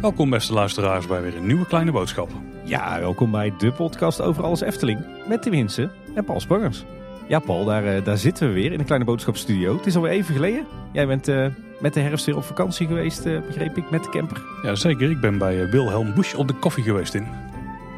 Welkom beste luisteraars bij weer een nieuwe kleine boodschap. Ja, welkom bij de podcast over alles Efteling. Met Tim Hinsen en Paul Spangers. Ja, Paul, daar, eh, daar zitten we weer in de Kleine Boodschap Studio. Het is alweer even geleden. Jij bent eh, met de herfst weer op vakantie geweest, eh, begreep ik, met de camper. Ja, zeker. Ik ben bij Wilhelm Busch op de koffie geweest in.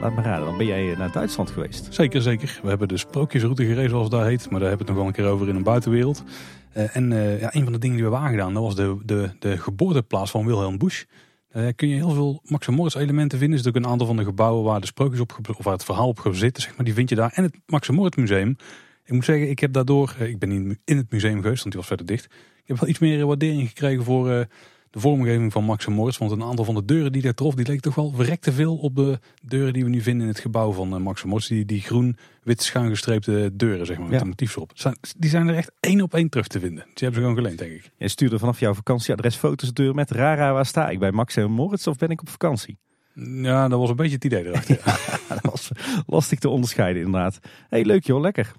Laat me raden, dan ben jij eh, naar Duitsland geweest. Zeker, zeker. We hebben de sprookjesroute gereden zoals daar heet. Maar daar hebben we het nog wel een keer over in een buitenwereld. Eh, en eh, ja, een van de dingen die we hebben aangedaan, dat was de, de, de geboorteplaats van Wilhelm Busch. Daar kun je heel veel Max en Moritz elementen vinden. Er is ook een aantal van de gebouwen waar de sprookjes op, of waar het verhaal op gezet, zeg maar, die vind je daar. En het Max en Moritz museum. Ik moet zeggen, ik heb daardoor, eh, ik ben niet in het museum geweest, want die was verder dicht. Ik heb wel iets meer waardering gekregen voor eh, de vormgeving van Max en Moritz. Want een aantal van de deuren die daar trof, die leek toch wel verrekte veel op de deuren die we nu vinden in het gebouw van eh, Max en Moritz. Die, die groen-wit schuingestreepte deuren, zeg maar, met Ja. een motief erop. Zijn- Die zijn er echt één op één terug te vinden. Die hebben ze gewoon geleend, denk ik. Jij stuurde vanaf jouw vakantieadres foto's deur met Rara, waar sta ik? Bij Max en Moritz of ben ik op vakantie? Ja, dat was een beetje het idee erachter. ja. dat was lastig te onderscheiden inderdaad. hey, leuk joh, lekker.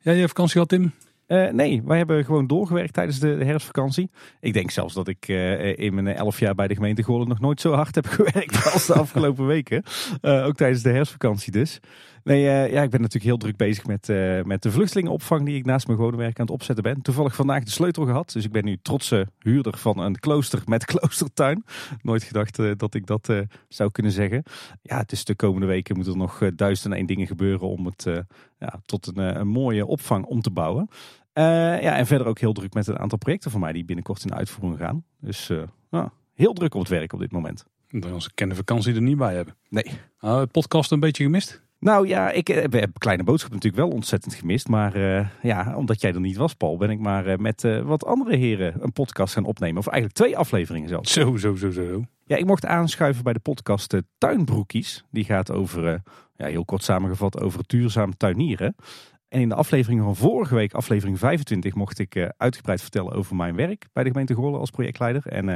Ja, je hebt vakantie gehad, Tim? Eh, nee, wij hebben gewoon doorgewerkt tijdens de, herfstvakantie. Ik denk zelfs dat ik eh, in mijn elf jaar bij de gemeente Goorlen nog nooit zo hard heb gewerkt als de afgelopen weken. Eh, ook tijdens de herfstvakantie dus. Nee, eh, ja, ik ben natuurlijk heel druk bezig met, eh, met de vluchtelingenopvang die ik naast mijn gewone werk aan het opzetten ben. Toevallig vandaag de sleutel gehad, dus ik ben nu trotse huurder van een klooster met kloostertuin. Nooit gedacht eh, dat ik dat zou kunnen zeggen. Ja, het is de komende weken moeten er nog duizend en één dingen gebeuren om het ja, tot een, een mooie opvang om te bouwen. Ja, en verder ook heel druk met een aantal projecten van mij die binnenkort in uitvoering gaan. Dus ja, heel druk op het werk op dit moment. Dat onze kende vakantie er niet bij hebben. Nee. Nou, het podcast een beetje gemist? Nou ja, ik eh, hebben Kleine Boodschap natuurlijk wel ontzettend gemist. Maar eh, ja, omdat jij er niet was, Paul, ben ik maar eh, met wat andere heren een podcast gaan opnemen. Of eigenlijk twee afleveringen zelfs. Zo, zo, zo, zo. Ja, ik mocht aanschuiven bij de podcast Tuinbroekies. Die gaat over, ja, heel kort samengevat, over duurzaam tuinieren. En in de aflevering van vorige week, aflevering 25, mocht ik uitgebreid vertellen over mijn werk bij de gemeente Goorlen als projectleider. En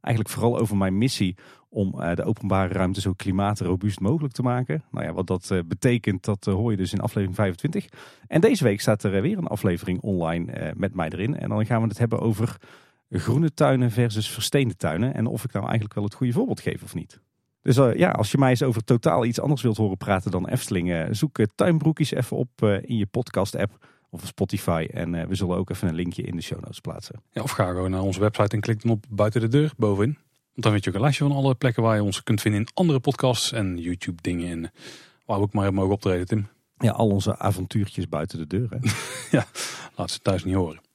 eigenlijk vooral over mijn missie om eh, de openbare ruimte zo klimaatrobuust mogelijk te maken. Nou ja, wat dat eh, betekent, dat eh, hoor je dus in aflevering 25. En deze week staat er weer een aflevering online met mij erin. En dan gaan we het hebben over groene tuinen versus versteende tuinen. En of ik nou eigenlijk wel het goede voorbeeld geef of niet. Dus ja, als je mij eens over totaal iets anders wilt horen praten dan Efteling, eh, zoek tuinbroekjes even op in je podcast-app of Spotify. En we zullen ook even een linkje in de show notes plaatsen. Ja, of ga gewoon naar onze website en klik dan op buiten de deur bovenin. Want dan weet je ook een lijstje van alle plekken waar je ons kunt vinden in andere podcasts en YouTube dingen. En waar we ook maar mogen optreden, Tim. Ja, al onze avontuurtjes buiten de deur. Hè? Laat ze thuis niet horen.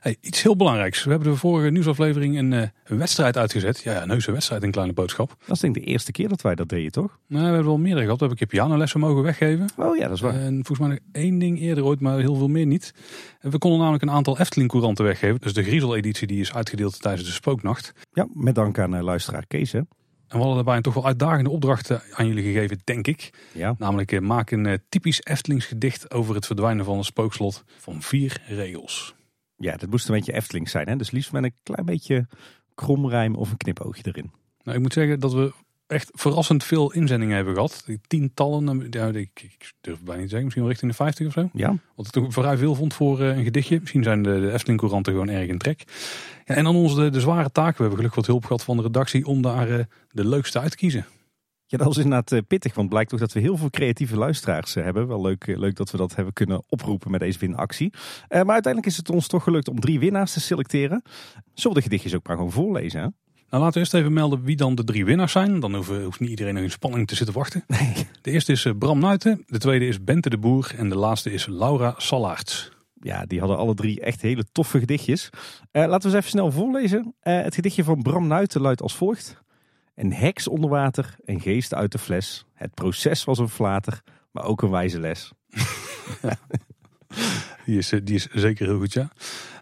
Hey, iets heel belangrijks. We hebben de vorige nieuwsaflevering een, eh, een wedstrijd uitgezet. Ja, ja, een heuse wedstrijd, een kleine boodschap. Dat is denk ik de eerste keer dat wij dat deden, toch? Nou, we hebben wel meerdere gehad. We hebben een keer pianolessen mogen weggeven. Oh ja, dat is waar. En volgens mij nog één ding eerder ooit, maar heel veel meer niet. We konden namelijk een aantal Efteling-couranten weggeven. Dus de Griezel-editie die is uitgedeeld tijdens de Spooknacht. Ja, met dank aan eh, luisteraar Kees. Hè? En we hadden daarbij een toch wel uitdagende opdracht eh, aan jullie gegeven, denk ik. Ja. Namelijk maak een typisch Eftelings gedicht over het verdwijnen van een spookslot van vier regels. Ja, dat moest een beetje Efteling zijn. Hè? Dus liefst met een klein beetje kromrijm of een knipoogje erin. Nou, ik moet zeggen dat we echt verrassend veel inzendingen hebben gehad. Tientallen, ja, ik, ik durf het bijna niet te zeggen, misschien wel richting de 50 of zo. Ja, Wat ik toch vrij veel vond voor eh, een gedichtje. Misschien zijn de, de Efteling-couranten gewoon erg in trek. Ja, en dan onze de, de zware taak. We hebben gelukkig wat hulp gehad van de redactie om daar eh, de leukste uit te kiezen. Ja, dat was inderdaad eh, pittig, want het blijkt toch dat we heel veel creatieve luisteraars eh, hebben. Wel leuk, eh, leuk dat we dat hebben kunnen oproepen met deze winactie. Eh, maar uiteindelijk is het ons toch gelukt om drie winnaars te selecteren. Zullen we de gedichtjes ook maar gewoon voorlezen? Hè? Nou, laten we eerst even melden wie dan de drie winnaars zijn. Dan hoeft, hoeft niet iedereen nog in spanning te zitten wachten. De eerste is Bram Nuiten, de tweede is Bente de Boer en de laatste is Laura Salaerts. Ja, die hadden alle drie echt hele toffe gedichtjes. Laten we eens even snel voorlezen. Het gedichtje van Bram Nuiten luidt als volgt. Een heks onder water, een geest uit de fles. Het proces was een flater, maar ook een wijze les. Die is, eh, die is zeker heel goed, ja.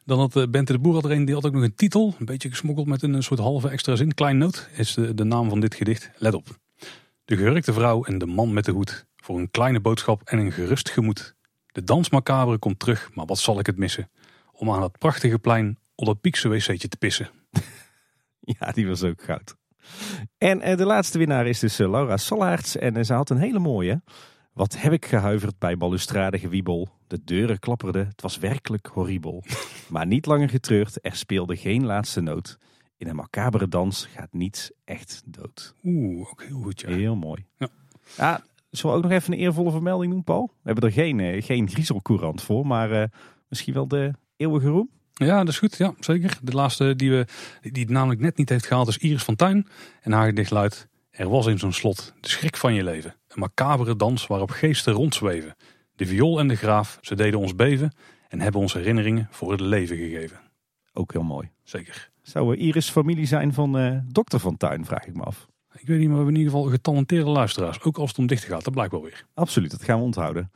Dan had eh, Bente de Boer had er een, die had ook nog een titel. Een beetje gesmokkeld met een soort halve extra zin. Klein noot is de, de naam van dit gedicht. Let op. De gehurkte vrouw en de man met de hoed. Voor een kleine boodschap en een gerust gemoed. De dans macabre komt terug, maar wat zal ik het missen? Om aan dat prachtige plein op dat piekse wc'tje te pissen. Ja, die was ook goud. En eh, de laatste winnaar is dus eh, Laura Salaerts. En eh, ze had een hele mooie. Wat heb ik gehuiverd bij balustrade gewiebel. De deuren klapperden, het was werkelijk horribel. maar niet langer getreurd, er speelde geen laatste noot. In een macabere dans gaat niets echt dood. Oeh, ook heel goed ja. Heel mooi. Ja. Ja, zullen we ook nog even een eervolle vermelding doen, Paul? We hebben er geen, geen griezelcourant voor, maar misschien wel de eeuwige roem? Ja, dat is goed. Ja, zeker. De laatste die, we, die het namelijk net niet heeft gehaald is Iris van Tuin. En haar gedicht luidt... Er was in zo'n slot de schrik van je leven. Een macabere dans waarop geesten rondzweven. De viool en de graaf, ze deden ons beven... en hebben ons herinneringen voor het leven gegeven. Ook heel mooi. Zeker. Zou eh, Iris familie zijn van eh, dokter van Tuin, vraag ik me af. Ik weet niet, maar we hebben in ieder geval getalenteerde luisteraars. Ook als het om dichten gaat, dat blijkt wel weer. Absoluut, dat gaan we onthouden.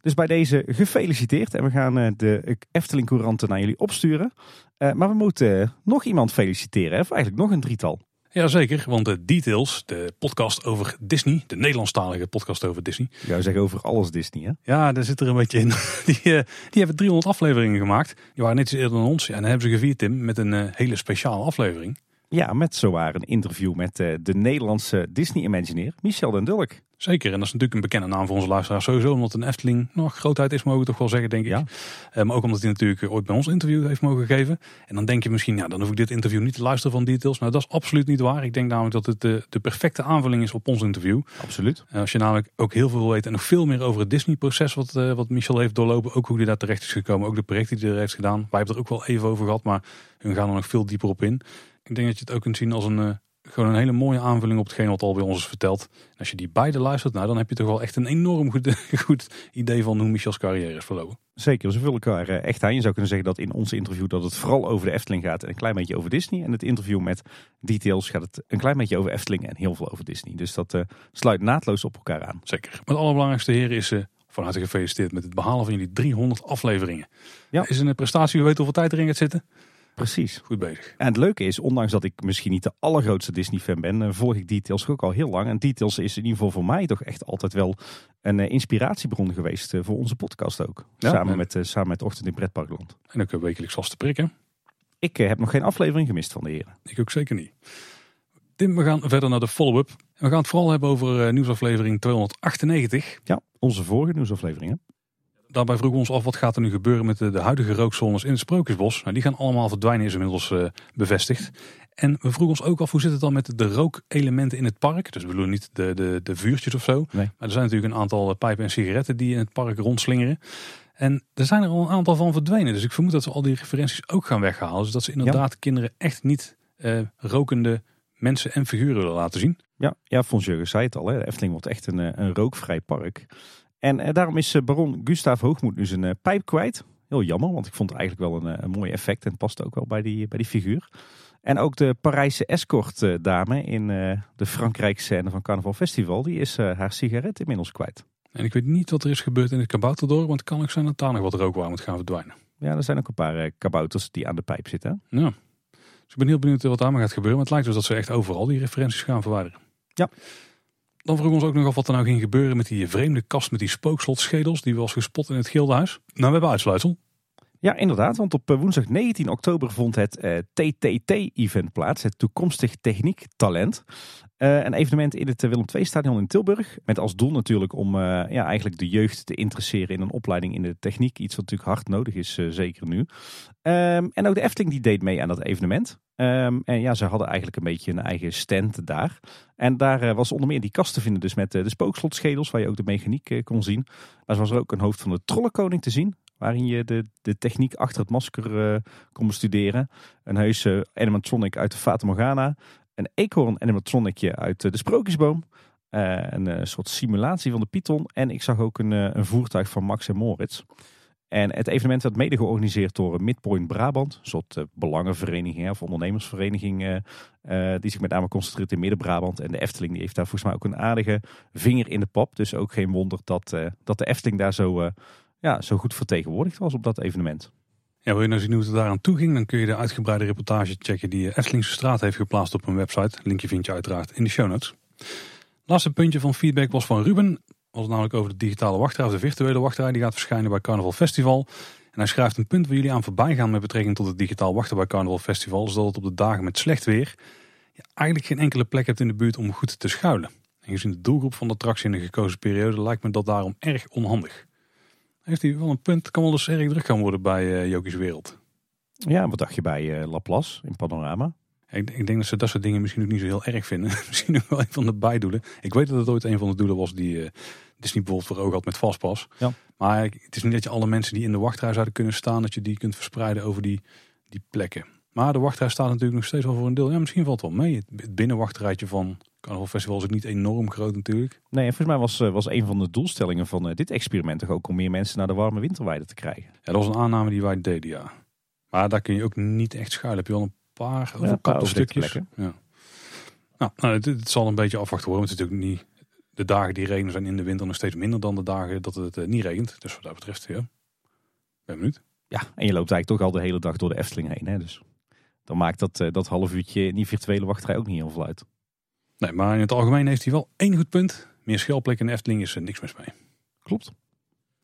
Dus bij deze gefeliciteerd. En we gaan eh, de Efteling Couranten naar jullie opsturen. Eh, maar we moeten eh, nog iemand feliciteren. Of eigenlijk nog een drietal. Jazeker, want de Details, de podcast over Disney, de Nederlandstalige podcast over Disney. Ik zou zeggen over alles Disney, hè? Ja, daar zit er een beetje in. Die, die hebben 300 afleveringen gemaakt. Die waren net iets eerder dan ons. Ja, en dan hebben ze gevierd, Tim, met een hele speciale aflevering. Ja, met zowaar een interview met eh, de Nederlandse Disney-imagineer Michel den Dulk. Zeker, en dat is natuurlijk een bekende naam voor onze luisteraars sowieso. Omdat een Efteling nog grootheid is, mogen we toch wel zeggen, denk ik. Ja. Eh, maar ook omdat hij natuurlijk ooit bij ons interview heeft mogen geven. En dan denk je misschien, ja, dan hoef ik dit interview niet te luisteren van details. Nou, dat is absoluut niet waar. Ik denk namelijk dat het de, de perfecte aanvulling is op ons interview. Absoluut. Eh, als je namelijk ook heel veel wil weten en nog veel meer over het Disney-proces wat, eh, wat Michel heeft doorlopen. Ook hoe hij daar terecht is gekomen. Ook de projecten die hij er heeft gedaan. Wij hebben er ook wel even over gehad, maar hun gaan er nog veel dieper op in. Ik denk dat je het ook kunt zien als een, eh, gewoon een hele mooie aanvulling op hetgeen wat al bij ons is verteld. En als je die beide luistert, nou, dan heb je toch wel echt een enorm goed, goed idee van hoe Michels carrière is verlopen. Zeker, ze vullen elkaar eh, echt aan. Je zou kunnen zeggen dat in ons interview dat het vooral over de Efteling gaat en een klein beetje over Disney. En het interview met Details gaat het een klein beetje over Efteling en heel veel over Disney. Dus dat eh, sluit naadloos op elkaar aan. Zeker. Maar het allerbelangrijkste, heren, is eh van harte gefeliciteerd met het behalen van jullie 300 afleveringen. Ja. Is een prestatie, we weten hoeveel tijd erin gaat zitten. Precies. Goed bezig. En het leuke is, ondanks dat ik misschien niet de allergrootste Disney-fan ben, eh, volg ik Details ook al heel lang. En Details is in ieder geval voor mij toch echt altijd wel een eh, inspiratiebron geweest eh, voor onze podcast ook. Ja, samen, en- met, samen met Ochtend in Pretparkland. En ook wekelijks te prikken. Ik heb nog geen aflevering gemist van de heren. Ik ook zeker niet. Tim, we gaan verder naar de follow-up. We gaan het vooral hebben over nieuwsaflevering 298. Ja, onze vorige nieuwsaflevering. hè? Daarbij vroegen we ons af wat gaat er nu gebeuren met de, de huidige rookzones in het Sprookjesbos. Nou, die gaan allemaal verdwijnen, is inmiddels eh, bevestigd. En we vroegen ons ook af hoe zit het dan met de rookelementen in het park. Dus we bedoelen niet de, de, de vuurtjes of zo. Nee. Maar er zijn natuurlijk een aantal eh, pijpen en sigaretten die in het park rondslingeren. En er zijn er al een aantal van verdwenen. Dus ik vermoed dat ze al die referenties ook gaan weghalen. Dus dat ze inderdaad kinderen echt niet eh, rokende mensen en figuren willen laten zien. Ja, ja Fons Jurgens zei het al. Hè. De Efteling wordt echt een, een rookvrij park. En eh, daarom is eh, baron Gustav Hoogmoed nu zijn eh, pijp kwijt. Heel jammer, want ik vond het eigenlijk wel een, een mooi effect. En het past ook wel bij die, bij die figuur. En ook de Parijse escort eh, dame in de Frankrijk scène van Carnaval Festival. Die is haar sigaret inmiddels kwijt. En ik weet niet wat er is gebeurd in het kabouterdorp. Want het kan ook zijn dat daar nog wat rook moet gaan verdwijnen. Ja, er zijn ook een paar kabouters die aan de pijp zitten. Ja. Dus ik ben heel benieuwd wat daarmee gaat gebeuren. Maar het lijkt dus dat ze echt overal die referenties gaan verwijderen. Ja. Dan vroegen we ons ook nog af wat er nou ging gebeuren met die vreemde kast met die spookslotschedels. Die was gespot in het Gildenhuis. Nou, we hebben uitsluitsel. Ja, inderdaad. Want op eh, woensdag 19 oktober vond het eh, TTT-event plaats. Het Toekomstig Techniek Talent. Eh, een evenement in het Willem II-stadion in Tilburg. Met als doel natuurlijk om ja, eigenlijk de jeugd te interesseren in een opleiding in de techniek. Iets wat natuurlijk hard nodig is, zeker nu. Ehm, en ook de Efteling die deed mee aan dat evenement. Ehm, en ja, ze hadden eigenlijk een beetje een eigen stand daar. En daar was onder meer die kast te vinden dus met eh, de spookslotschedels. Waar je ook de mechaniek kon zien. Maar zo was er ook een hoofd van de trollenkoning te zien. Waarin je de, de techniek achter het masker eh, kon bestuderen. Een heus eh, animatronic uit de Fata Morgana. Een eekhoorn animatronicje uit eh, de Sprookjesboom. Eh, een soort simulatie van de Python. En ik zag ook een, een voertuig van Max en Moritz. En het evenement werd mede georganiseerd door Midpoint Brabant. Een soort belangenvereniging of ondernemersvereniging. die zich met name concentreert in Midden-Brabant. En de Efteling die heeft daar volgens mij ook een aardige vinger in de pap. Dus ook geen wonder dat, dat de Efteling daar zo, ja, zo goed vertegenwoordigd was op dat evenement. Ja, wil je nou zien hoe het daaraan toe ging? Dan kun je de uitgebreide reportage checken die Eftelingse Straat heeft geplaatst op hun website. Linkje vind je uiteraard in de show notes. Laatste puntje van feedback was van Ruben. Was namelijk over de digitale wachtrij of de virtuele wachtrij. Die gaat verschijnen bij Carnaval Festival. En hij schrijft een punt waar jullie aan voorbij gaan met betrekking tot het digitaal wachten bij Carnaval Festival. Is dat het op de dagen met slecht weer je eigenlijk geen enkele plek hebt in de buurt om goed te schuilen. En En gezien de doelgroep van de attractie in de gekozen periode lijkt me dat daarom erg onhandig. Heeft hij wel een punt, kan wel eens erg druk gaan worden bij uh, Jokies Wereld. Ja, wat dacht je bij uh, Laplace in Panorama? Ik, ik, denk dat ze dat soort dingen misschien ook niet zo heel erg vinden. misschien ook wel een van de bijdoelen. Ik weet dat het ooit een van de doelen was die uh, Disney bijvoorbeeld voor ogen had met vastpas. Ja. Maar het is niet dat je alle mensen die in de wachtrij zouden kunnen staan, dat je die kunt verspreiden over die, die plekken. Maar de wachtrij staat natuurlijk nog steeds wel voor een deel. Ja, misschien valt het wel mee. Het binnenwachtrijtje van Carnival Festival is ook niet enorm groot natuurlijk. Nee, en volgens mij was, was een van de doelstellingen van dit experiment toch ook om meer mensen naar de warme winterweide te krijgen. Ja, dat was een aanname die wij deden, ja. Maar daar kun je ook niet echt schuilen. Heb je wel een paar overkapte ja, stukjes. Ja. Nou, nou het, het, zal een beetje afwachten worden. Het is natuurlijk niet. De dagen die regenen zijn in de winter nog steeds minder dan de dagen dat het uh, niet regent. Dus wat dat betreft, ja. Ben benieuwd. Ja, en je loopt eigenlijk toch al de hele dag door de Efteling heen. Hè? Dus dan maakt dat, uh, dat half uurtje in die virtuele wachtrij ook niet heel veel uit. Nee, maar in het algemeen heeft hij wel één goed punt. Meer schelplekken in de Efteling is er niks mis mee. Klopt.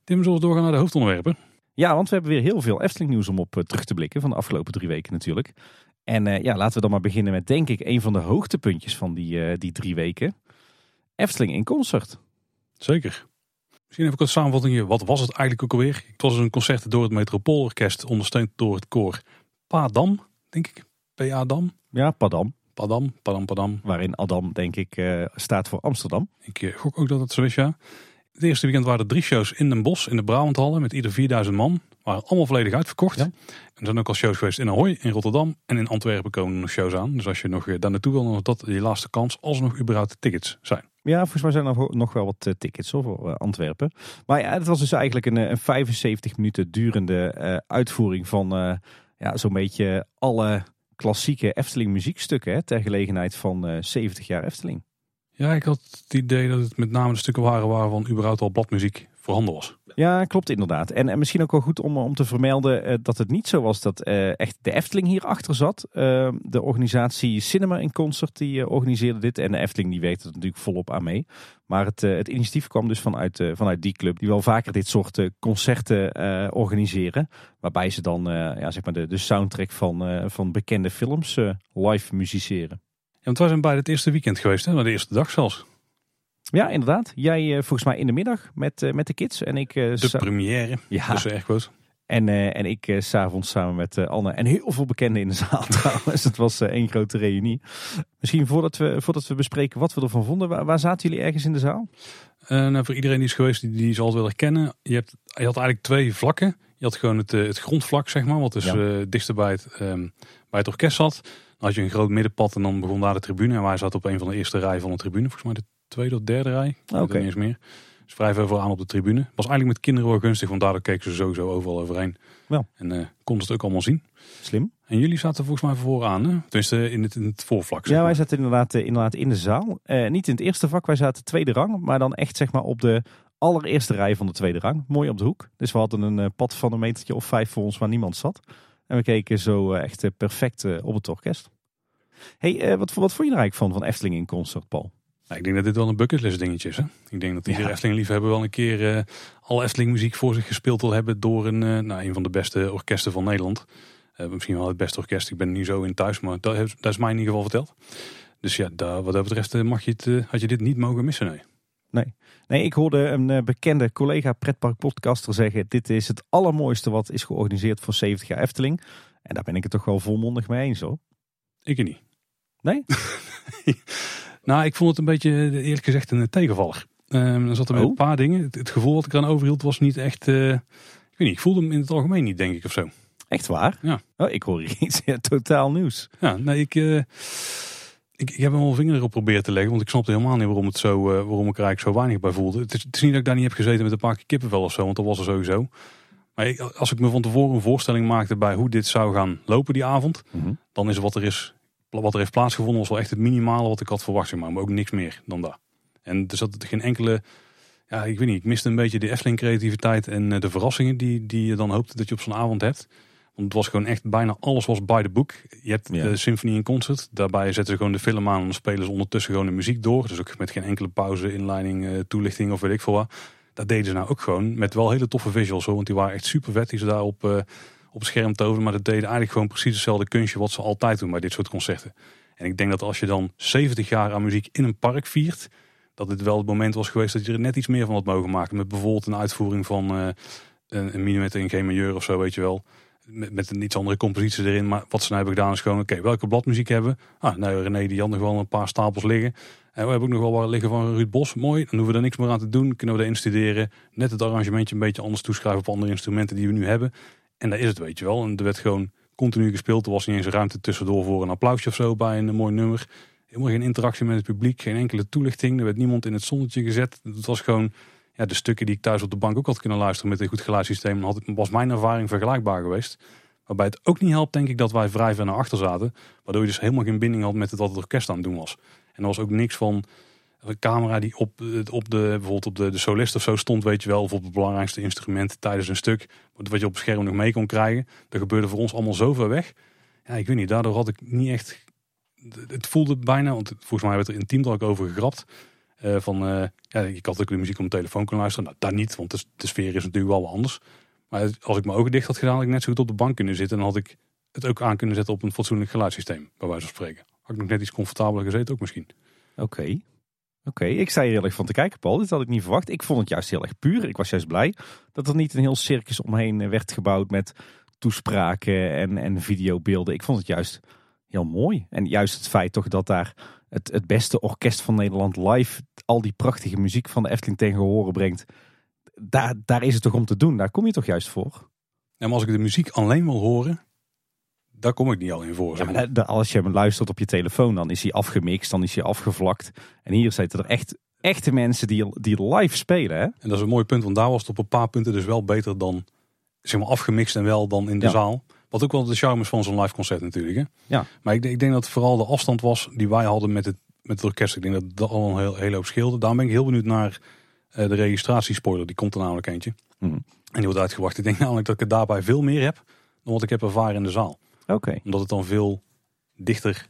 Tim, zullen we doorgaan naar de hoofdonderwerpen? Ja, want we hebben weer heel veel Efteling nieuws om op uh, terug te blikken. Van de afgelopen drie weken natuurlijk. En uh, ja, laten we dan maar beginnen met denk ik een van de hoogtepuntjes van die, uh, die drie weken. Efteling in concert. Zeker. Misschien even een samenvatting Wat was het eigenlijk ook alweer? Het was een concert door het Metropoolorkest, ondersteund door het koor Padam, denk ik. P-A-Dam. Ja, Padam. Padam, Padam, Padam. Waarin Adam, denk ik, uh, staat voor Amsterdam. Ik gok ook dat het zo is, ja. Het eerste weekend waren er drie shows in Den Bosch, in de Brabanthallen, met ieder 4000 man. Waren allemaal volledig uitverkocht. Ja. En er zijn ook al shows geweest in Ahoy, in Rotterdam en in Antwerpen komen er nog shows aan. Dus als je nog daar naartoe wil, dan is dat je laatste kans als er nog überhaupt tickets zijn. Ja, volgens mij zijn er nog wel wat tickets voor Antwerpen. Maar ja, het was dus eigenlijk een, een 75 minuten durende uh, uitvoering van uh, ja, zo'n beetje alle klassieke Efteling muziekstukken hè, ter gelegenheid van uh, 70 jaar Efteling. Ja, ik had het idee dat het met name de stukken waren waarvan überhaupt al bladmuziek voorhanden was. Ja, klopt inderdaad. En, en misschien ook wel goed om, om te vermelden uh, dat het niet zo was dat uh, echt de Efteling hierachter zat. Uh, de organisatie Cinema in Concert die organiseerde dit. En de Efteling die werkte er natuurlijk volop aan mee. Maar het, het initiatief kwam dus vanuit, vanuit die club. Die wel vaker dit soort concerten organiseren. Waarbij ze dan ja, zeg maar de, soundtrack van, van bekende films live musiceren. Ja, want wij zijn bij het eerste weekend geweest, hè? de eerste dag zelfs. Ja, inderdaad. Jij uh, volgens mij in de middag met, uh, met de kids. En ik, uh, de première. Ja. Dat is echt goed. En, en ik s'avonds samen met Anne en heel veel bekenden in de zaal trouwens. Het was één grote reunie. Misschien voordat we, voordat we bespreken wat we ervan vonden. Waar, waar zaten jullie ergens in de zaal? nou, voor iedereen die is geweest, die, die zal het wel herkennen. Je, hebt, je had eigenlijk twee vlakken. Je had gewoon het, het grondvlak, zeg maar. Wat dus ja. dichter bij het, um, bij het orkest zat. Dan had je een groot middenpad en dan begon daar de tribune. En wij zaten op een van de eerste rijen van de tribune. Volgens mij de tweede of derde rij. Oké. Okay. Niet eens meer. Dus vrij veel aan op de tribune. Was eigenlijk met kinderen wel gunstig, want daardoor keken ze sowieso overal overheen. Wel. En uh, konden ze het ook allemaal zien. Slim. En jullie zaten volgens mij vooraan, hè? Tenminste in het, in het voorvlak. Ja, wij zaten inderdaad, inderdaad in de zaal. Uh, niet in het eerste vak, wij zaten tweede rang. Maar dan echt zeg maar op de allereerste rij van de tweede rang. Mooi op de hoek. Dus we hadden een pad van een metertje of vijf voor ons waar niemand zat. En we keken zo echt perfect op het orkest. hey, wat, wat vond je er eigenlijk van, van Efteling in concert, Paul? Nou, ik denk dat dit wel een bucketlist dingetje is. Hè? Ik denk dat iedere ja. Efteling liefhebber wel een keer uh, alle Efteling muziek voor zich gespeeld wil hebben door een, uh, nou, een van de beste orkesten van Nederland. Uh, misschien wel het beste orkest. Ik ben nu zo in thuis, maar dat, dat is mij in ieder geval verteld. Dus ja, daar, wat dat betreft mag je het, had je dit niet mogen missen. Nee. Nee. nee, ik hoorde een bekende collega pretpark podcaster zeggen: dit is het allermooiste wat is georganiseerd voor 70 jaar Efteling. En daar ben ik het toch wel volmondig mee eens hoor. Ik niet. Nee? Nou, ik vond het een beetje, eerlijk gezegd, een tegenvaller. Um, er zaten oh. een paar dingen. Het, het, gevoel wat ik eraan overhield was niet echt... Uh, ik weet niet, ik voelde hem in het algemeen niet, denk ik, of zo. Echt waar? Ja. Oh, ik hoor iets ja, totaal nieuws. Ja, nee, ik, uh, ik, ik heb hem wel vinger erop proberen te leggen. Want ik snapte helemaal niet waarom, het zo, uh, waarom ik er eigenlijk zo weinig bij voelde. Het is, het is, niet dat ik daar niet heb gezeten met een paar kippenvel of zo. Want dat was er sowieso. Maar ik, als ik me van tevoren een voorstelling maakte bij hoe dit zou gaan lopen die avond. Mm -hmm. Dan is wat er is wat er heeft plaatsgevonden was wel echt het minimale wat ik had verwacht. Maar, maar ook niks meer dan dat. En er zat geen enkele... Ja, ik weet niet. Ik miste een beetje de Efteling creativiteit en de verrassingen die, die je dan hoopte dat je op zo'n avond hebt. Want het was gewoon echt bijna alles was by the book. Je hebt ja. de symfonie in concert. Daarbij zetten ze gewoon de film aan en spelen ze ondertussen gewoon de muziek door. Dus ook met geen enkele pauze, inleiding, toelichting of weet ik veel wat. Dat deden ze nou ook gewoon met wel hele toffe visuals hoor. Want die waren echt super vet die ze daarop uh, op scherm toveren. Maar dat deden eigenlijk gewoon precies hetzelfde kunstje wat ze altijd doen bij dit soort concerten. En ik denk dat als je dan 70 jaar aan muziek in een park viert, dat dit wel het moment was geweest dat je er net iets meer van had mogen maken. Met bijvoorbeeld een uitvoering van uh, een, een in G majeur of zo, weet je wel. Met, met een iets andere compositie erin. Maar wat ze nou hebben gedaan is gewoon, oké, welke bladmuziek hebben we? Ah, nou René die had nog wel een paar stapels liggen. En we hebben ook nog wel wat liggen van Ruud Bos. Mooi, dan hoeven we er niks meer aan te doen. Kunnen we erin studeren. Net het arrangementje een beetje anders toeschrijven op andere instrumenten die we nu hebben. En daar is het, weet je wel. En er werd gewoon continu gespeeld. Er was niet eens ruimte tussendoor voor een applausje of zo bij een mooi nummer. Helemaal geen interactie met het publiek, geen enkele toelichting. Er werd niemand in het zonnetje gezet. Het was gewoon ja, de stukken die ik thuis op de bank ook had kunnen luisteren met een goed geluidssysteem. Had, was mijn ervaring vergelijkbaar geweest. Waarbij het ook niet helpt, denk ik, dat wij vrij ver naar achter zaten. Waardoor je dus helemaal geen binding had met wat het orkest aan het doen was. En er was ook niks van een camera die op, op de, bijvoorbeeld op de, de solist of zo stond, weet je wel. Of op het belangrijkste instrument tijdens een stuk. Wat je op het scherm nog mee kon krijgen. Dat gebeurde voor ons allemaal zo ver weg. Ja, ik weet niet, daardoor had ik niet echt... Het voelde bijna, want volgens mij werd er in team ook over gegrapt. Uh, van, uh, ja, ik had ook de muziek op mijn telefoon kunnen luisteren. Nou, daar niet, want de, sfeer is natuurlijk wel anders. Maar als ik mijn ogen dicht had gedaan, had ik net zo goed op de bank kunnen zitten. En had ik het ook aan kunnen zetten op een fatsoenlijk geluidssysteem, bij wijze van spreken. Had ik nog net iets comfortabeler gezeten ook misschien. Oké. Oké, ik zei er eerlijk van te kijken, Paul. Dit had ik niet verwacht. Ik vond het juist heel erg puur. Ik was juist blij dat er niet een heel circus omheen werd gebouwd met toespraken en, en videobeelden. Ik vond het juist heel mooi. En juist het feit toch dat daar het, beste orkest van Nederland live al die prachtige muziek van de Efteling tegen horen brengt. Daar, daar is het toch om te doen. Daar kom je toch juist voor. Maar als ik de muziek alleen wil horen, daar kom ik niet al in voor. Ja, maar als je hem luistert op je telefoon, dan is hij afgemixt, dan is hij afgevlakt. En hier zitten er echt echte mensen die, die live spelen. Hè? En dat is een mooi punt, want daar was het op een paar punten dus wel beter dan zeg maar afgemixt en wel dan in de zaal. Wat ook wel de charme is van zo'n live concert natuurlijk. Hè? Ja. Maar ik, ik denk dat vooral de afstand was die wij hadden met het, met het orkest. Ik denk dat dat al een heel, heel hoop scheelde. Daarom ben ik heel benieuwd naar uh, de registratiespoiler. Die komt er namelijk eentje. Mhm. En die wordt uitgewacht. Ik denk namelijk dat ik het daarbij veel meer heb dan wat ik heb ervaren in de zaal. Oké. Omdat het dan veel dichter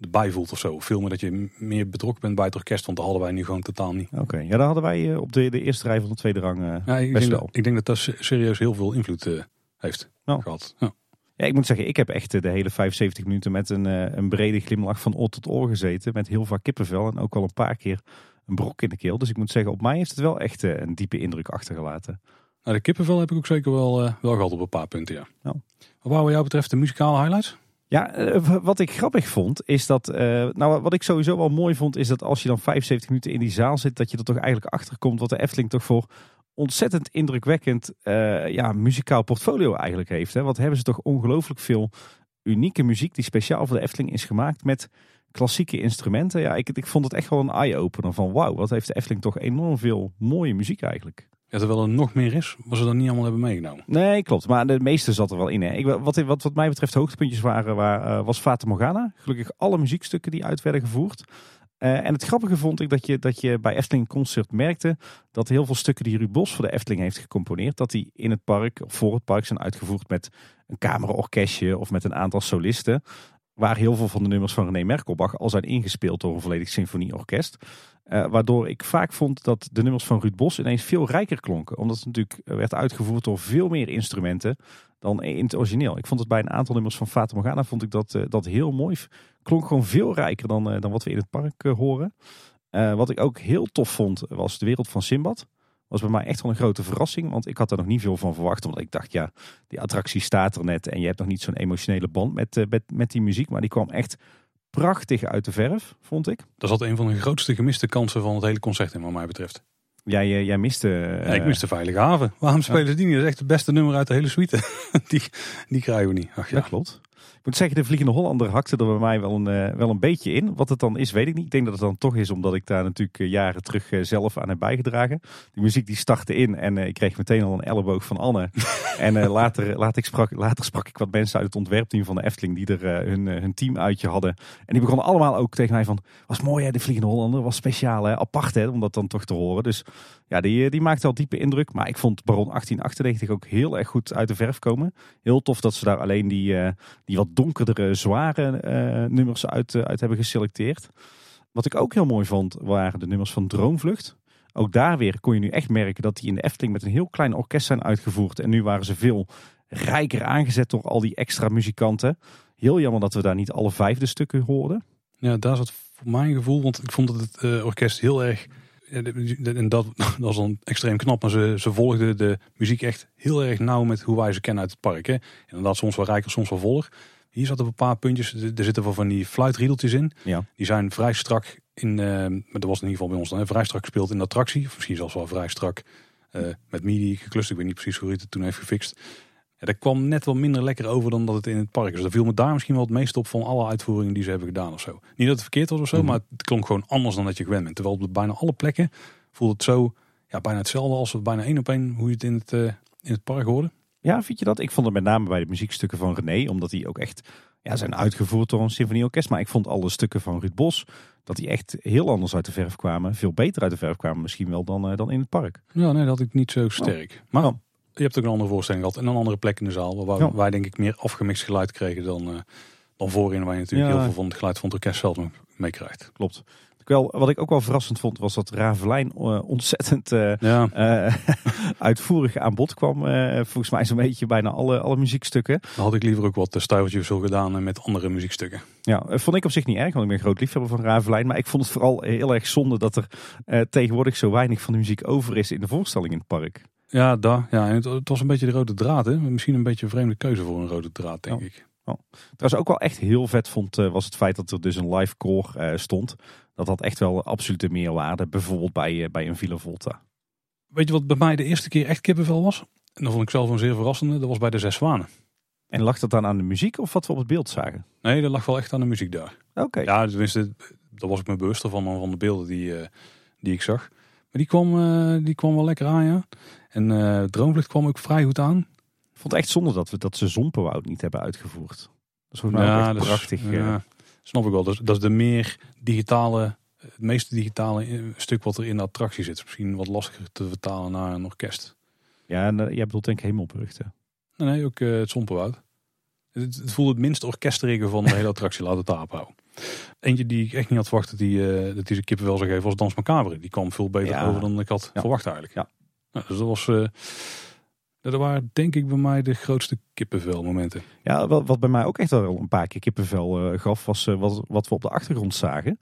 erbij voelt of zo. Veel meer dat je meer betrokken bent bij het orkest. Want dat hadden wij nu gewoon totaal niet. Oké, ja, daar hadden wij eh, op de, de eerste rij van de tweede rang uh, ja, ik best denk wel. Dat, ik denk dat dat serieus heel veel invloed uh, heeft oh. gehad. Ja. Ja, ik moet zeggen, ik heb echt de hele 75 minuten met een, een brede glimlach van oor tot oor gezeten. Met heel vaak kippenvel en ook al een paar keer een brok in de keel. Dus ik moet zeggen, op mij heeft het wel echt een diepe indruk achtergelaten. Nou, de kippenvel heb ik ook zeker wel, wel gehad op een paar punten, ja. Nou. Wat jou betreft de muzikale highlights? Ja, eh, wat ik grappig vond is dat, uh, nou wat ik sowieso wel mooi vond is dat als je dan 75 minuten in die zaal zit, dat je er toch eigenlijk achter komt wat de Efteling toch voor ontzettend indrukwekkend uh, ja, muzikaal portfolio eigenlijk heeft. Hè? Wat hebben ze toch ongelooflijk veel unieke muziek die speciaal voor de Efteling is gemaakt met klassieke instrumenten. Ja, ik, ik vond het echt wel een eye-opener van wauw, wat heeft de Efteling toch enorm veel mooie muziek eigenlijk. Ja, terwijl er nog meer is, wat ze dan niet allemaal hebben meegenomen. Nee, klopt. Maar de meeste zat er wel in. Hè. Ik, wat, wat, wat mij betreft hoogtepuntjes waren, waar, uh, was Fata Morgana. Gelukkig alle muziekstukken die uit werden gevoerd. Uh, en het grappige vond ik dat je, dat je bij Efteling Concert merkte dat heel veel stukken die Ruud Bos voor de Efteling heeft gecomponeerd, dat die in het park of voor het park zijn uitgevoerd met een kamerorkestje of met een aantal solisten. Waar heel veel van de nummers van René Merkelbach al zijn ingespeeld door een volledig symfonieorkest. Uh, waardoor ik vaak vond dat de nummers van Ruud Bos ineens veel rijker klonken. Omdat het natuurlijk werd uitgevoerd door veel meer instrumenten dan in het origineel. Ik vond het bij een aantal nummers van Fata Morgana vond ik dat, uh, dat heel mooi. Klonk gewoon veel rijker dan, dan wat we in het park horen. wat ik ook heel tof vond was de wereld van Simbad. Was bij mij echt wel een grote verrassing. Want ik had er nog niet veel van verwacht. Omdat ik dacht, ja, die attractie staat er net. En je hebt nog niet zo'n emotionele band met, met, met die muziek. Maar die kwam echt prachtig uit de verf, vond ik. Dat zat een van de grootste gemiste kansen van het hele concert in, wat mij betreft. Jij, jij miste... Uh... Ja, ik miste Veilige Haven. Waarom spelen ze die niet? Dat is echt het beste nummer uit de hele suite. die, die krijgen we niet. Ach, ja. Dat klopt. Ik moet zeggen, de Vliegende Hollander hakte er bij mij wel een, uh, wel een beetje in. Wat het dan is, weet ik niet. Ik denk dat het dan toch is omdat ik daar natuurlijk uh, jaren terug uh, zelf aan heb bijgedragen. Die muziek die startte in en ik kreeg meteen al een elleboog van Anne. en later, later, ik sprak, later sprak ik wat mensen uit het ontwerpteam van de Efteling die er hun, hun team uitje hadden. En die begonnen allemaal ook tegen mij van, was mooi hè, de Vliegende Hollander. Was speciaal hè, apart hè, om dat dan toch te horen. Dus ja, die, die maakte al diepe indruk. Maar ik vond Baron 1898 ook heel erg goed uit de verf komen. Heel tof dat ze daar alleen die, die wat donkerdere, zware uh, nummers uit, uh, uit hebben geselecteerd. Wat ik ook heel mooi vond, waren de nummers van Droomvlucht. Ook daar weer kon je nu echt merken dat die in de Efteling met een heel klein orkest zijn uitgevoerd. En nu waren ze veel rijker aangezet door al die extra muzikanten. Heel jammer dat we daar niet alle vijfde stukken hoorden. Ja, daar zat voor mijn gevoel, want ik vond dat het uh, orkest heel erg en dat, dat was dan extreem knap. Maar ze, ze volgden de muziek echt heel erg nauw met hoe wij ze kennen uit het park. Hè. Inderdaad, soms wel rijker, soms wel voller. Hier zaten een paar puntjes. Er zitten wel van die fluitriedeltjes in. Ja. Die zijn vrij strak in, eh, maar dat was in ieder geval bij ons dan, hè, vrij strak gespeeld in de attractie. Of misschien zelfs wel vrij strak eh, met MIDI geklust. Ik weet niet precies hoe hij het toen heeft gefixt. Ja, dat kwam net wel minder lekker over dan dat het in het park is. Dus dat viel me daar misschien wel het meest op van alle uitvoeringen die ze hebben gedaan of zo. Niet dat het verkeerd was of zo, Mhm. maar het klonk gewoon anders dan dat je gewend bent. Terwijl op bijna alle plekken voelde het zo ja, bijna hetzelfde als bijna één op één hoe je het in het, eh, in het park hoorde. Ja, vind je dat? Ik vond het met name bij de muziekstukken van René, omdat die ook echt ja, zijn uitgevoerd door een symfonieorkest. Maar ik vond alle stukken van Ruud Bos, dat die echt heel anders uit de verf kwamen. Veel beter uit de verf kwamen misschien wel dan, eh, dan in het park. Ja, nee, dat had ik niet zo sterk. Maar Oh. je hebt ook een andere voorstelling gehad en een andere plek in de zaal. Waar Ja. wij denk ik meer afgemixt geluid kregen dan, eh, dan voorin. Waar je natuurlijk Ja. heel veel van het geluid van het orkest zelf meekrijgt. Klopt. Wel, wat ik ook wel verrassend vond, was dat Ravelijn eh, ontzettend eh, Ja, eh, uitvoerig aan bod kwam. volgens mij zo'n beetje bijna alle, alle muziekstukken. dan had ik liever ook wat stuivertjes zo gedaan met andere muziekstukken. Ja, vond ik op zich niet erg, want ik ben groot liefhebber van Ravelijn. Maar ik vond het vooral heel erg zonde dat er tegenwoordig zo weinig van de muziek over is in de voorstelling in het park. Ja, daar. Ja, en het, het was een beetje de rode draad. Hè? Misschien een beetje een vreemde keuze voor een rode draad, denk Ja. ik. Trouwens ook wel echt heel vet vond, eh, was het feit dat er dus een live core eh, stond. Dat had echt wel absolute meerwaarde, bijvoorbeeld bij, eh, bij een Villa Volta. Weet je wat bij mij de eerste keer echt kippenvel was? En dat vond ik zelf een zeer verrassende. Dat was bij de Zes Zwanen. En lag dat dan aan de muziek of wat we op het beeld zagen? Nee, dat lag wel echt aan de muziek daar. Oké. Ja, tenminste, daar was ik me bewust van, van de beelden die, die ik zag. Maar die kwam, die kwam wel lekker aan, ja. En Droomvlucht kwam ook vrij goed aan. Vond het echt zonde dat we dat ze Zompenwoud niet hebben uitgevoerd. Dat is volgens mij echt dat prachtig. eh. ja, snap ik wel. Dat is, dat is de meer digitale, het meeste digitale eh, stuk wat er in de attractie zit. Misschien wat lastiger te vertalen naar een orkest. Ja, en, eh, jij bedoelt denk ik Hemelbrug. hè? Nee, nee ook het Sompenwoud. Het, het voelde het minst orkesterige van de hele attractie, laat het daarop houden. Eentje die ik echt niet had verwacht dat die, eh, dat die zijn kippenvel zou geven was Dans Macabre. Die kwam veel beter Ja. over dan ik had Ja. verwacht eigenlijk. Ja. Nou, dus dat was... dat waren denk ik bij mij de grootste kippenvel momenten. Ja, wat, wat bij mij ook echt wel een paar keer kippenvel eh, gaf, was eh, wat, wat we op de achtergrond zagen.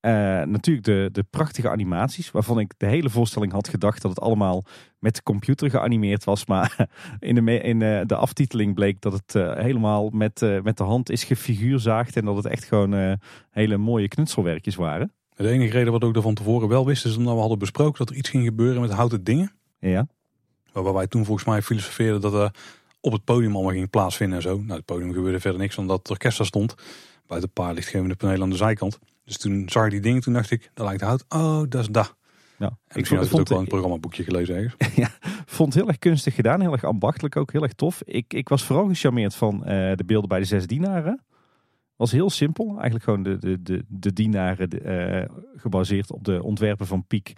Eh, natuurlijk de, de prachtige animaties, waarvan ik de hele voorstelling had gedacht dat het allemaal met de computer geanimeerd was. Maar in de, me- in de aftiteling bleek dat het helemaal met, met de hand is gefiguurzaagd. En dat het echt gewoon hele mooie knutselwerkjes waren. De enige reden wat ik er van tevoren wel wist, is omdat we hadden besproken dat er iets ging gebeuren met houten dingen. Ja, Waarbij wij toen volgens mij filosofeerden dat er op het podium allemaal ging plaatsvinden en zo. Nou, het podium gebeurde verder niks omdat het orkest daar stond. Buiten een paar lichtgevende panelen aan de zijkant. Dus toen zag ik die dingen, toen dacht ik, dat lijkt hout. Oh, dat is dat. ja. En misschien had ik het ook wel het programmaboekje gelezen ergens. vond het heel erg kunstig gedaan, heel erg ambachtelijk ook, heel erg tof. Ik, ik was vooral gecharmeerd van eh, de beelden bij de zes dienaren. Was heel simpel, eigenlijk gewoon de, de, de, de dienaren eh, gebaseerd op de ontwerpen van Piek.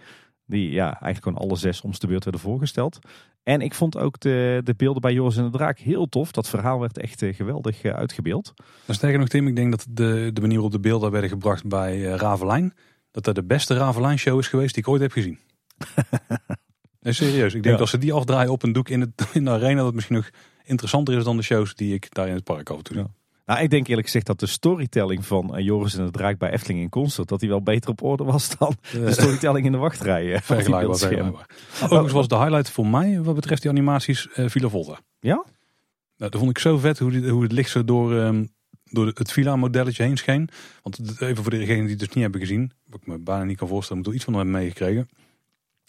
Die ja, eigenlijk gewoon alle zes om de beurt werden voorgesteld. En ik vond ook de, de beelden bij Joris en de Draak heel tof. Dat verhaal werd echt eh, geweldig eh, uitgebeeld. En sterker nog Tim, ik denk dat de, de manier waarop de beelden werden gebracht bij eh, Ravelijn, dat dat de beste Ravelijn show is geweest die ik ooit heb gezien. nee, serieus. Ik denk Ja. dat als ze die afdraaien op een doek in, het, in de arena, dat het misschien nog interessanter is dan de shows die ik daar in het park af en toe. Ja. Nou, ik denk eerlijk gezegd dat de storytelling van eh, Joris en de Draak bij Efteling in Concert, dat die wel beter op orde was dan de storytelling in de wachtrij. Vergelijkbaar, vergelijkbaar. Overigens was de highlight voor mij, wat betreft die animaties, eh Villa Volta. Ja? Nou, dat vond ik zo vet hoe, die, hoe het licht zo door, ehm, door het Villa-modelletje heen scheen. Want het- even voor degenen die het dus niet hebben gezien, wat ik me bijna niet kan voorstellen, moet er iets van hebben meegekregen.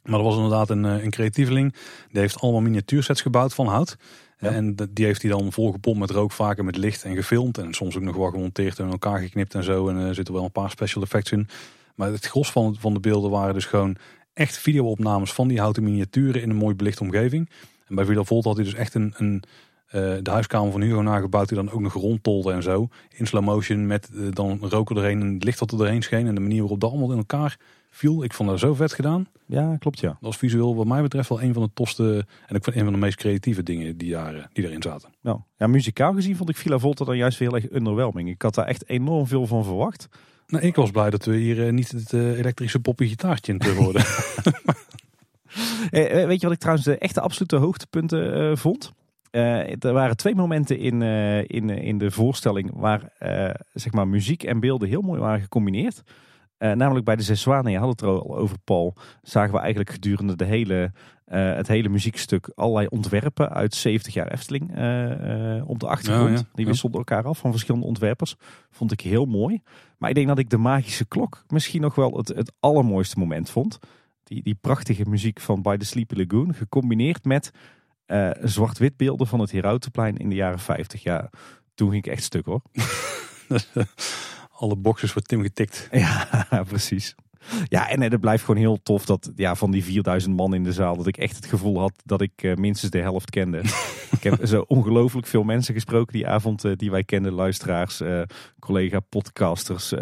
Maar er was inderdaad een, eh, een creatieveling, die heeft allemaal miniatuursets gebouwd van hout. En die heeft hij dan volgepompt met rook, vaker met licht en gefilmd. En soms ook nog wel gemonteerd en elkaar geknipt en zo. En er zitten wel een paar special effects in. Maar het gros van, de beelden waren dus gewoon echt videoopnames van die houten miniaturen in een mooi belichte omgeving. En bij Villa Volta had hij dus echt een, een eh, de huiskamer van Hugo nagebouwd die dan ook nog rondtolde en zo. In slow motion met eh, dan rook erheen en het licht dat er doorheen scheen. En de manier waarop dat allemaal in elkaar viel. Ik vond dat zo vet gedaan. Ja, klopt ja. Dat was visueel wat mij betreft wel een van de tofste en ook een van de meest creatieve dingen die, daar, die erin zaten. Nou, ja, muzikaal gezien vond ik Villa Volta dan juist weer heel erg underwhelming. Ik had daar echt enorm veel van verwacht. Nou, ik was blij dat we hier eh, niet het eh, elektrische poppy gitaartje in hoorden. Eh, weet je wat ik trouwens de echte absolute hoogtepunten eh, vond? Er waren twee momenten in, in, in de voorstelling waar zeg maar muziek en beelden heel mooi waren gecombineerd. Uh, namelijk bij de Zes Zwanen, je had het er al over Paul, zagen we eigenlijk gedurende de hele, uh, het hele muziekstuk allerlei ontwerpen uit 70 jaar Efteling uh, op de achtergrond. Ja, ja. Die wisselden elkaar af van verschillende ontwerpers. Vond ik heel mooi. Maar ik denk dat ik de magische klok misschien nog wel het, het allermooiste moment vond. Die, die prachtige muziek van By the Sleepy Lagoon, gecombineerd met zwart-wit beelden van het Herautenplein in de jaren 50. Ja, toen ging ik echt stuk hoor. Alle boxes voor Tim getikt. Ja, precies. Ja, en het blijft gewoon heel tof dat ja, van die 4000 man in de zaal, dat ik echt het gevoel had dat ik uh, minstens de helft kende. ik heb zo ongelooflijk veel mensen gesproken die avond uh, die wij kenden, luisteraars, uh, collega podcasters,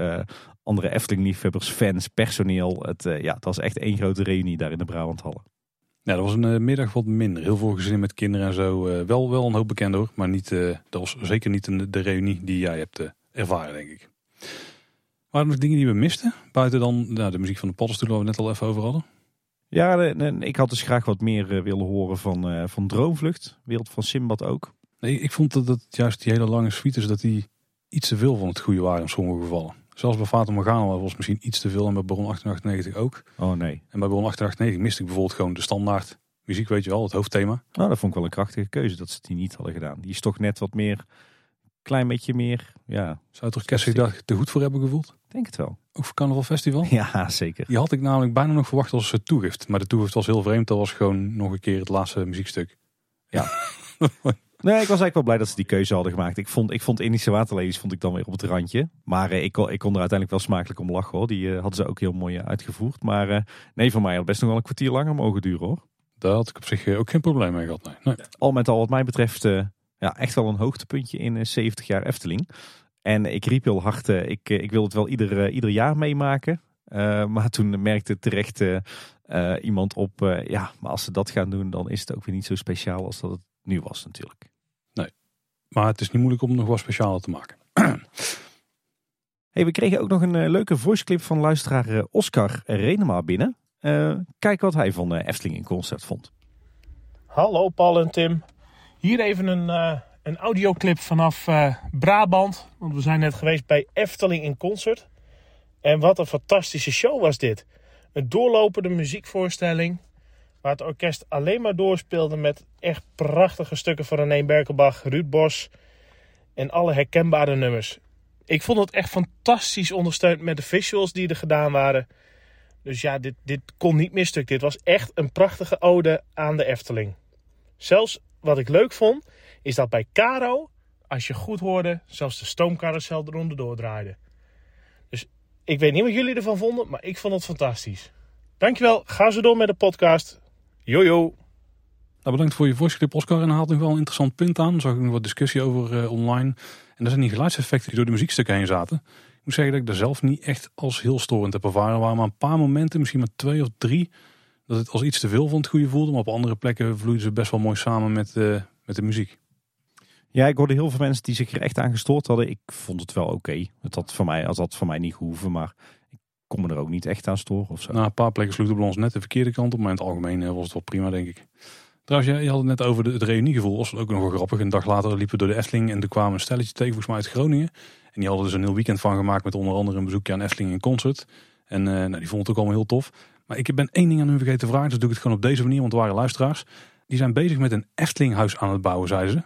andere Efteling-liefhebbers, fans, personeel. Het, ja, het was echt één grote reunie daar in de Brabanthallen. Ja, dat was een middag wat minder. Heel veel gezinnen met kinderen en zo. wel, wel een hoop bekend hoor, maar niet, dat was zeker niet een, de reunie die jij hebt ervaren, denk ik. Waren er nog dingen die we misten? Buiten dan nou, de muziek van de paddenstoelen waar we net al even over hadden. Ja, ik had dus graag wat meer eh, willen horen van, uh, van Droomvlucht. Wereld van Simbad ook. Nee, ik vond dat het juist die hele lange suites, dat die iets te veel van het goede waren in sommige gevallen. Zelfs bij Fata Morgana was misschien iets te veel en bij Baron 1898 ook. Oh nee. En bij Baron 1898 miste ik bijvoorbeeld gewoon de standaard muziek, weet je wel, het hoofdthema. Nou, dat vond ik wel een krachtige keuze dat ze die niet hadden gedaan. Die is toch net wat meer klein beetje meer. Ja, Zou toch Kerstdag daar te goed voor hebben gevoeld? Denk het wel. Ook voor Carnaval Festival? Ja, zeker. Die had ik namelijk bijna nog verwacht als toegift. Maar de toegift was heel vreemd. Dat was gewoon nog een keer het laatste muziekstuk. Ja. nee, ik was eigenlijk wel blij dat ze die keuze hadden gemaakt. Ik vond, ik vond Indische Waterlelies vond ik dan weer op het randje. Maar eh, ik, kon, ik kon er uiteindelijk wel smakelijk om lachen hoor. Die uh, hadden ze ook heel mooi uitgevoerd. Maar uh, nee, voor mij had best nog wel een kwartier langer mogen duren hoor. Daar had ik op zich ook geen probleem mee gehad. Nee. nee. Al met al wat mij betreft ja, echt wel een hoogtepuntje in 70 jaar Efteling. En ik riep heel hard, uh, ik, ik wil het wel ieder, ieder jaar meemaken. Uh, maar toen merkte terecht uh, iemand op, ja, maar als ze dat gaan doen, dan is het ook weer niet zo speciaal als dat het nu was natuurlijk. Nee, maar het is niet moeilijk om nog wat specialer te maken. hey, we kregen ook nog een leuke voiceclip van luisteraar Oscar Renema binnen. kijk wat hij van Efteling in Concept vond. Hallo Paul en Tim. Hier even een, uh, een audioclip vanaf uh, Brabant. Want we zijn net geweest bij Efteling in concert. En wat een fantastische show was dit. Een doorlopende muziekvoorstelling. Waar het orkest alleen maar doorspeelde met echt prachtige stukken van René Berkelbach, Ruud Bos. En alle herkenbare nummers. Ik vond het echt fantastisch ondersteund met de visuals die er gedaan waren. Dus ja, dit, dit kon niet misstuk. Dit was echt een prachtige ode aan de Efteling. Zelfs wat ik leuk vond, is dat bij Caro, als je goed hoorde, zelfs de stoomcarousel eronder doordraaide. Dus ik weet niet wat jullie ervan vonden, maar ik vond het fantastisch. Dankjewel, ga zo door met de podcast. Jojo. Nou, bedankt voor je voice Oscar. En haalt nog wel een interessant punt aan. Daar zag ik nog wat discussie over uh, online. En dat zijn die geluidseffecten die door de muziekstukken heen zaten. Ik moet zeggen dat ik daar zelf niet echt als heel storend heb ervaren. Er waren maar een paar momenten, misschien maar twee of drie, dat het als iets te veel van het goede voelde. Maar op andere plekken vloeiden ze best wel mooi samen met, uh, met de muziek. Ja, ik hoorde heel veel mensen die zich er echt aan gestoord hadden. Ik vond het wel oké. Het had voor mij, als dat voor mij niet gehoeven, maar ik kon me er ook niet echt aan storen of zo. Nou, een paar plekken sloeg de balans net de verkeerde kant op, maar in het algemeen eh, was het wel prima, denk ik. Trouwens, je, je had het net over de, het reuniegevoel. was ook nog wel grappig. Een dag later liepen we door de Efteling en er kwamen een stelletje tegen, volgens mij uit Groningen. En die hadden dus een heel weekend van gemaakt met onder andere een bezoekje aan Efteling in concert. En uh, nou, die vonden het ook allemaal heel tof. Maar ik ben één ding aan hun vergeten te vragen, dus doe ik het gewoon op deze manier, want er waren luisteraars. Die zijn bezig met een Eftelinghuis aan het bouwen, zeiden ze.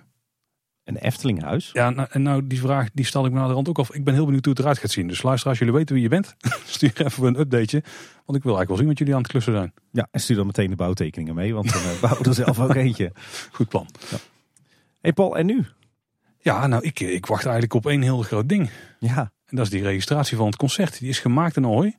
Een Eftelinghuis? Ja, nou, en nou die vraag die stel ik me naar de rand ook af. Ik ben heel benieuwd hoe het eruit gaat zien. Dus luisteraars, jullie weten wie je bent. stuur even een updateje. Want ik wil eigenlijk wel zien wat jullie aan het klussen zijn. Ja, en stuur dan meteen de bouwtekeningen mee. Want dan uh, bouwen we er zelf ook eentje. Goed plan. Ja. hey Paul, en nu? Ja, nou ik, ik wacht eigenlijk op één heel groot ding. Ja. En dat is die registratie van het concert. Die is gemaakt in Ahoy.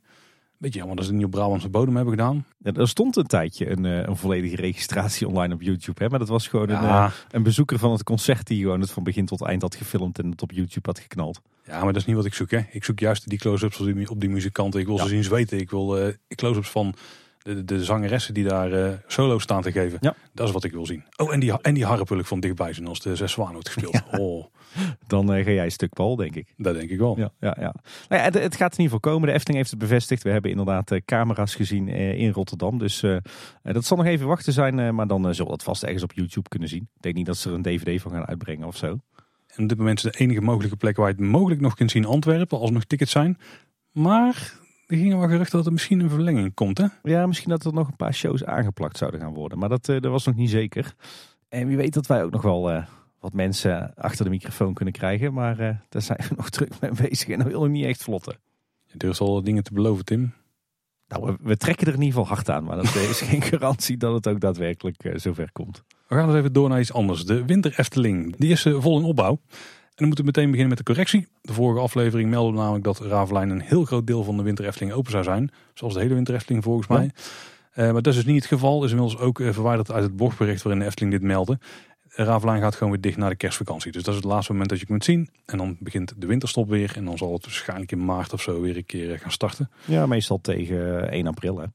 Beetje jammer dat ze het niet op Brabantse bodem hebben gedaan. Ja, er stond een tijdje een, eh, een volledige registratie online op YouTube. Hè? Maar dat was gewoon een, eh, een bezoeker van het concert die gewoon het van begin tot eind had gefilmd en het op YouTube had geknald. Ja, maar dat is niet wat ik zoek. Hè. Ik zoek juist die close-ups op die, op die muzikanten. Ik wil ze zien zweten. Ik wil uh, close-ups van de, de zangeressen die daar uh, solo staan te geven. Ja. Dat is wat ik wil zien. Oh, en die, en die harp wil ik van dichtbij zien als de zes zwanen wordt gespeeld. Oh. Dan uh, ga jij een stuk Paul, denk ik. Dat denk ik wel. Ja, ja, ja. Nou ja het, het, gaat in ieder geval komen. De Efteling heeft het bevestigd. We hebben inderdaad uh, camera's gezien in Rotterdam. Dus dat zal nog even wachten zijn. maar dan zullen we dat vast ergens op YouTube kunnen zien. Ik denk niet dat ze er een dvd van gaan uitbrengen of zo. En op dit moment is de enige mogelijke plek waar je het mogelijk nog kunt zien Antwerpen. Als er nog tickets zijn. Maar er gingen wel geruchten dat er misschien een verlenging komt, hè? Ja, misschien dat er nog een paar shows aangeplakt zouden gaan worden. Maar dat, eh, dat was nog niet zeker. En wie weet dat wij ook nog wel eh, wat mensen achter de microfoon kunnen krijgen. Maar eh, daar zijn we nog druk mee bezig en dat wil nog niet echt vlotten. Je durft al dingen te beloven, Tim. Nou, we, we trekken er in ieder geval hard aan. Maar dat is geen garantie dat het ook daadwerkelijk eh, zover komt. We gaan dus even door naar iets anders. De Winter Efteling. Die is eh, vol in opbouw. En dan moeten we meteen beginnen met de correctie. De vorige aflevering meldde namelijk dat Ravelijn een heel groot deel van de Winter Efteling open zou zijn. Zoals de hele Winter Efteling volgens Ja. mij. Eh, maar dat is dus niet het geval. Is inmiddels ook eh, verwijderd uit het blogbericht waarin de Efteling dit meldde. Ravelijn gaat gewoon weer dicht na de kerstvakantie. Dus dat is het laatste moment dat je kunt zien. En dan begint de winterstop weer. En dan zal het waarschijnlijk in maart of zo weer een keer eh, gaan starten. Ja, meestal tegen eh, 1 april. Hè.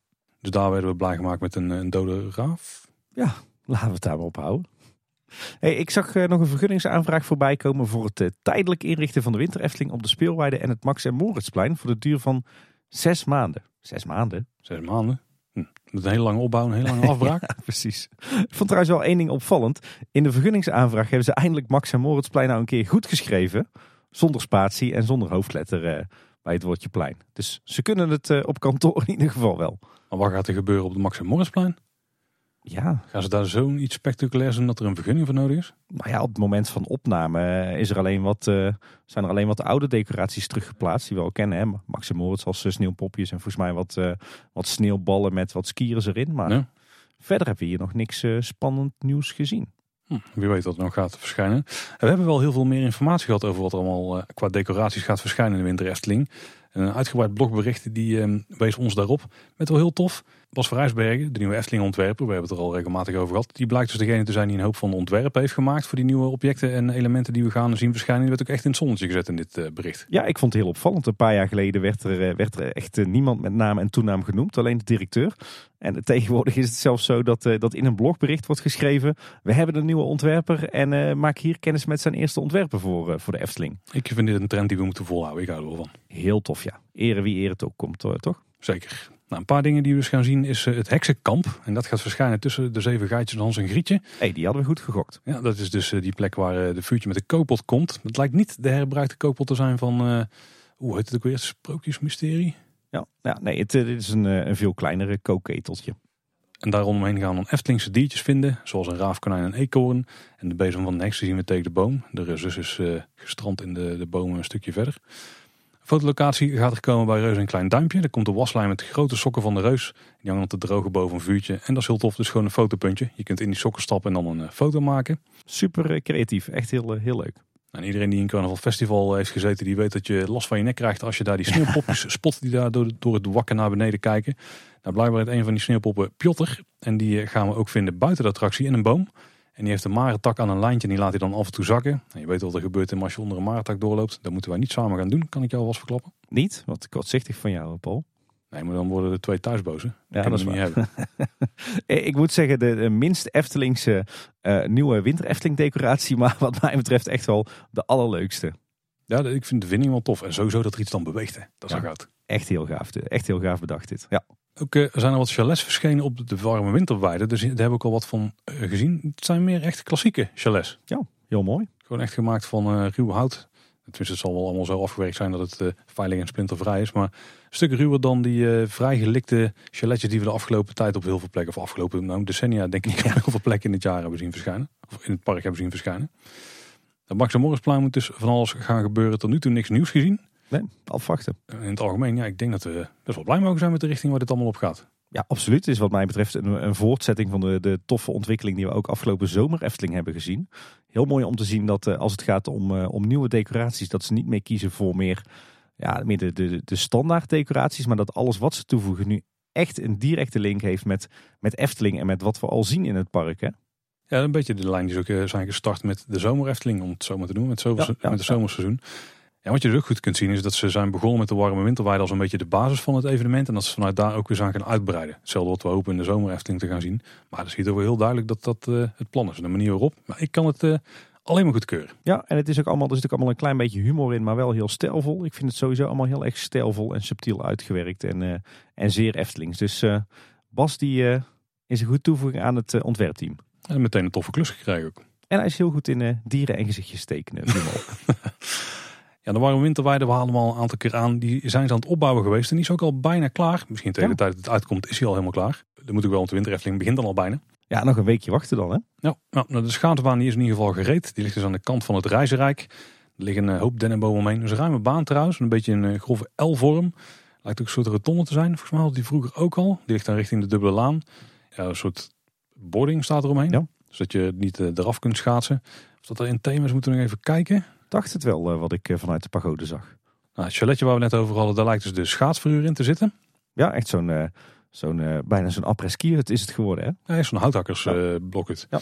Dus daar werden we blij gemaakt met een, een dode raaf. Laten we het daar maar op houden. Hey, ik zag eh, nog een vergunningsaanvraag voorbij komen voor het eh, tijdelijk inrichten van de Winter Efteling op de speelweide en het Max en Moritzplein voor de duur van zes maanden. Zes maanden? Zes maanden. Met een hele lange opbouw, een hele lange afbraak. Ja, precies. Ik vond trouwens wel één ding opvallend. In de vergunningsaanvraag hebben ze eindelijk Max en Moritzplein nou een keer goed geschreven. Zonder spatie en zonder hoofdletter eh, bij het woordje plein. Dus ze kunnen het eh, op kantoor in ieder geval wel. Maar wat gaat er gebeuren op de Max en Moritzplein? Ja, Gaan ze daar zo'n spectaculairs doen dat er een vergunning voor nodig is? nou ja, op het moment van opname eh, is er alleen wat, eh, zijn er alleen wat oude decoraties teruggeplaatst die we al kennen. Hè? Max en Moritz als eh, sneeuwpopjes en volgens mij wat, wat sneeuwballen met wat skiers erin. Maar Ja. verder hebben we hier nog niks spannend nieuws gezien. Hm, wie weet wat er nog gaat verschijnen. En we hebben wel heel veel meer informatie gehad over wat er allemaal qua decoraties gaat verschijnen in de Winter Efteling. En Een uitgebreid blogbericht die eh, wees ons daarop. Met wel heel tof. Bas van Rijsbergen, de nieuwe Efteling ontwerper, we hebben het er al regelmatig over gehad. Die blijkt dus degene te zijn die een hoop van de ontwerpen heeft gemaakt voor die nieuwe objecten en elementen die we gaan zien verschijnen. Die werd ook echt in het zonnetje gezet in dit eh, bericht. Ja, ik vond het heel opvallend. Een paar jaar geleden werd er, eh, werd er echt eh, niemand met naam en toenaam genoemd, alleen de directeur. En tegenwoordig is het zelfs zo dat, dat in een blogbericht wordt geschreven: We hebben een nieuwe ontwerper en maak hier kennis met zijn eerste ontwerpen voor, voor de Efteling. Ik vind dit een trend die we moeten volhouden. Ik hou er wel van. Heel tof, ja. Ere wie ere het ook komt, toch? Zeker. Nou, een paar dingen die we dus gaan zien is eh, het heksenkamp. En dat gaat verschijnen tussen de zeven gaatjes en Hans en Grietje. hey, die hadden we goed gegokt. Ja, dat is dus eh, die plek waar eh, de vuurtje met de koopot komt. Het lijkt niet de herbruikte koopot te zijn van, eh hoe heet het ook weer, Sprookjesmysterie. Ja, ja nee, het, is een, een veel kleinere kookketeltje. En daar rondomheen gaan we dan Eftelingse diertjes vinden, zoals een raafkonijn en eekhoorn. En de bezem van de heks die zien we tegen de boom. De zus is gestrand in de, de bomen een stukje verder. Fotolocatie gaat er komen bij Reus en Klein Duimpje. Daar komt de waslijn met de grote sokken van de Reus. Die hangen op de droge boven een vuurtje. En dat is heel tof, dus gewoon een fotopuntje. Je kunt in die sokken stappen en dan een eh, foto maken. Super eh, creatief, echt heel, eh, heel leuk. En iedereen die in Carnaval Festival heeft gezeten, die weet dat je last van je nek krijgt als je daar die sneeuwpopjes spot die daar door, door het wakken naar beneden kijken. Nou, blijkbaar heeft een van die sneeuwpoppen Piotr. En die gaan we ook vinden buiten de attractie in een boom. En die heeft een marentak aan een lijntje en die laat hij dan af en toe zakken. En je weet wat er gebeurt als je onder een marentak doorloopt. Dat moeten wij niet samen gaan doen, kan ik jou alvast verklappen. Niet? Wat kortzichtig van jou, Paul. Nee, maar dan worden er twee thuisbozen. Ja, dat is niet hebben. Ik moet zeggen, de, de minst Eftelingse eh, nieuwe winter Efteling decoratie, maar wat mij betreft echt wel de allerleukste. Ja, ik vind de vinding wel tof. En sowieso dat er iets dan beweegt. Hè. Dat is Ja. Echt heel gaaf. Echt heel gaaf bedacht dit. Ja. Ook eh, er zijn er wat chalets verschenen op de warme winterweide. Dus daar heb ik al wat van eh, gezien. Het zijn meer echt klassieke chalets. Heel mooi. Gewoon echt gemaakt van eh, ruw hout. Tenminste, het zal wel allemaal zo afgewerkt zijn dat het veilig en splintervrij is. Maar een stuk ruwer dan die eh vrijgelikte chaletjes die we de afgelopen tijd op heel veel plekken, of afgelopen nou, decennia denk ik, op heel veel plekken in het jaar hebben zien verschijnen. Of in het park hebben zien verschijnen. Dat Max en Morrisplein moet dus van alles gaan gebeuren. Tot nu toe niks nieuws gezien. Nee, afwachten. In het algemeen, ja, ik denk dat we best wel blij mogen zijn met de richting waar dit allemaal op gaat. Ja, absoluut. Het is wat mij betreft een, een voortzetting van de, de toffe ontwikkeling die we ook afgelopen zomer Efteling hebben gezien. Heel mooi om te zien dat eh, als het gaat om, eh, om nieuwe decoraties, dat ze niet meer kiezen voor meer, ja, meer de, de, de standaard decoraties, maar dat alles wat ze toevoegen nu echt een directe link heeft met, met Efteling en met wat we al zien in het park. Hè? Ja, een beetje de lijn die is ook eh, zijn gestart met de zomer Efteling, om het zo maar te doen, met, zomer, Ja, ja, met het zomerseizoen. Ja, wat je dus ook goed kunt zien is dat ze zijn begonnen met de warme winterweide als een beetje de basis van het evenement. En dat ze vanuit daar ook weer zijn gaan uitbreiden. Hetzelfde wat we hopen in de zomer Efteling te gaan zien. Maar dat ziet er wel heel duidelijk dat dat eh, het plan is. En de manier waarop. Maar ik kan het eh, alleen maar goedkeuren. Ja, en het is ook allemaal, er zit ook allemaal een klein beetje humor in, maar wel heel stijlvol. Ik vind het sowieso allemaal heel erg stijlvol en subtiel uitgewerkt en, eh, en zeer Eftelings. Dus Bas die is een goed toevoeging aan het ontwerpteam. En meteen een toffe klus gekregen ook. En hij is heel goed in dieren en gezichtjes tekenen. Ja, de warme winterweide, we halen hem al een aantal keer aan. Die zijn ze aan het opbouwen geweest en die is ook al bijna klaar. Misschien tegen Ja. de tijd dat het uitkomt is hij al helemaal klaar. Dat moet ik wel, want de winterefteling begint dan al bijna. Ja, nog een weekje wachten dan hè. Ja, nou, nou, de schaatsbaan die is in ieder geval gereed. Die ligt dus aan de kant van het Reizenrijk. Er liggen een hoop dennenbomen omheen. Dus een ruime baan trouwens. Een beetje een eh, grove L-vorm. Lijkt ook een soort rotonde te zijn. Volgens mij had die vroeger ook al. Die ligt dan richting de dubbele laan. Ja, een soort boarding staat er omheen. Ja. Zodat je niet eh, eraf kunt schaatsen. Of dat er in thema is, moeten we nog even kijken. Dacht het wel eh, wat ik eh, vanuit de pagode zag. Nou, het chaletje waar we net over hadden, daar lijkt dus de schaatsverhuur in te zitten. Ja, echt zo'n, eh, zo'n bijna zo'n après-ski. Het is het geworden hè. Ja, is zo'n houthakkersblokhut. Ja.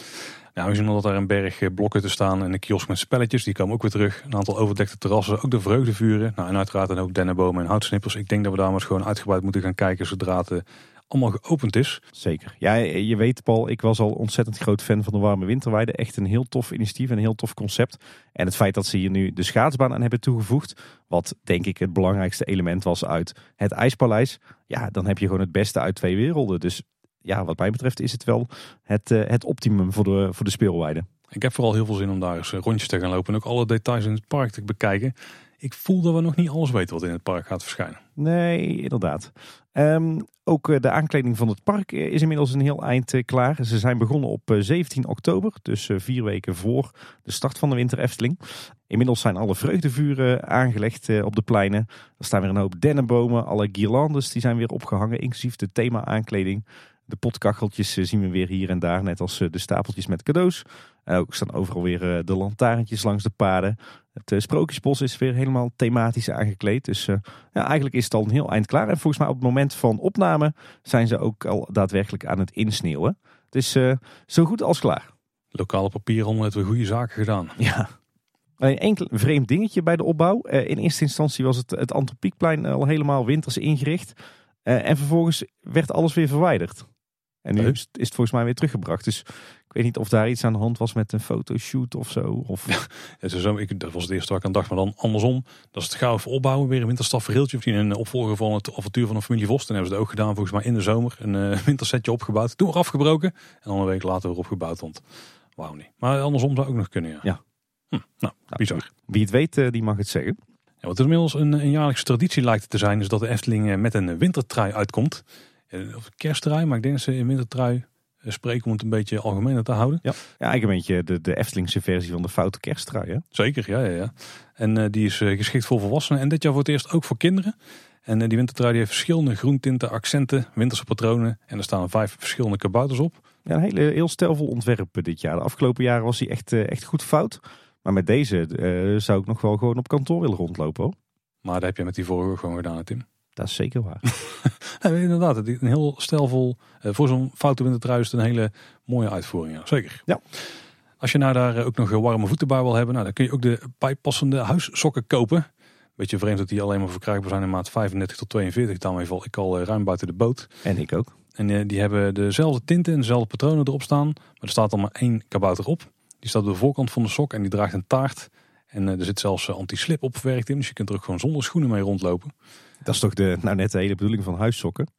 Nou, we zien al dat daar een berg eh, blokhutten staan en een kiosk met spelletjes. Die komen ook weer terug. Een aantal overdekte terrassen, ook de vreugdevuren. Nou, en uiteraard een hoop dennenbomen en houtsnippers. Ik denk dat we daar maar eens gewoon uitgebreid moeten gaan kijken zodra het allemaal geopend is. Zeker. Ja, je weet Paul, ik was al ontzettend groot fan van de warme winterweide. Echt een heel tof initiatief en een heel tof concept. En het feit dat ze hier nu de schaatsbaan aan hebben toegevoegd, wat denk ik het belangrijkste element was uit het IJspaleis. Ja, dan heb je gewoon het beste uit twee werelden. Dus ja, wat mij betreft is het wel het, eh, het optimum voor de, voor de speelweide. Ik heb vooral heel veel zin om daar eens eh, rondjes te gaan lopen. En ook alle details in het park te bekijken. Ik voel dat we nog niet alles weten wat in het park gaat verschijnen. Nee, inderdaad. Ehm, ook eh, de aankleding van het park eh, is inmiddels een heel eind eh, klaar. Ze zijn begonnen op eh, 17 oktober, dus vier weken voor de start van de Winter Efteling. Inmiddels zijn alle vreugdevuren aangelegd op de pleinen. Er staan weer een hoop dennenbomen. Alle guirlandes die zijn weer opgehangen, inclusief de thema-aankleding. De potkacheltjes eh, zien we weer hier en daar, net als eh, de stapeltjes met cadeaus. En ook staan overal weer eh, de lantaarntjes langs de paden. Het eh, Sprookjesbos is weer helemaal thematisch aangekleed. Dus eh, ja, eigenlijk is het al een heel eind klaar. En volgens mij op het moment van opname zijn ze ook al daadwerkelijk aan het insneeuwen. Het is eh, zo goed als klaar. Lokale papierhandel heeft weer goede zaken gedaan. Ja. Alleen enkel vreemd dingetje bij de opbouw. Eh, in eerste instantie was het, het Antropiekplein al helemaal winters ingericht. Eh, en vervolgens werd alles weer verwijderd. En nu is, is het volgens mij weer teruggebracht. Dus ik weet niet of daar iets aan de hand was met een fotoshoot of zo. Of... Zo, ik, dat was het eerste waar ik aan dacht. Maar dan andersom. Dat is het gauw opbouwen. Weer een winterstafverheeltje. Of een opvolger van het avontuur van de familie Vos. Dan hebben ze het ook gedaan volgens mij in de zomer. Een eh, wintersetje opgebouwd. Toen weer afgebroken. En dan een week later weer opgebouwd. Want wauw niet. Maar andersom zou ook nog kunnen ja. Ja. Hm, nou, bizar. Wie het weet, eh, die mag het zeggen. Ja, wat inmiddels een, een jaarlijkse traditie lijkt te zijn, is dat de Efteling eh, met een wintertrui uitkomt. Eh, Of kersttrui, maar ik denk dat ze in wintertrui eh, spreken om het een beetje algemener te houden. Ja, eigenlijk een beetje de, de Eftelingse versie van de foute kersttrui. Hè? Zeker, ja, ja, ja. En eh, die is geschikt voor volwassenen en dit jaar voor het eerst ook voor kinderen. En die wintertrui die heeft verschillende groentinten, accenten, winterse patronen. En er staan vijf verschillende kabouters op. Ja, een hele, heel stijlvol ontwerp dit jaar. De afgelopen jaren was hij echt, echt goed fout. Maar met deze zou ik nog wel gewoon op kantoor willen rondlopen. Hoor. Maar dat heb je met die vorige gewoon gedaan, Tim. Dat is zeker waar. Ja, inderdaad, een heel stijlvol. eh, voor zo'n foute wintertrui is een hele mooie uitvoering. Ja. Zeker. Ja. Als je nou daar eh, ook nog eh, warme voeten bij wil hebben, nou, dan kun je ook de bijpassende huissokken kopen. Beetje vreemd dat die alleen maar verkrijgbaar zijn in maat 35 tot 42. Daarmee val ik al ruim buiten de boot. En ik ook. En die hebben dezelfde tinten en dezelfde patronen erop staan. Maar er staat al maar één kabouter op. Die staat op de voorkant van de sok en die draagt een taart. En er zit zelfs anti-slip op verwerkt in. Dus je kunt er ook gewoon zonder schoenen mee rondlopen. Dat is toch de, nou net de hele bedoeling van huissokken.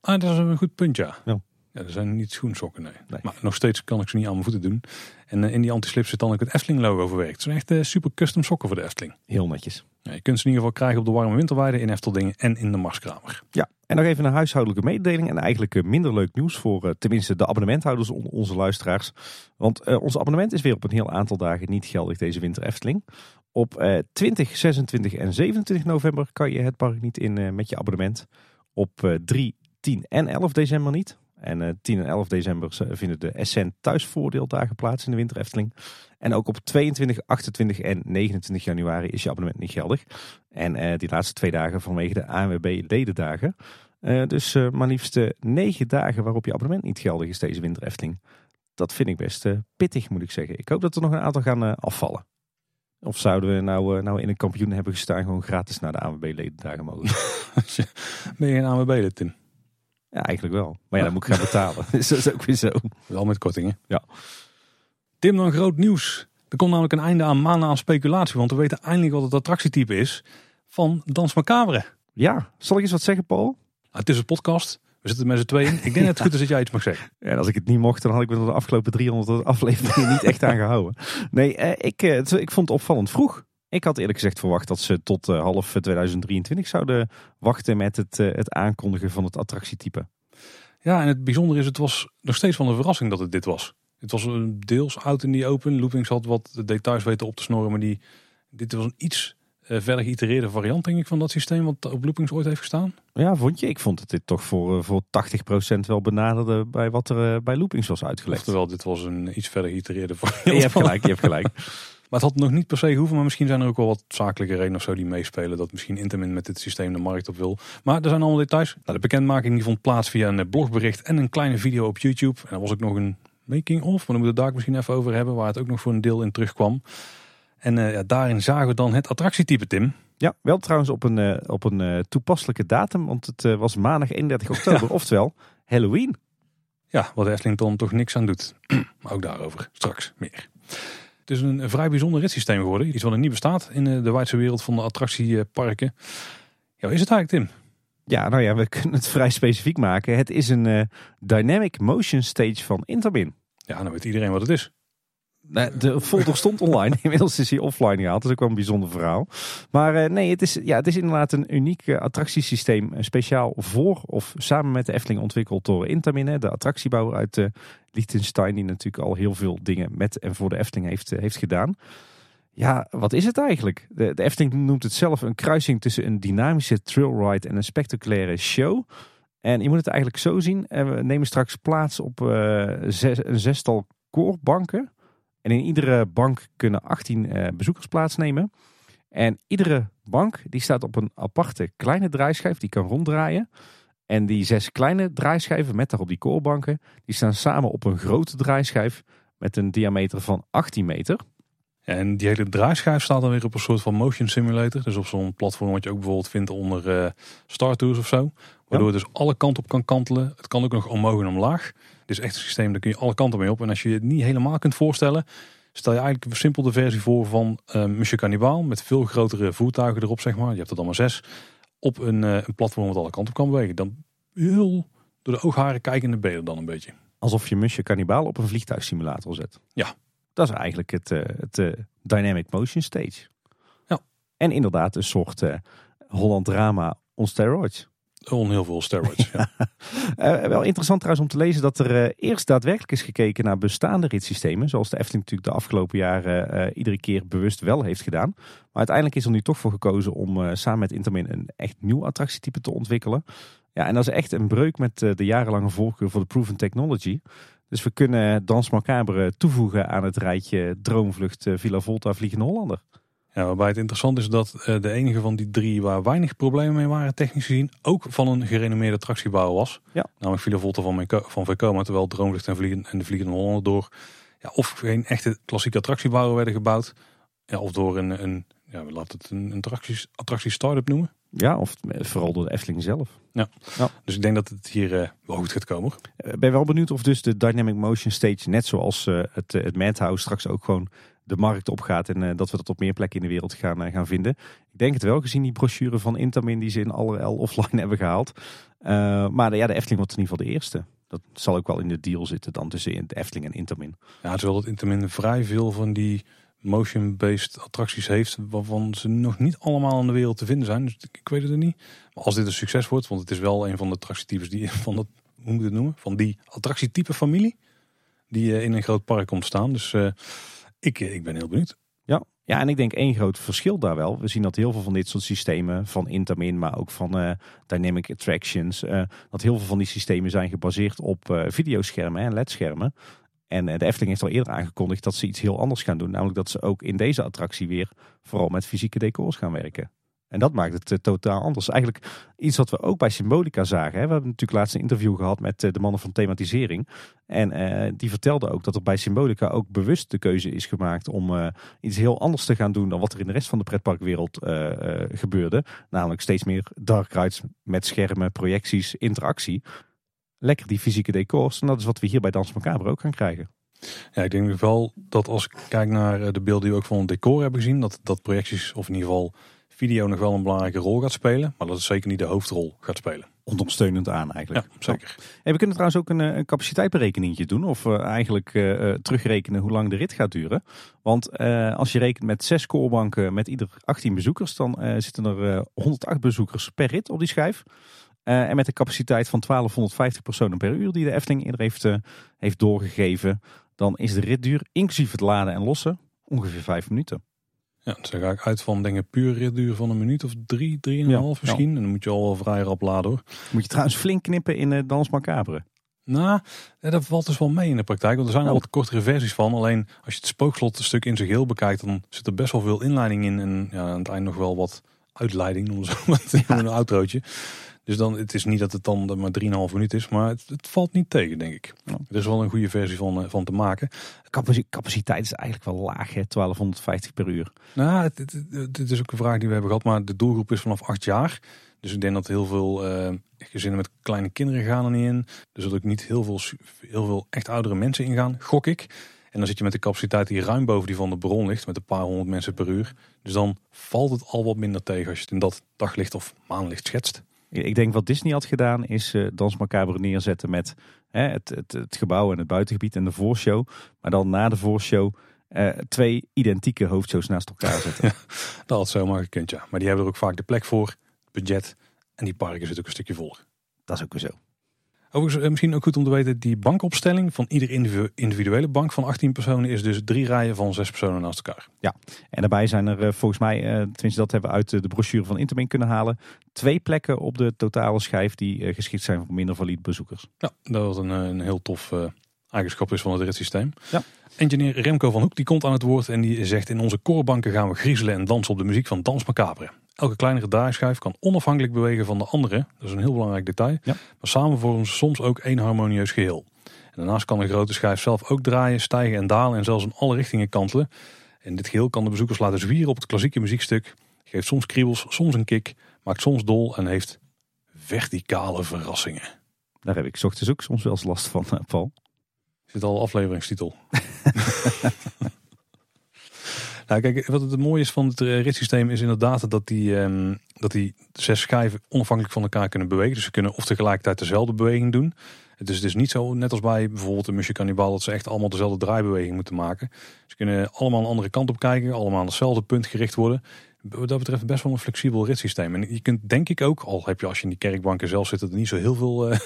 Ah, dat is een goed punt, ja. Ja. Ja, er zijn niet schoensokken, nee. Nee. Maar nog steeds kan ik ze niet aan mijn voeten doen. En eh, in die anti-slip zit dan ook het Efteling logo verwerkt. Het zijn echt eh, super custom sokken voor de Efteling. Heel netjes. Ja, je kunt ze in ieder geval krijgen op de warme winterweide in Efteldingen en in de Marskramer. Ja, en nog even een huishoudelijke mededeling. En eigenlijk eh, minder leuk nieuws voor tenminste de abonnementhouders onder onze luisteraars. Want ons abonnement is weer op een heel aantal dagen niet geldig deze winter Efteling. Op eh, 20, 26 en 27 november kan je het park niet in met je abonnement. Op eh 3, 10 en 11 december niet. En eh 10 en 11 december z- vinden de Essent thuisvoordeeldagen plaats in de winter Efteling. En ook op 22, 28 en 29 januari is je abonnement niet geldig. En eh, die laatste twee dagen vanwege de ANWB ledendagen. Eh, dus eh, maar liefst eh, negen dagen waarop je abonnement niet geldig is deze winter Efteling. Dat vind ik best eh, pittig moet ik zeggen. Ik hoop dat er nog een aantal gaan eh, afvallen. Of zouden we nou, eh, nou in een kampioen hebben gestaan gewoon gratis naar de ANWB ledendagen mogen? Ben je een ANWB Tim? Ja, eigenlijk wel. Maar ja, dan moet ik gaan betalen. dus dat is ook weer zo. Wel met kortingen. Ja. Tim, dan groot nieuws. Er komt namelijk een einde aan maanden aan speculatie. Want we weten eindelijk wat het attractietype is van Dans Macabre. Ja, zal ik eens wat zeggen Paul? Nou, het is een podcast. We zitten met z'n tweeën. Ik denk dat het goed is dat jij iets mag zeggen. En als ik het niet mocht, dan had ik me de afgelopen 300 afleveringen niet echt aan gehouden. Nee, eh, ik, eh, ik vond het opvallend vroeg. Ik had eerlijk gezegd verwacht dat ze tot uh, half 2023 zouden wachten met het, uh, het aankondigen van het attractietype. Ja, en het bijzondere is, het was nog steeds van een verrassing dat het dit was. Het was een deels oud in die open. Loopings had wat details weten op te snorren, maar die, dit was een iets verder geïtereerde variant denk ik van dat systeem wat op Loopings ooit heeft gestaan. Ja, vond je? Ik vond het dit toch voor, voor 80% wel benaderde bij wat er bij Loopings was uitgelegd. Terwijl dit was een iets verder geïtereerde variant. je hebt gelijk, je hebt gelijk. Maar het had nog niet per se gehoeven. Maar misschien zijn er ook wel wat zakelijke redenen of zo die meespelen. Dat misschien Intamin met dit systeem de markt op wil. Maar er zijn allemaal details. Nou, de bekendmaking die vond plaats via een blogbericht en een kleine video op YouTube. En er was ook nog een making of. Maar dan moeten we het daar misschien even over hebben. Waar het ook nog voor een deel in terugkwam. En uh, ja, daarin zagen we dan het attractietype, Tim. Ja, wel trouwens op een, uh, op een uh, toepasselijke datum. Want het was maandag 31 oktober. oftewel Halloween. Ja, wat Efteling dan toch niks aan doet. maar ook daarover straks meer. Het is een vrij bijzonder ritssysteem geworden. Iets wat er niet bestaat in de wijdse wereld van de attractieparken. Ja, is het eigenlijk, Tim? Ja, nou ja, we kunnen het vrij specifiek maken. Het is een uh, Dynamic Motion Stage van Intermin. Ja, dan weet iedereen wat het is. De folder stond online. Inmiddels is hij offline gehaald. Dat is ook wel een bijzonder verhaal. Maar uh, nee, het is, ja, het is inderdaad een uniek uh, attractiesysteem. Speciaal voor of samen met de Efteling ontwikkeld door Intamin. De attractiebouwer uit Liechtenstein. Die natuurlijk al heel veel dingen met en voor de Efteling heeft, heeft gedaan. Ja, wat is het eigenlijk? De, de Efteling noemt het zelf een kruising tussen een dynamische trailride en een spectaculaire show. En je moet het eigenlijk zo zien. We nemen straks plaats op zes, een zestal koorbanken. En in iedere bank kunnen 18 uh, bezoekers plaatsnemen. En iedere bank die staat op een aparte kleine draaischijf die kan ronddraaien. En die zes kleine draaischijven met daarop die koorbanken, die staan samen op een grote draaischijf met een diameter van 18 meter. En die hele draaischijf staat dan weer op een soort van motion simulator. Dus op zo'n platform wat je ook bijvoorbeeld vindt onder uh, Star Tours of zo. Waardoor het dus alle kanten op kan kantelen. Het kan ook nog omhoog en omlaag. Is echt een systeem, daar kun je alle kanten mee op. En als je het niet helemaal kunt voorstellen, stel je eigenlijk een simpel de versie voor van uh, Monsieur Cannibal. Met veel grotere voertuigen erop, zeg maar. Je hebt er dan maar zes. Op een, uh, een platform wat alle kanten op kan bewegen. Dan heel door de oogharen kijkende beelden dan een beetje. Alsof je Monsieur Cannibal op een vliegtuigsimulator zet. Ja. Dat is eigenlijk het, uh, het Dynamic Motion Stage. Ja. En inderdaad een soort Holland drama on steroids. On heel veel steroids. Ja. uh, wel interessant trouwens om te lezen dat er uh, eerst daadwerkelijk is gekeken naar bestaande ritssystemen. Zoals de Efteling natuurlijk de afgelopen jaren uh, iedere keer bewust wel heeft gedaan. Maar uiteindelijk is er nu toch voor gekozen om samen met Intermin een echt nieuw attractietype te ontwikkelen. Ja, en dat is echt een breuk met de jarenlange voorkeur voor de proven technology. Dus we kunnen Dans Macabre toevoegen aan het rijtje Droomvlucht Villa Volta Vliegende Hollander. Ja, waarbij het interessant is dat de enige van die drie waar weinig problemen mee waren, technisch gezien, ook van een gerenommeerde attractiebouwer was. Ja. Namelijk Villa Volta van, van Vekoma, terwijl Droomvlucht en, Vliegen, en de Vliegende Hollander door ja, of geen echte klassieke attractiebouwer werden gebouwd, ja, of door een, een ja, laten het een attractie, attractie start-up noemen. Ja, of vooral door de Efteling zelf. Ja. ja. Dus ik denk dat het hier uh, wel goed gaat komen. Ik ben wel benieuwd of dus de Dynamic Motion Stage, net zoals uh, het, het Madhouse, straks ook gewoon de markt opgaat en uh, dat we dat op meer plekken in de wereld gaan, uh, gaan vinden. Ik denk het wel, gezien die brochure van Intamin die ze in alle L offline hebben gehaald. Uh, maar de, ja, de Efteling wordt in ieder geval de eerste. Dat zal ook wel in de deal zitten dan tussen de Efteling en Intamin. Ja, terwijl dat Intamin vrij veel van die motion-based attracties heeft, waarvan ze nog niet allemaal in de wereld te vinden zijn. Dus ik weet het er niet. Als dit een succes wordt, want het is wel een van de attractietypes die van dat, hoe moet je het noemen, van die attractietype familie, die in een groot park komt staan. Dus ik, ik ben heel benieuwd. Ja. ja, en ik denk één groot verschil daar wel. We zien dat heel veel van dit soort systemen, van Intamin, maar ook van uh, Dynamic Attractions, uh, dat heel veel van die systemen zijn gebaseerd op uh, videoschermen en ledschermen. En de Efteling heeft al eerder aangekondigd dat ze iets heel anders gaan doen. Namelijk dat ze ook in deze attractie weer vooral met fysieke decors gaan werken. En dat maakt het uh, totaal anders. Eigenlijk iets wat we ook bij Symbolica zagen. Hè. We hebben natuurlijk laatst een interview gehad met uh, de mannen van thematisering. En uh, die vertelden ook dat er bij Symbolica ook bewust de keuze is gemaakt om iets heel anders te gaan doen dan wat er in de rest van de pretparkwereld gebeurde. Namelijk steeds meer dark rides met schermen, projecties, interactie. Lekker die fysieke decors. En dat is wat we hier bij Dans Macabre ook gaan krijgen. Ja, ik denk wel dat als ik kijk naar de beelden die we ook van het decor hebben gezien, dat, dat projecties of in ieder geval video nog wel een belangrijke rol gaat spelen. Maar dat het zeker niet de hoofdrol gaat spelen. Ondersteunend aan eigenlijk. Ja, zeker. Hey, we kunnen trouwens ook een, eh, een capaciteitsberekeningetje doen. Of uh, eigenlijk uh, terugrekenen hoe lang de rit gaat duren. Want als je rekent met zes koorbanken met ieder 18 bezoekers. Dan zitten er 108 bezoekers per rit op die schijf. en met een capaciteit van 1250 personen per uur die de Efteling eerder heeft, heeft doorgegeven. Dan is de ritduur, inclusief het laden en lossen, ongeveer vijf minuten. Ja, dus dan ga ik uit van denk ik puur ritduur van een minuut of drie, drieënhalf ja, misschien. En dan moet je al wel vrij rap laden hoor. Moet je trouwens flink knippen in uh, Dans Macabre. Nou, dat valt dus wel mee in de praktijk. Want er zijn al wat kortere versies van. Alleen als je het spookslot een stuk in zijn geheel bekijkt, dan zit er best wel veel inleiding in. En ja, aan het eind nog wel wat uitleiding, noemen ze ja. een outrootje. Dus dan, het is niet dat het dan maar 3,5 minuut is, maar het, het, valt niet tegen, denk ik. Er is wel een goede versie van, eh, van te maken. Capaciteit is eigenlijk wel laag, hè? 1250 per uur. Nou, het, het, is ook een vraag die we hebben gehad, maar de doelgroep is vanaf 8 jaar. Dus ik denk dat heel veel uh, gezinnen met kleine kinderen gaan er niet in. Dus dat ook niet heel veel, heel veel echt oudere mensen ingaan, gok ik. En dan zit je met de capaciteit die ruim boven die van de bron ligt, met een paar honderd mensen per uur. Dus dan valt het al wat minder tegen als je het in dat daglicht of maanlicht schetst. Ik denk wat Disney had gedaan is uh, Dans Macabre neerzetten met hè, het, het, het, gebouw en het buitengebied en de voorshow. Maar dan na de voorshow uh, twee identieke hoofdshows naast elkaar zetten. dat had zomaar gekund, ja. Maar die hebben er ook vaak de plek voor, het budget en die parken zitten ook een stukje vol. Dat is ook weer zo. Overigens, eh, misschien ook goed om te weten, die bankopstelling van ieder individuele bank van 18 personen is dus drie rijen van zes personen naast elkaar. Ja, en daarbij zijn er eh, volgens mij, eh, tenminste dat hebben we uit de brochure van Intermin kunnen halen, twee plekken op de totale schijf die geschikt zijn voor minder valide bezoekers. Ja, dat is een, een heel tof eigenschap is van het ritssysteem. Ja. Engineer Remco van Hoek die komt aan het woord en die zegt in onze koorbanken gaan we griezelen en dansen op de muziek van Dans Macabre. Elke kleinere draaischijf kan onafhankelijk bewegen van de andere. Dat is een heel belangrijk detail. Ja. Maar samen vormen ze soms ook één harmonieus geheel. En daarnaast kan een grote schijf zelf ook draaien, stijgen en dalen en zelfs in alle richtingen kantelen. En dit geheel kan de bezoekers laten zwieren op het klassieke muziekstuk. Geeft soms kriebels, soms een kick, maakt soms dol en heeft verticale verrassingen. Daar heb ik ochtends ook soms wel eens last van, eh, Paul. Zit al afleveringstitel. Nou, kijk, wat het mooie is van het eh, ritssysteem is inderdaad dat die, um, dat die zes schijven onafhankelijk van elkaar kunnen bewegen. Dus ze kunnen of tegelijkertijd dezelfde beweging doen. Dus het is niet zo, net als bij bijvoorbeeld de Musje Cannibal, dat ze echt allemaal dezelfde draaibeweging moeten maken. Ze kunnen allemaal een andere kant op kijken, allemaal aan hetzelfde punt gericht worden. Wat dat betreft best wel een flexibel ritssysteem. En je kunt denk ik ook, al heb je als je in die kerkbanken zelf zit, er niet zo heel veel, uh,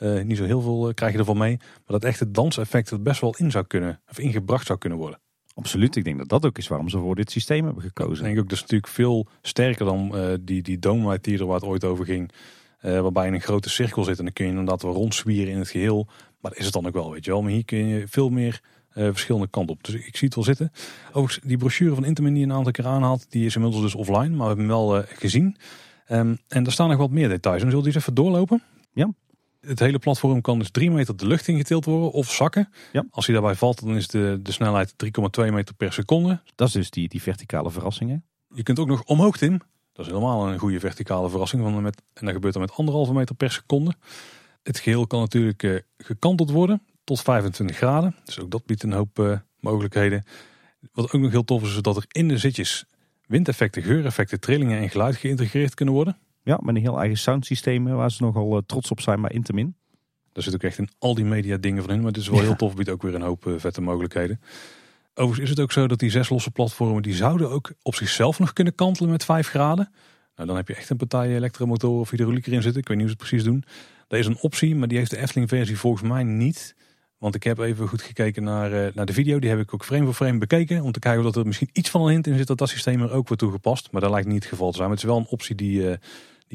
uh, niet zo heel veel krijg je ervan mee. Maar dat echt het danseffect er best wel in zou kunnen, of ingebracht zou kunnen worden. Absoluut, ik denk dat dat ook is waarom ze voor dit systeem hebben gekozen. Ik denk ook, dat is natuurlijk veel sterker dan uh, die, die Dome Theater waar het ooit over ging. Uh, waarbij je in een grote cirkel zit en dan kun je inderdaad wel rondzwieren in het geheel. Maar dat is het dan ook wel, weet je wel. Maar hier kun je veel meer uh, verschillende kanten op. Dus ik zie het wel zitten. Overigens, die brochure van Intermin die een aantal keer aanhaalt, die is inmiddels dus offline. Maar we hebben hem wel gezien. Um, en er staan nog wat meer details. En zullen die eens even doorlopen? Ja. Het hele platform kan dus 3 meter de lucht ingetild worden of zakken. Ja. Als hij daarbij valt, dan is de, de snelheid 3,2 meter per seconde. Dat is dus die, die verticale verrassingen. Je kunt ook nog omhoog, Tim. Dat is helemaal een goede verticale verrassing. Van met, en dat gebeurt dan met anderhalve meter per seconde. Het geheel kan natuurlijk uh, gekanteld worden tot 25 graden. Dus ook dat biedt een hoop uh, mogelijkheden. Wat ook nog heel tof is, is dat er in de zitjes windeffecten, geureffecten, trillingen en geluid geïntegreerd kunnen worden. Ja, met een heel eigen soundsysteem waar ze nogal uh, trots op zijn, maar Intamin. Daar zit ook echt in al die media dingen van in. Maar het is wel heel tof, biedt ook weer een hoop uh, vette mogelijkheden. Overigens is het ook zo dat die zes losse platformen, die zouden ook op zichzelf nog kunnen kantelen met 5 graden. Nou, dan heb je echt een partij elektromotoren of hydrauliek erin zitten. Ik weet niet hoe ze het precies doen. Dat is een optie, maar die heeft de Efteling versie volgens mij niet. Want ik heb even goed gekeken naar, uh, naar de video. Die heb ik ook frame voor frame bekeken. Om te kijken of er misschien iets van een hint in zit dat dat systeem er ook wordt toegepast. Maar dat lijkt niet het geval te zijn. Maar het is wel een optie die, uh, die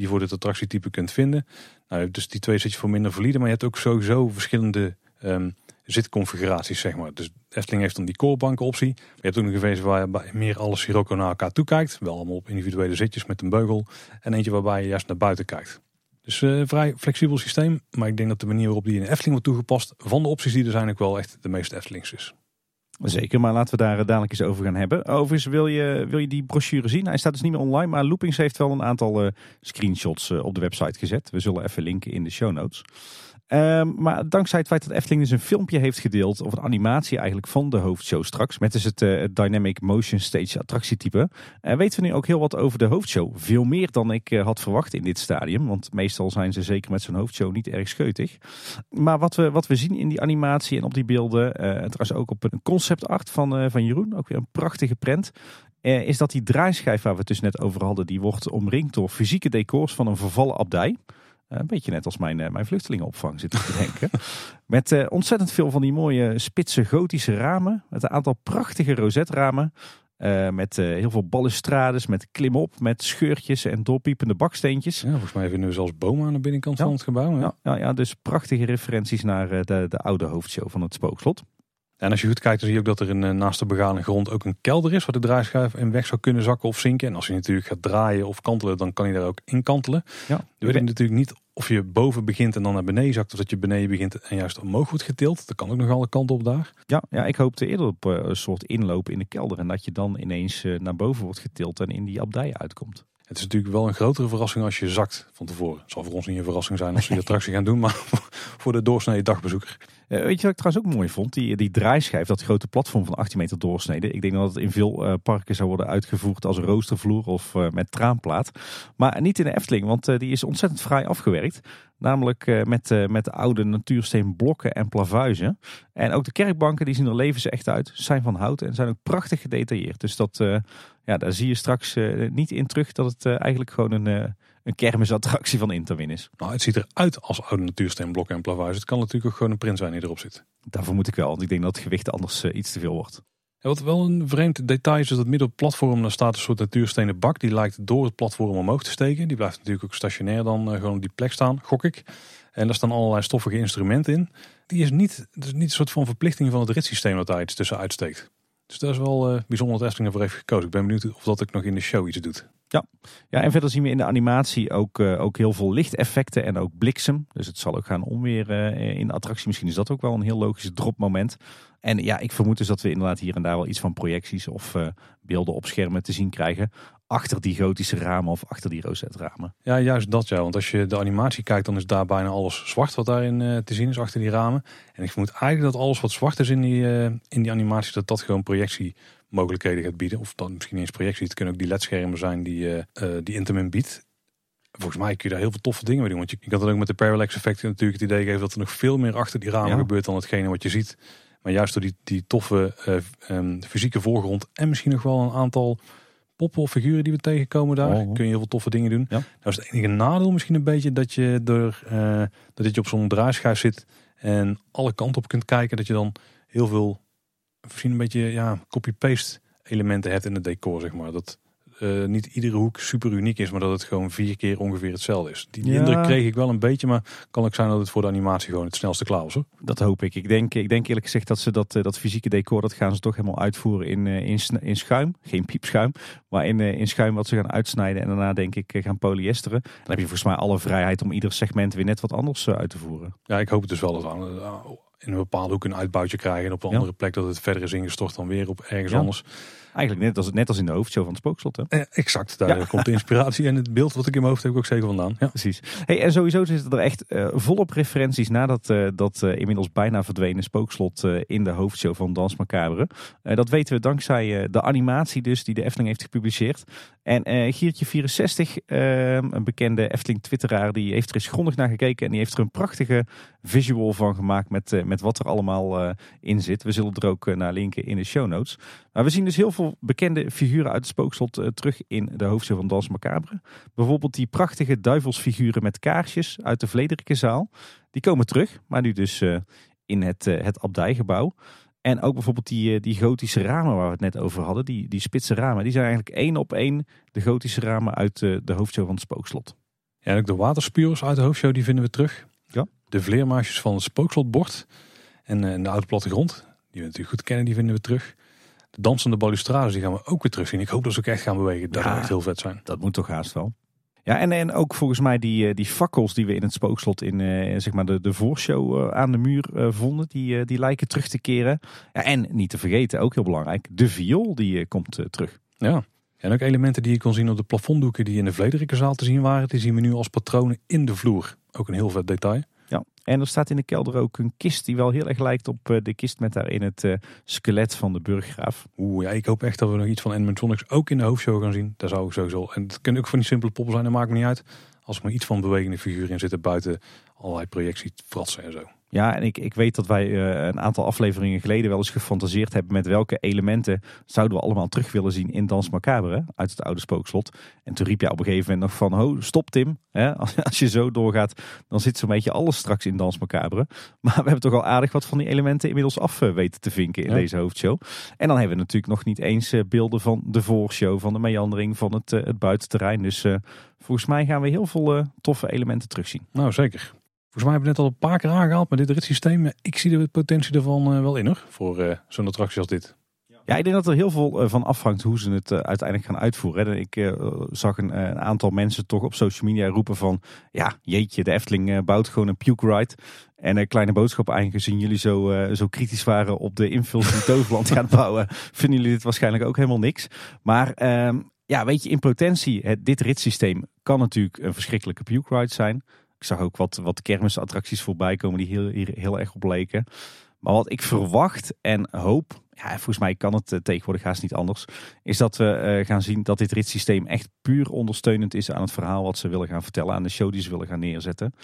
je voor dit attractietype kunt vinden. Nou, dus die twee zit je voor minder valide. Maar je hebt ook sowieso verschillende um, zitconfiguraties, zeg maar. Dus Efteling heeft dan die koorbanken optie. Je hebt ook nog een versie waarbij meer alle Sirocco naar elkaar toe kijkt. Wel allemaal op individuele zitjes met een beugel. En eentje waarbij je juist naar buiten kijkt. Dus uh, vrij flexibel systeem. Maar ik denk dat de manier waarop die in Efteling wordt toegepast... van de opties die er zijn ook wel echt de meest Eftelings is. Zeker, maar laten we daar dadelijk eens over gaan hebben. Overigens, wil je, wil je die brochure zien? Hij staat dus niet meer online, maar Loopings heeft wel een aantal uh, screenshots uh, op de website gezet. We zullen even linken in de show notes. Ehm, maar dankzij het feit dat Efteling dus een filmpje heeft gedeeld, of een animatie eigenlijk van de hoofdshow straks, met dus het, uh, Dynamic Motion Stage attractietype, uh, weten we nu ook heel wat over de hoofdshow. Veel meer dan ik uh, had verwacht in dit stadium, want meestal zijn ze zeker met zo'n hoofdshow niet erg scheutig. Maar wat we, wat we zien in die animatie en op die beelden, trouwens ook op een concept art van, van Jeroen, ook weer een prachtige prent, is dat die draaischijf waar we het dus net over hadden, die wordt omringd door fysieke decors van een vervallen abdij. Eh, een beetje net als mijn, eh, mijn vluchtelingenopvang zit ik te denken. Met uh, ontzettend veel van die mooie spitse gotische ramen. Met een aantal prachtige rozetramen. Uh, met heel veel balustrades, met klimop, met scheurtjes en doorpiepende baksteentjes. Ja, volgens mij vinden we zelfs bomen aan de binnenkant van het gebouw. Ja, ja, ja, dus prachtige referenties naar de, de oude hoofdshow van het spookslot. En als je goed kijkt, dan zie je ook dat er een, naast de begane grond ook een kelder is waar de draaischijf in weg zou kunnen zakken of zinken. En als je natuurlijk gaat draaien of kantelen, dan kan hij daar ook in kantelen. Ja. Je weet natuurlijk niet of je boven begint en dan naar beneden zakt, of dat je beneden begint en juist omhoog wordt getild. Dat kan ook nog alle kanten op daar. Ja, ja ik hoopte eerder op uh, een soort inloop in de kelder en dat je dan ineens uh, naar boven wordt getild en in die abdij uitkomt. Het is natuurlijk wel een grotere verrassing als je zakt van tevoren. Het zal voor ons niet een verrassing zijn als we die attractie gaan doen, maar voor de doorsnede dagbezoeker. Uh, weet je wat ik trouwens ook mooi vond? Die, die draaischijf, dat grote platform van 18 meter doorsnede. Ik denk dat het in veel uh, parken zou worden uitgevoerd als roostervloer of uh, met traanplaat. Maar niet in de Efteling, want die is ontzettend fraai afgewerkt. Namelijk met, met oude natuursteenblokken en plavuizen. En ook de kerkbanken die zien er levensecht uit. Zijn van hout en zijn ook prachtig gedetailleerd. Dus dat, ja, daar zie je straks niet in terug dat het eigenlijk gewoon een, een kermisattractie van Interwin is. Nou, het ziet eruit als oude natuursteenblokken en plavuizen. Het kan natuurlijk ook gewoon een print zijn die erop zit. Daarvoor moet ik wel, want ik denk dat het gewicht anders iets te veel wordt. wat wel een vreemd detail is, is dat midden op het platform daar staat een soort natuurstenen bak. Die lijkt door het platform omhoog te steken. Die blijft natuurlijk ook stationair dan gewoon op die plek staan, gok ik. En daar staan allerlei stoffige instrumenten in. Die is niet, dat is niet een soort van verplichting van het ritssysteem dat daar iets tussen uitsteekt. Dus dat is wel uh, bijzonder dat Efteling ervoor heeft gekozen. Ik ben benieuwd of dat ook nog in de show iets doet. Ja. ja, en verder zien we in de animatie ook, uh, ook heel veel lichteffecten en ook bliksem. Dus het zal ook gaan onweer uh, in de attractie. Misschien is dat ook wel een heel logisch dropmoment. En ja, ik vermoed dus dat we inderdaad hier en daar wel iets van projecties of beelden op schermen te zien krijgen. Achter die gotische ramen of achter die rozetramen. Ja, juist dat ja. Want als je de animatie kijkt, dan is daar bijna alles zwart wat daarin te zien is achter die ramen. En ik vermoed eigenlijk dat alles wat zwart is in die, in die animatie, dat dat gewoon projectie mogelijkheden gaat bieden. Of dan misschien eens projectie. Het kunnen ook die ledschermen zijn die, uh, die Intamin biedt. Volgens mij kun je daar heel veel toffe dingen mee doen. Want je, je kan dan ook met de parallax effecten natuurlijk het idee geven dat er nog veel meer achter die ramen gebeurt dan hetgene wat je ziet. Maar juist door die, die toffe uh, um, fysieke voorgrond en misschien nog wel een aantal poppen of figuren die we tegenkomen daar, oh, oh. kun je heel veel toffe dingen doen. Ja. Nou is het enige nadeel misschien een beetje dat je door uh, dat je op zo'n draaischijf zit en alle kanten op kunt kijken, dat je dan heel veel misschien een beetje ja, copy-paste elementen hebt in het decor, zeg maar. Dat uh, niet iedere hoek super uniek is, maar dat het gewoon vier keer ongeveer hetzelfde is. Die, die ja. indruk kreeg ik wel een beetje, maar kan ook zijn dat het voor de animatie gewoon het snelste klaar was. Hoor. Dat hoop ik. Ik denk, ik denk eerlijk gezegd dat ze dat, dat fysieke decor, dat gaan ze toch helemaal uitvoeren in, in, in schuim. Geen piepschuim, maar in, in schuim wat ze gaan uitsnijden en daarna denk ik gaan polyesteren. Dan heb je volgens mij alle vrijheid om ieder segment weer net wat anders uit te voeren. Ja, ik hoop het dus wel dat in een bepaalde hoek een uitbuitje krijgen. En op een ja. andere plek dat het verder is ingestort dan weer op ergens ja. anders. Eigenlijk net als, net als in de hoofdshow van het spookslot. Hè? Eh, exact, daar ja. komt de inspiratie en het beeld wat ik in mijn hoofd heb ik ook zeker vandaan. Ja. Precies. Hey, en sowieso zitten er echt uh, volop referenties na dat, uh, dat uh, inmiddels bijna verdwenen spookslot in de hoofdshow van Dans Macabre. dat weten we dankzij de animatie dus die de Efteling heeft gepubliceerd. En Giertje64, een bekende Efteling twitteraar, die heeft er eens grondig naar gekeken en die heeft er een prachtige visual van gemaakt met, met wat er allemaal in zit. We zullen er ook naar linken in de show notes. Maar we zien dus heel veel bekende figuren uit het spookslot uh, terug in de hoofdshow van Dans Macabre. Bijvoorbeeld die prachtige duivelsfiguren met kaarsjes uit de Vlederike zaal. Die komen terug, maar nu dus uh, in het, uh, het abdijgebouw. En ook bijvoorbeeld die, die gotische ramen waar we het net over hadden. Die, die spitse ramen. Die zijn eigenlijk één op één de gotische ramen uit de hoofdshow van het spookslot. Ja, en ook de waterspuurs uit de hoofdshow die vinden we terug. Ja. De vleermuisjes van het spookslotbord. En, en de oude plattegrond. Die we natuurlijk goed kennen, die vinden we terug dansende balustrades die gaan we ook weer terugzien. Ik hoop dat ze ook echt gaan bewegen. Dat ja, zou echt heel vet zijn. Dat moet toch haast wel. Ja, en, en ook volgens mij die, die fakkels die we in het spookslot in uh, zeg maar de, de voorshow uh, aan de muur uh, vonden, die, die lijken terug te keren. Ja, en niet te vergeten, ook heel belangrijk, de viool die komt terug. Ja, en ook elementen die je kon zien op de plafonddoeken die in de Vlederikkenzaal te zien waren, die zien we nu als patronen in de vloer. Ook een heel vet detail. En er staat in de kelder ook een kist die wel heel erg lijkt op eh, de kist met daarin het uh, skelet van de burggraaf. Oeh, ja, ik hoop echt dat we nog iets van animatronics ook in de hoofdshow gaan zien. Daar zou ik sowieso. En het kunnen ook van die simpele poppen zijn, dat maakt me niet uit. Als er maar iets van bewegende figuren in zitten buiten allerlei projectiefratsen en zo. Ja, en ik, ik weet dat wij uh, een aantal afleveringen geleden wel eens gefantaseerd hebben met welke elementen zouden we allemaal terug willen zien in Dans Macabre uit het oude spookslot. En toen riep je op een gegeven moment nog van, ho, stop Tim. Hè? Als, als je zo doorgaat, dan zit zo'n beetje alles straks in Dans Macabre. Maar we hebben toch al aardig wat van die elementen inmiddels af uh, weten te vinken in deze hoofdshow. En dan hebben we natuurlijk nog niet eens uh, beelden van de voorshow, van de meandering, van het, het buitenterrein. Dus volgens mij gaan we heel veel toffe elementen terugzien. Nou, zeker. Volgens mij hebben we net al een paar keer aangehaald met dit ritssysteem. Ik zie de potentie ervan uh, wel in hoor, voor uh, zo'n attractie als dit. Ja, ik denk dat er heel veel uh, van afhangt hoe ze het uiteindelijk gaan uitvoeren. Ik zag een, aantal mensen toch op social media roepen van... Ja, jeetje, de Efteling bouwt gewoon een puke ride. En een kleine boodschap eigenlijk gezien jullie zo, zo kritisch waren op de invulling die Toverland gaat bouwen... vinden jullie dit waarschijnlijk ook helemaal niks. Maar ehm, ja, weet je, in potentie, het, dit ritssysteem kan natuurlijk een verschrikkelijke puke ride zijn... Ik zag ook wat, wat kermisattracties voorbij komen die heel, hier heel erg op leken. Maar wat ik verwacht en hoop, ja, volgens mij kan het eh, tegenwoordig haast niet anders, is dat we uh, gaan zien dat dit ritssysteem echt puur ondersteunend is aan het verhaal wat ze willen gaan vertellen, aan de show die ze willen gaan neerzetten.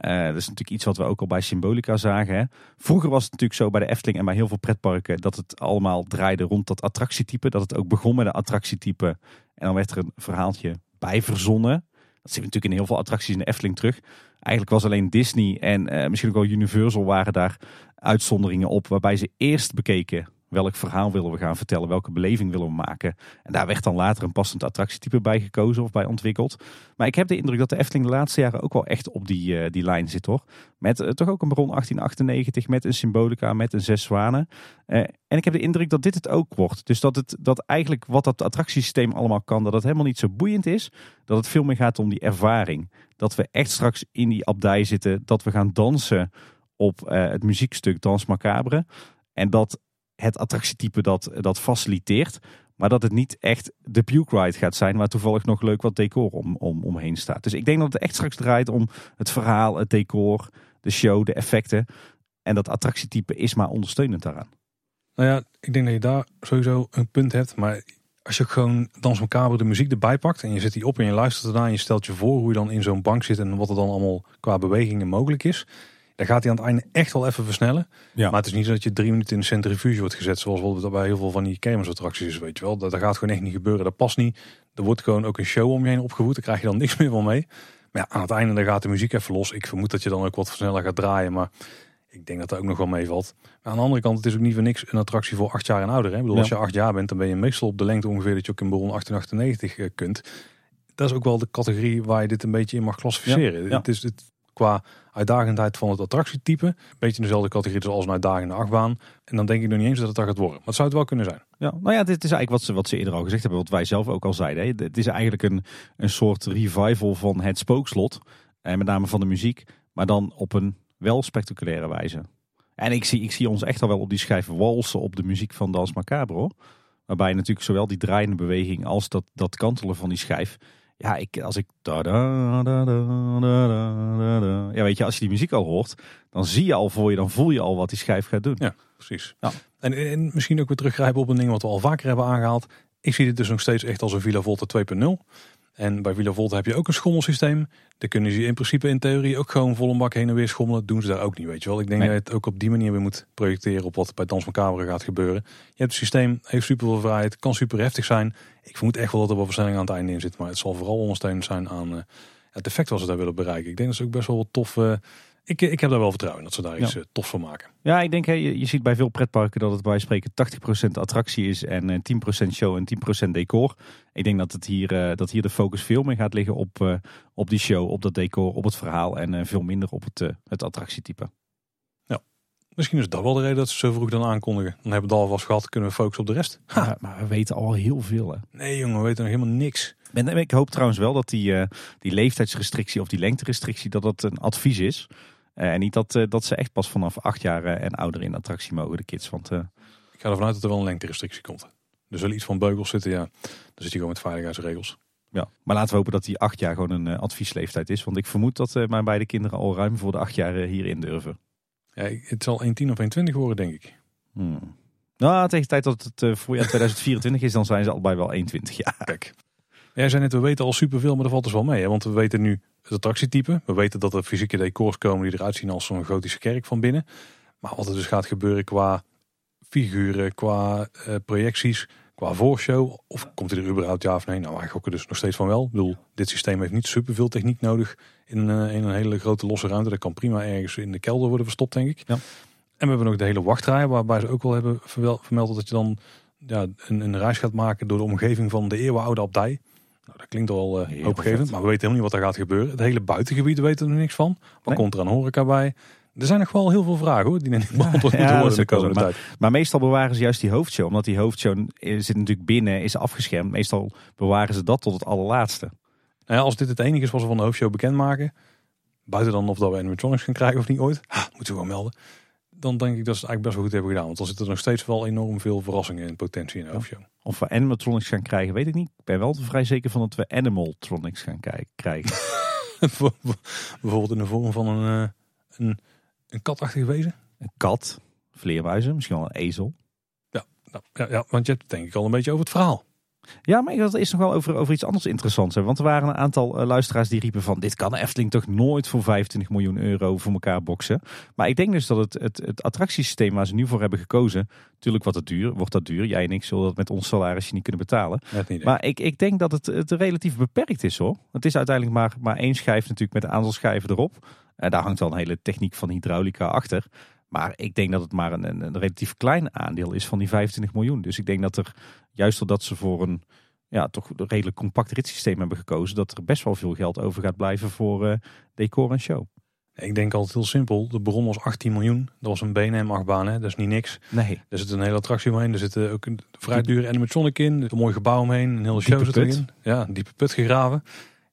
Uh, dat is natuurlijk iets wat we ook al bij Symbolica zagen. Hè. Vroeger was het natuurlijk zo bij de Efteling en bij heel veel pretparken dat het allemaal draaide rond dat attractietype. Dat het ook begon met een attractietype en dan werd er een verhaaltje bij verzonnen. Dat natuurlijk in heel veel attracties in de Efteling terug. Eigenlijk was alleen Disney en uh, misschien ook wel Universal waren daar uitzonderingen op. Waarbij ze eerst bekeken welk verhaal willen we gaan vertellen, welke beleving willen we maken. En daar werd dan later een passend attractietype bij gekozen of bij ontwikkeld. Maar ik heb de indruk dat de Efteling de laatste jaren ook wel echt op die, uh, die lijn zit hoor. Met uh, toch ook een bron 1898, met een symbolica, met een zes zwanen. Uh, en ik heb de indruk dat dit het ook wordt. Dus dat, het, dat eigenlijk wat dat attractiesysteem allemaal kan, dat het helemaal niet zo boeiend is. Dat het veel meer gaat om die ervaring. Dat we echt straks in die abdij zitten, dat we gaan dansen op het muziekstuk Dans Macabre. En dat het attractietype dat, dat faciliteert. Maar dat het niet echt de puke ride gaat zijn, waar toevallig nog leuk wat decor om, om, omheen staat. Dus ik denk dat het echt straks draait om het verhaal, het decor, de show, de effecten. En dat attractietype is maar ondersteunend daaraan. Nou ja, ik denk dat je daar sowieso een punt hebt. Maar als je gewoon Dans de muziek erbij pakt en je zet die op en je luistert ernaar en je stelt je voor hoe je dan in zo'n bank zit en wat er dan allemaal qua bewegingen mogelijk is. Dan gaat hij aan het einde echt wel even versnellen. Ja. Maar het is niet zo dat je drie minuten in de centrifuge wordt gezet. Zoals bijvoorbeeld bij heel veel van die kermisattracties is. Weet je wel. Dat, dat gaat gewoon echt niet gebeuren. Dat past niet. Er wordt gewoon ook een show om je heen opgevoed. Daar krijg je dan niks meer van mee. Maar ja, aan het einde dan gaat de muziek even los. Ik vermoed dat je dan ook wat sneller gaat draaien. Maar ik denk dat dat ook nog wel meevalt. Maar aan de andere kant, het is ook niet voor niks een attractie voor acht jaar en ouder. Hè? Ik bedoel, als je acht jaar bent, dan ben je meestal op de lengte ongeveer dat je ook in Baron 1898 eh, kunt. Dat is ook wel de categorie waar je dit een beetje in mag klassificeren. Het is het qua uitdagendheid van het attractietype. Een beetje dezelfde categorie als een uitdagende achtbaan. En dan denk ik nog niet eens dat het daar gaat worden. Maar het zou het wel kunnen zijn. Ja, nou ja, dit is eigenlijk wat ze, wat ze eerder al gezegd hebben. Wat wij zelf ook al zeiden. Hè. Het is eigenlijk een, een soort revival van het spookslot. En met name van de muziek. Maar dan op een wel spectaculaire wijze. En ik zie, ik zie ons echt al wel op die schijf walsen op de muziek van Dans Macabre. Hoor. Waarbij natuurlijk zowel die draaiende beweging als dat, dat kantelen van die schijf ja, ik, als ik. Ja, weet je, als je die muziek al hoort, dan zie je al voor je, dan voel je al wat die schijf gaat doen. Ja, precies. Ja. En, en misschien ook weer teruggrijpen op een ding wat we al vaker hebben aangehaald. Ik zie dit dus nog steeds echt als een Villa Volta 2.0. En bij Villa Volta heb je ook een schommelsysteem. Daar kunnen ze in principe in theorie ook gewoon vol een bak heen en weer schommelen. doen ze daar ook niet, weet je wel. Ik denk dat je het ook op die manier weer moet projecteren op wat bij Dans Macabre gaat gebeuren. Je hebt het systeem, heeft super veel vrijheid, kan super heftig zijn. Ik vermoed echt wel dat er wel versnelling aan het einde in zit. Maar het zal vooral ondersteunend zijn aan uh, het effect wat ze daar willen bereiken. Ik denk dat ze ook best wel wat tof... Uh, ik, ik heb daar wel vertrouwen in dat ze daar iets ja. Eh, tof van maken. Ja, ik denk, hè, je, je ziet bij veel pretparken dat het bij spreken 80% attractie is en 10% show en 10% decor. Ik denk dat, het hier, dat hier de focus veel meer gaat liggen op, op die show, op dat decor, op het verhaal en veel minder op het, het attractietype. Ja, misschien is dat wel de reden dat ze zo vroeg dan aankondigen. Dan hebben we het alvast gehad, kunnen we focussen op de rest. Ja, maar we weten al heel veel. Hè? Nee jongen, we weten nog helemaal niks. Ik hoop trouwens wel dat die, die leeftijdsrestrictie of die lengterestrictie, dat dat een advies is. Uh, en niet dat, uh, dat ze echt pas vanaf acht jaar uh, en ouder in attractie mogen, de kids. Want, Ik ga ervan uit dat er wel een lengterestrictie komt. Er zullen iets van beugels zitten, ja. Dan zit je gewoon met veiligheidsregels. Ja, maar laten we hopen dat die acht jaar gewoon een uh, adviesleeftijd is. Want ik vermoed dat uh, mijn beide kinderen al ruim voor de acht jaar uh, hierin durven. Ja, het zal 1,10 of 1,20 worden, denk ik. Hmm. Nou, tegen de tijd dat het voorjaar 2024 is, dan zijn ze allebei wel 1,20 jaar. Kijk. Jij zei net, we weten al superveel, maar dat valt dus wel mee. Hè? Want we weten nu het attractietype. We weten dat er fysieke decors komen die eruit zien als zo'n gotische kerk van binnen. Maar wat er dus gaat gebeuren qua figuren, qua projecties, qua voorshow. Of komt hij er überhaupt ja of nee? Nou, wij gokken dus nog steeds van wel. Ik bedoel, dit systeem heeft niet superveel techniek nodig in, uh, in een hele grote losse ruimte. Dat kan prima ergens in de kelder worden verstopt, denk ik. Ja. En we hebben nog de hele wachtrij, waarbij ze ook wel hebben vermeld dat je dan ja, een, een reis gaat maken door de omgeving van de eeuwenoude abdij. Nou, dat klinkt al uh, hoopgevend, maar we weten helemaal niet wat er gaat gebeuren. Het hele buitengebied weten we er niks van. Wat komt er aan horeca bij? Er zijn nog wel heel veel vragen hoor, die niet beantwoord moeten worden de komende maar, tijd. Maar meestal bewaren ze juist die hoofdshow. Omdat die hoofdshow zit natuurlijk binnen, is afgeschermd. Meestal bewaren ze dat tot het allerlaatste. Ja, als dit het enige is wat ze van de hoofdshow bekendmaken. Buiten dan of dat we animatronics gaan krijgen of niet ooit. Ha, moeten we gewoon melden. Dan denk ik dat ze het eigenlijk best wel goed hebben gedaan. Want dan zitten er nog steeds wel enorm veel verrassingen en potentie in de hoofdshow. Of we animatronics gaan krijgen, weet ik niet. Ik ben wel vrij zeker van dat we animaltronics gaan krijgen. Bijvoorbeeld in de vorm van een, eh, een een katachtig wezen? Een kat, vleermuizen, misschien wel een ezel. Ja, nou, ja, ja, want je hebt het denk ik al een beetje over het verhaal. Ja, maar dat is nog wel over, over iets anders interessants. Hè? Want er waren een aantal uh, luisteraars die riepen van... dit kan Efteling toch nooit voor 25 miljoen euro voor elkaar boksen. Maar ik denk dus dat het, het, het attractiesysteem waar ze nu voor hebben gekozen... natuurlijk wat het duur, wordt dat duur. Jij en ik zullen dat met ons salarisje niet kunnen betalen. Niet, maar ik, ik denk dat het, het relatief beperkt is hoor. Het is uiteindelijk maar, maar één schijf natuurlijk met een aantal schijven erop. En daar hangt wel een hele techniek van hydraulica achter. Maar ik denk dat het maar een, een, relatief klein aandeel is van die 25 miljoen. Dus ik denk dat er, juist doordat ze voor een ja, toch een redelijk compact ritssysteem hebben gekozen, dat er best wel veel geld over gaat blijven voor uh, decor en show. Ik denk altijd heel simpel. De bron was 18 miljoen. Dat was een BNM-achtbaan, hè? dat is niet niks. Nee. Er zit een hele attractie omheen. Er zit ook een vrij dure animatronic in. Een mooi gebouw omheen. Een hele show zit erin. Ja, een diepe put gegraven.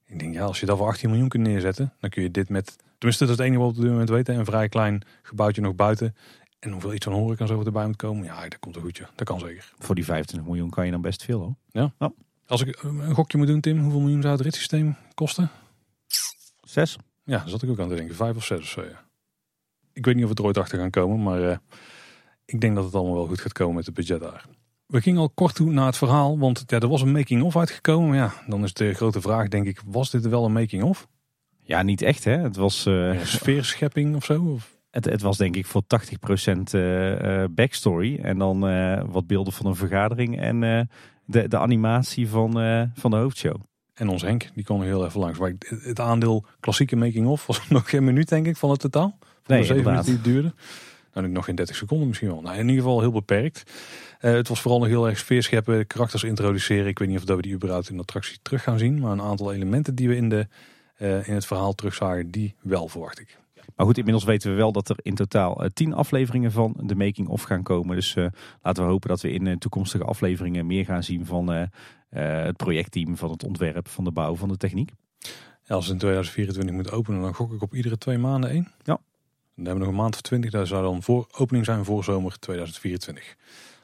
Ik denk, ja, als je dat voor 18 miljoen kunt neerzetten, dan kun je dit met Tenminste, dat is het enige wat we op dit moment weten. Een vrij klein gebouwtje nog buiten. En hoeveel iets van horeca zo erbij moet komen. Ja, dat komt een goedje. Dat kan zeker. Voor die 25 miljoen kan je dan best veel hoor. Ja. Als ik een gokje moet doen, Tim, hoeveel miljoen zou het ritssysteem kosten? Zes. Ja, daar zat ik ook aan te denken. Vijf of zes of zo, ja. Ik weet niet of het er ooit achter gaan komen, maar uh, ik denk dat het allemaal wel goed gaat komen met het budget daar. We gingen al kort toe naar het verhaal, want ja, er was een making-of uitgekomen. Maar ja, dan is de grote vraag, denk ik, was dit wel een making-of? Ja, niet echt hè. Het was... Uh, sfeerschepping of zo? Of? Het, het was denk ik voor 80% uh, uh, backstory. En dan uh, wat beelden van een vergadering en de, de animatie van, van de hoofdshow. En ons Henk, die kwam heel even langs. Maar het aandeel klassieke making-of was nog geen minuut denk ik van het totaal. Van nee, de zeven minuten die het duurde. Nou, nog geen 30 seconden misschien wel. Nou, in ieder geval heel beperkt. het was vooral nog heel erg sfeerscheppen, karakters introduceren. Ik weet niet of dat we die überhaupt in de attractie terug gaan zien. Maar een aantal elementen die we in de in het verhaal terugzagen, die wel verwacht ik. Maar goed, inmiddels weten we wel dat er in totaal uh, tien afleveringen van de making of gaan komen. Dus uh, laten we hopen dat we in toekomstige afleveringen meer gaan zien van het projectteam, van het ontwerp, van de bouw, van de techniek. Ja, als het in 2024 moet openen, dan gok ik op iedere twee maanden één. Ja. Dan hebben we nog een maand of twintig. Dat zou dan voor opening zijn voor zomer 2024.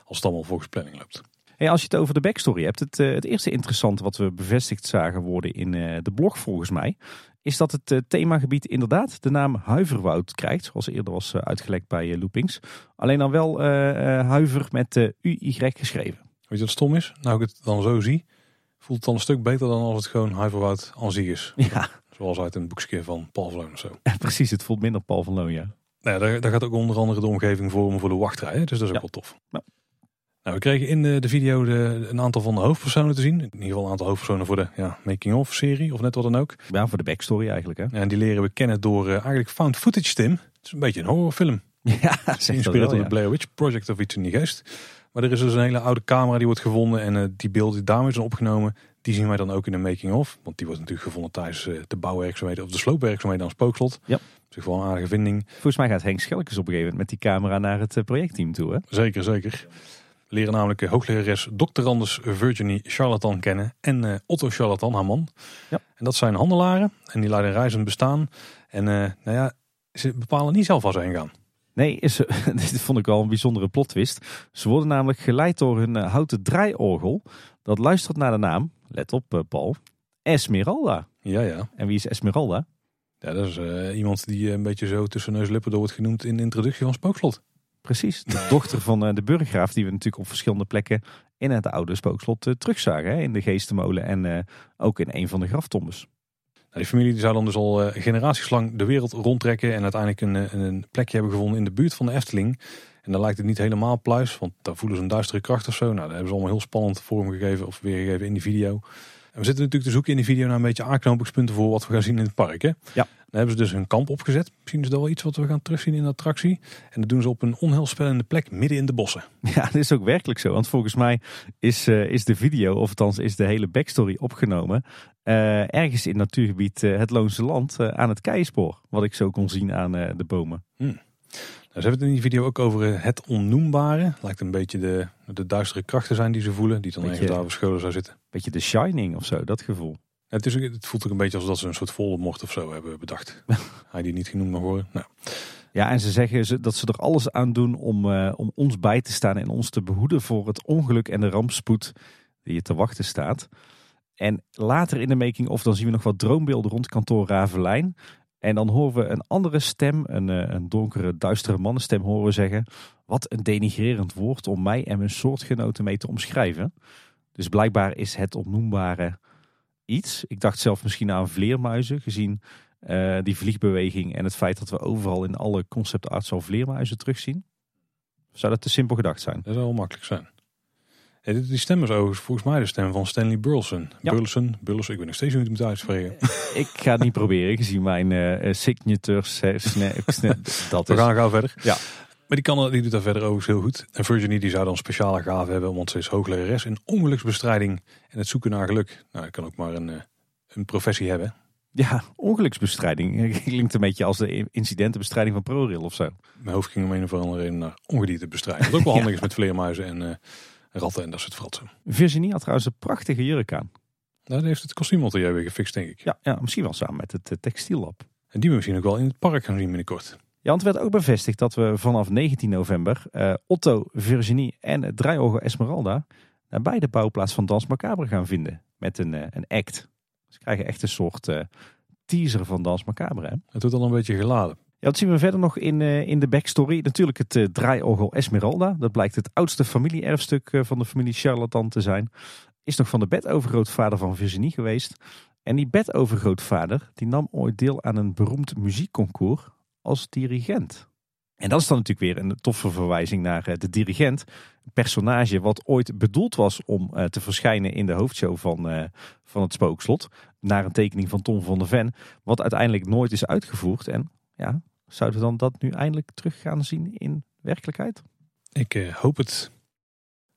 Als het allemaal volgens planning loopt. Hey, als je het over de backstory hebt, het, het eerste interessante wat we bevestigd zagen worden in de blog volgens mij, is dat het themagebied inderdaad de naam Huiverwoud krijgt, zoals eerder was uitgelekt bij Loopings. Alleen dan wel Huiver met UY geschreven. Weet je wat stom is? Nou ik het dan zo zie, voelt het dan een stuk beter dan als het gewoon Huiverwoud aan zich is. Ja. Zoals uit een boekje van Paul van Loon of zo. Ja, precies, het voelt minder Paul van Loon, ja. Nou, daar, daar, gaat ook onder andere de omgeving vormen voor de wachtrij, dus dat is ook ja. wel tof. Ja. Nou, we kregen in de, de video de, een aantal van de hoofdpersonen te zien. In ieder geval een aantal hoofdpersonen voor de ja, making-of serie of net wat dan ook. Ja, voor de backstory eigenlijk. Hè? Ja, en die leren we kennen door uh, eigenlijk found footage, Tim. Het is een beetje een horrorfilm. Ja, Geïnspireerd door de Blair Witch Project of iets in die geest. Maar er is dus een hele oude camera die wordt gevonden. En uh, die beelden die daarmee zijn opgenomen, die zien wij dan ook in de making-of. Want die wordt natuurlijk gevonden tijdens uh, de bouwwerkzaamheden of de sloopwerkzaamheden aan Spookslot. Ja. Dat is gewoon een aardige vinding. Volgens mij gaat Henk Schelkes op een gegeven moment met die camera naar het projectteam toe. Hè? Zeker, zeker leren namelijk hooglerares doctorandus Virginie Charlatan kennen en uh, Otto Charlatan, haar man. Ja. En dat zijn handelaren en die leiden reizend bestaan. En uh, nou ja, ze bepalen niet zelf waar ze heen gaan. Nee, is, dit vond ik wel een bijzondere plot twist. Ze worden namelijk geleid door uh, houten draaiorgel. Dat luistert naar de naam, let op Paul, Esmeralda. Ja, ja. En wie is Esmeralda? Ja, dat is eh, iemand die eh, een beetje zo tussen neus en lippen door wordt genoemd in de introductie van Spookslot. Precies, de dochter van eh, de burggraaf die we natuurlijk op verschillende plekken in het oude spookslot eh, terugzagen. Hè? In de geestenmolen en eh, ook in een van de graftombes. Nou, die familie die zou dan dus al generaties lang de wereld rondtrekken en uiteindelijk een, een plekje hebben gevonden in de buurt van de Efteling. En dan lijkt het niet helemaal pluis, want daar voelen ze een duistere kracht of zo. Nou, daar hebben ze allemaal heel spannend vormgegeven of weergegeven in die video. We zitten natuurlijk te zoeken in die video naar een beetje aanknopingspunten voor wat we gaan zien in het park. Hè? Ja. Dan hebben ze dus een kamp opgezet. Misschien is dat wel iets wat we gaan terugzien in de attractie. En dat doen ze op een onheilspellende plek midden in de bossen. Ja, dat is ook werkelijk zo. Want volgens mij is, eh, is de video, of althans is de hele backstory opgenomen. eh, ergens in natuurgebied eh, het Loonse Land aan het keispoor. Wat ik zo kon zien aan de bomen. Nou, ze hebben het in die video ook over eh, het onnoembare. Lijkt een beetje de, de duistere krachten zijn die ze voelen. Die dan Beetje- ergens daar verscholen zou zitten. Beetje de Shining of zo, dat gevoel. Ja, Het, is, het voelt ook een beetje alsof ze een soort Voldemort of zo hebben bedacht. Hij die niet genoemd mag worden. Nou, Ja, en ze zeggen ze- dat ze er alles aan doen om, eh, om ons bij te staan en ons te behoeden voor het ongeluk en de rampspoed die je te wachten staat. En later in de making-of dan zien we nog wat droombeelden rond kantoor Ravelijn. En dan horen we een andere stem, een, eh, een donkere, duistere mannenstem horen zeggen. Wat een denigrerend woord om mij en mijn soortgenoten mee te omschrijven. Dus blijkbaar is het onnoembare iets. Ik dacht zelf misschien aan vleermuizen, gezien eh, die vliegbeweging en het feit dat we overal in alle concept arts al vleermuizen terugzien. Zou dat te simpel gedacht zijn? dat zou wel makkelijk zijn. Die- stem is overigens volgens mij de stem van Stanley Burleson. Ja. Burleson, Burleson, ik weet nog steeds niet hoe ik het moet uitspreken. Ik ga het niet proberen, gezien mijn eh, eh, signatures. eh, sna- dat We gaan gauw verder. Ja. Maar die, kan, die doet daar verder overigens heel goed. En Virginie die zou dan speciale gaven hebben, want ze is hooglerares in ongeluksbestrijding en het zoeken naar geluk. Nou, dat kan ook maar een, eh, een professie hebben. Ja, ongeluksbestrijding. Klinkt een beetje als de incidentenbestrijding van ProRail of zo. Mijn hoofd ging om een of andere reden naar ongediertebestrijding. Wat ook wel handig is met vleermuizen en ratten en dat soort fratsen. Virginie had trouwens een prachtige jurk aan. Nou, heeft het kostuumatelier weer gefixt, denk ik. Ja, ja misschien wel samen met het eh, textiellab. En die we misschien ook wel in het park gaan zien binnenkort. Ja, want het werd ook bevestigd dat we vanaf 19 november eh, Otto, Virginie en het draaiorgel Esmeralda nabij de bouwplaats van Dans Macabre gaan vinden. Met een, eh, een act. Ze krijgen echt een soort teaser van Dans Macabre. Hè? Het wordt al een beetje geladen. Ja, wat zien we verder nog in, eh, in de backstory? Natuurlijk het eh, draaiorgel Esmeralda. Dat blijkt het oudste familie-erfstuk eh, van de familie Charlatan te zijn. Is nog van de bedovergrootvader van Virginie geweest. En die bedovergrootvader die nam ooit deel aan een beroemd muziekconcours als dirigent. En dat is dan natuurlijk weer een toffe verwijzing naar de dirigent. Een personage wat ooit bedoeld was om te verschijnen in de hoofdshow van, van het Spookslot. Naar een tekening van Tom van der Ven. Wat uiteindelijk nooit is uitgevoerd. En ja, zouden we dan dat nu eindelijk terug gaan zien in werkelijkheid? Ik eh, hoop het.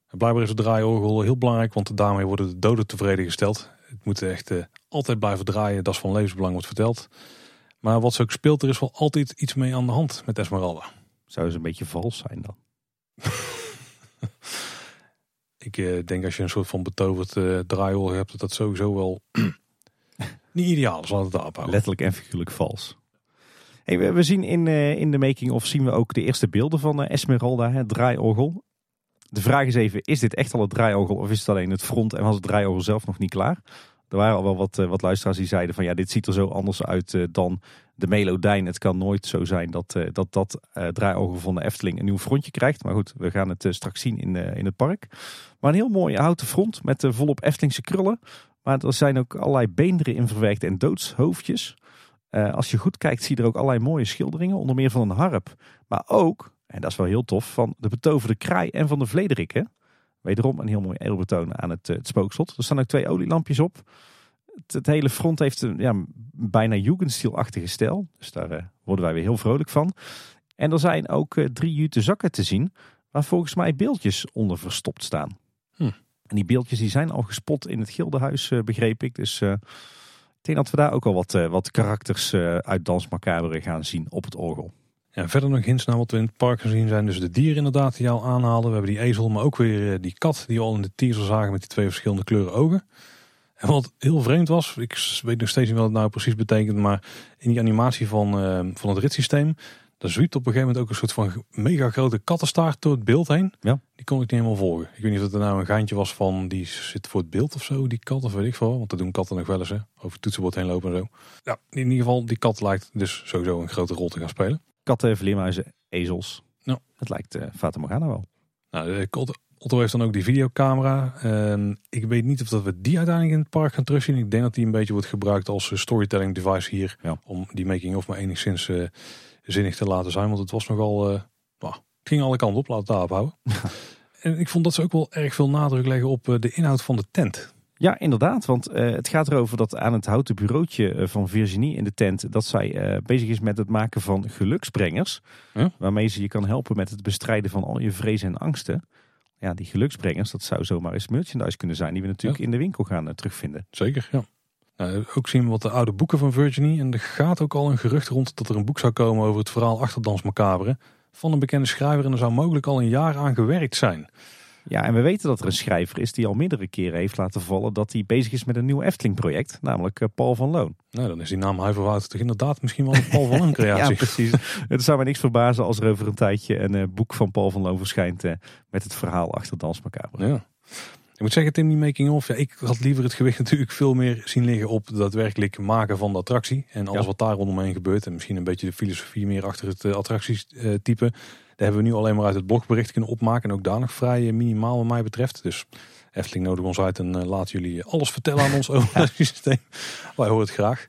Blijkbaar is het draaiorgel heel belangrijk, want daarmee worden de doden tevreden gesteld. Het moet echt eh, altijd blijven draaien, dat is van levensbelang wordt verteld. Maar wat ze ook speelt, er is wel altijd iets mee aan de hand met Esmeralda. Zou ze een beetje vals zijn dan? Ik eh, denk als je een soort van betoverd eh draaiorgel hebt, dat dat sowieso wel niet ideaal is. Laten we het daarop houden. Letterlijk en figuurlijk vals. We, zien in, eh, in de making-of zien we ook de eerste beelden van eh, Esmeralda, het draaiorgel. De vraag is even, is dit echt al het draaiorgel of is het alleen het front en was het draaiorgel zelf nog niet klaar? Er waren al wel wat, eh, wat luisteraars die zeiden van ja, dit ziet er zo anders uit dan de melodijn. Het kan nooit zo zijn dat dat, dat draaiorgel van de Efteling een nieuw frontje krijgt. Maar goed, we gaan het straks zien in, in het park. Maar een heel mooi houten front met volop Eftelingse krullen. Maar er zijn ook allerlei beenderen in verwerkt en doodshoofdjes. Eh, als je goed kijkt zie je er ook allerlei mooie schilderingen. Onder meer van een harp. Maar ook, en dat is wel heel tof, van de betoverde kraai en van de vlederikken. Wederom een heel mooi eerbetoon aan het, eh, het spookslot. Er staan ook twee olielampjes op. Het, het hele front heeft een ja, bijna Jugendstilachtige stijl. Dus daar eh, worden wij weer heel vrolijk van. En er zijn ook drie jute zakken te zien. Waar volgens mij beeldjes onder verstopt staan. Hm. En die beeldjes die zijn al gespot in het Gildenhuis, begreep ik. Dus denk dat we daar ook al wat, eh, wat karakters eh, uit Dans Macabre gaan zien op het orgel. Ja, verder nog hints naar wat we in het park gezien zijn. Dus de dieren inderdaad die al aanhaalde. We hebben die ezel, maar ook weer eh, die kat die we al in de teaser zagen met die twee verschillende kleuren ogen. En wat heel vreemd was, ik weet nog steeds niet wat het nou precies betekent, maar in die animatie van, van het ritssysteem, Daar zwiept op een gegeven moment ook een soort van mega grote kattenstaart door het beeld heen. Ja. Die kon ik niet helemaal volgen. Ik weet niet of het er nou een geintje was van die zit voor het beeld of zo, die kat of weet ik veel. Want dat doen katten nog wel eens hè. Over het toetsenbord heen lopen en zo. Ja, in ieder geval, die kat lijkt dus sowieso een grote rol te gaan spelen. Katten, vleermuizen, ezels. Ja. Het lijkt uh, Fata Morgana wel. Nou, de Otto heeft dan ook die videocamera. Ik weet niet of dat we die uiteindelijk in het park gaan terugzien. Ik denk dat die een beetje wordt gebruikt als eh, storytelling device hier. Ja. Om die making of maar enigszins uh, zinnig te laten zijn. Want het was nogal... Uh, nou, het ging alle kanten op, laten daarop houden. en ik vond dat ze ook wel erg veel nadruk leggen op de inhoud van de tent. Ja, inderdaad. Want uh, het gaat erover dat aan het houten bureautje van Virginie in de tent... dat zij uh, bezig is met het maken van geluksbrengers. Waarmee ze je kan helpen met het bestrijden van al je vrezen en angsten ja, die geluksbrengers, dat zou zomaar eens merchandise kunnen zijn die we natuurlijk in de winkel gaan terugvinden. Zeker, ja. Nou, ook zien we wat de oude boeken van Virginie. En er gaat ook al een gerucht rond dat er een boek zou komen over het verhaal Achterdans Macabre. Van een bekende schrijver en er zou mogelijk al een jaar aan gewerkt zijn. Ja, en we weten dat er een schrijver is die al meerdere keren heeft laten vallen dat hij bezig is met een nieuw Efteling-project, namelijk uh, Paul van Loon. Nou, dan is die naam Huiverwoud toch inderdaad misschien wel een Paul van Loon creatie. ja, precies. Het zou mij niks verbazen als er over een tijdje een uh, boek van Paul van Loon verschijnt uh, met het verhaal achter Dans Macabre. Ja. Ik moet zeggen, Tim, die making of, ja, ik had liever het gewicht natuurlijk veel meer zien liggen op het daadwerkelijk maken van de attractie. En alles Ja. wat daar rondomheen gebeurt. En misschien een beetje de filosofie meer achter het attractietype. Daar hebben we nu alleen maar uit het blogbericht kunnen opmaken. En ook daar nog vrij eh, minimaal wat mij betreft. Dus Efteling nodig ons uit en laat jullie alles vertellen aan ons over het systeem. Wij horen het graag.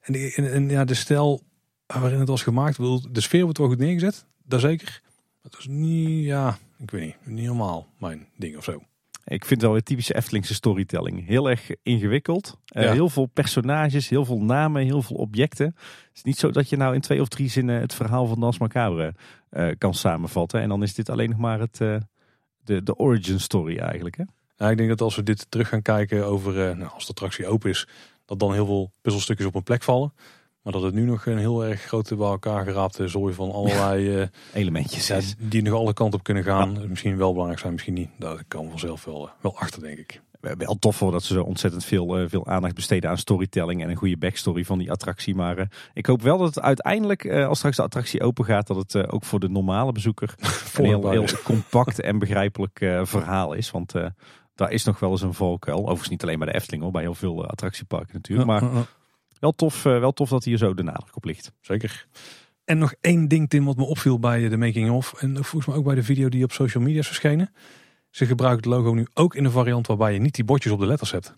En, de, en, en ja, de stijl waarin het was gemaakt, de sfeer wordt wel goed neergezet. Daar zeker. Het is niet, ja, ik weet niet, niet helemaal mijn ding of zo. Ik vind het wel weer typische Eftelingse storytelling. Heel erg ingewikkeld. Uh, Ja. Heel veel personages, heel veel namen, heel veel objecten. Het is niet zo dat je nou in twee of drie zinnen het verhaal van Dans Macabre uh, kan samenvatten. En dan is dit alleen nog maar het, uh, de, de origin story eigenlijk. Hè? Nou, ik denk dat als we dit terug gaan kijken over, nou, als de attractie open is, dat dan heel veel puzzelstukjes op een plek vallen. Maar dat het nu nog een heel erg grote bij elkaar geraapte zooi van allerlei uh, elementjes ja, die nog alle kanten op kunnen gaan. Ja. Misschien wel belangrijk zijn, misschien niet. Daar kan vanzelf wel, wel achter, denk ik. Wel tof hoor dat ze zo ontzettend veel, uh, veel aandacht besteden aan storytelling en een goede backstory van die attractie. Maar uh, ik hoop wel dat het uiteindelijk, als straks de attractie open gaat, dat het ook voor de normale bezoeker een heel, heel compact en begrijpelijk verhaal is. Want daar is nog wel eens een valkuil. Overigens niet alleen bij de Efteling hoor, bij heel veel attractieparken natuurlijk. Maar wel tof, wel tof dat hier zo de nadruk op ligt. Zeker. En nog één ding, Tim, wat me opviel bij de making of. En volgens mij ook bij de video die op social media is verschenen. Ze gebruiken het logo nu ook in een variant waarbij je niet die bordjes op de letters hebt.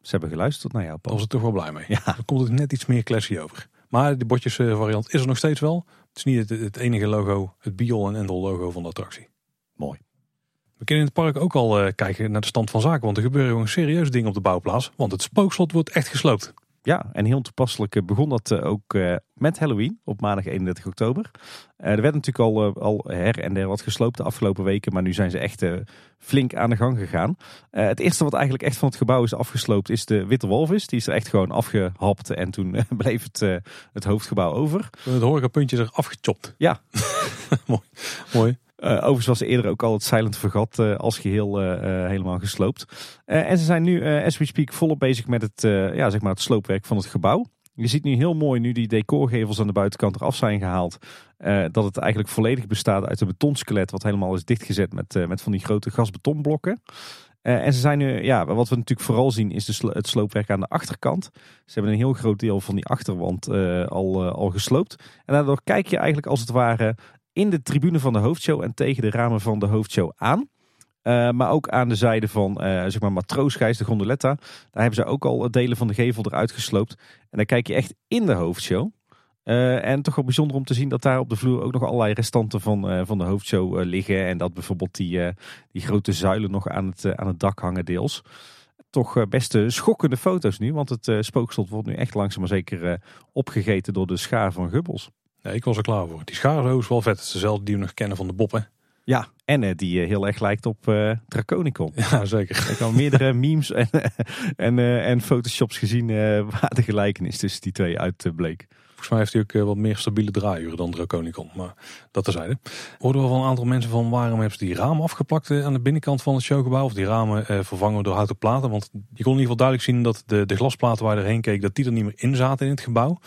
Ze hebben geluisterd naar jou, Paul. Daar was ik toch wel blij mee. Ja. Dan komt het net iets meer classy over. Maar de bordjes variant is er nog steeds wel. Het is niet het, het enige logo, het Biol en Endel logo van de attractie. Mooi. We kunnen in het park ook al uh, kijken naar de stand van zaken. Want er gebeuren gewoon serieuze dingen op de bouwplaats. Want het spookslot wordt echt gesloopt. Ja, en heel toepasselijk begon dat ook uh, met Halloween op maandag 31 oktober. Er werd natuurlijk al, al her en der wat gesloopt de afgelopen weken, maar nu zijn ze echt flink aan de gang gegaan. het eerste wat eigenlijk echt van het gebouw is afgesloopt is de Witte Walvis. Die is er echt gewoon afgehapt en toen bleef het, het hoofdgebouw over. Het horecapuntje is er afgechopt. Ja. mooi. Mooi. Uh, overigens was eerder ook al het Silent Vergat uh, als geheel uh, helemaal gesloopt. en ze zijn nu, as we speak, volop bezig met het, ja, zeg maar het sloopwerk van het gebouw. Je ziet nu heel mooi, nu die decorgevels aan de buitenkant eraf zijn gehaald, dat het eigenlijk volledig bestaat uit een betonskelet wat helemaal is dichtgezet met, met van die grote gasbetonblokken. en ze zijn nu, ja, wat we natuurlijk vooral zien is de het sloopwerk aan de achterkant. Ze hebben een heel groot deel van die achterwand al, al gesloopt. En daardoor kijk je eigenlijk als het ware in de tribune van de hoofdshow en tegen de ramen van de hoofdshow aan. Uh, maar ook aan de zijde van uh, zeg maar Matroosgijs, de gondoletta. Daar hebben ze ook al delen van de gevel eruit gesloopt. En dan kijk je echt in de hoofdshow. Uh, en toch wel bijzonder om te zien dat daar op de vloer ook nog allerlei restanten van, van de hoofdshow liggen. En dat bijvoorbeeld die, die grote zuilen nog aan het, aan het dak hangen deels. Toch best schokkende foto's nu, want het spookslot wordt nu echt langzaam maar zeker opgegeten door de schaar van Gubbels. Nee, ik was er klaar voor. Die schaarzo is wel vet. Het is dezelfde die we nog kennen van de boppen. Ja, en uh, die uh, heel erg lijkt op uh, Draconicon. Ja, zeker. Ik heb al meerdere memes en, en, en photoshops gezien waar de gelijkenis tussen die twee uitbleek. Volgens mij heeft hij ook wat meer stabiele draaiuren dan Draconicon. Maar dat terzijde. Hoorden we van een aantal mensen van waarom hebben ze die ramen afgeplakt aan de binnenkant van het showgebouw. Of die ramen vervangen door houten platen. Want je kon in ieder geval duidelijk zien dat de, de glasplaten waar je erheen keek, dat die er niet meer in zaten in het gebouw.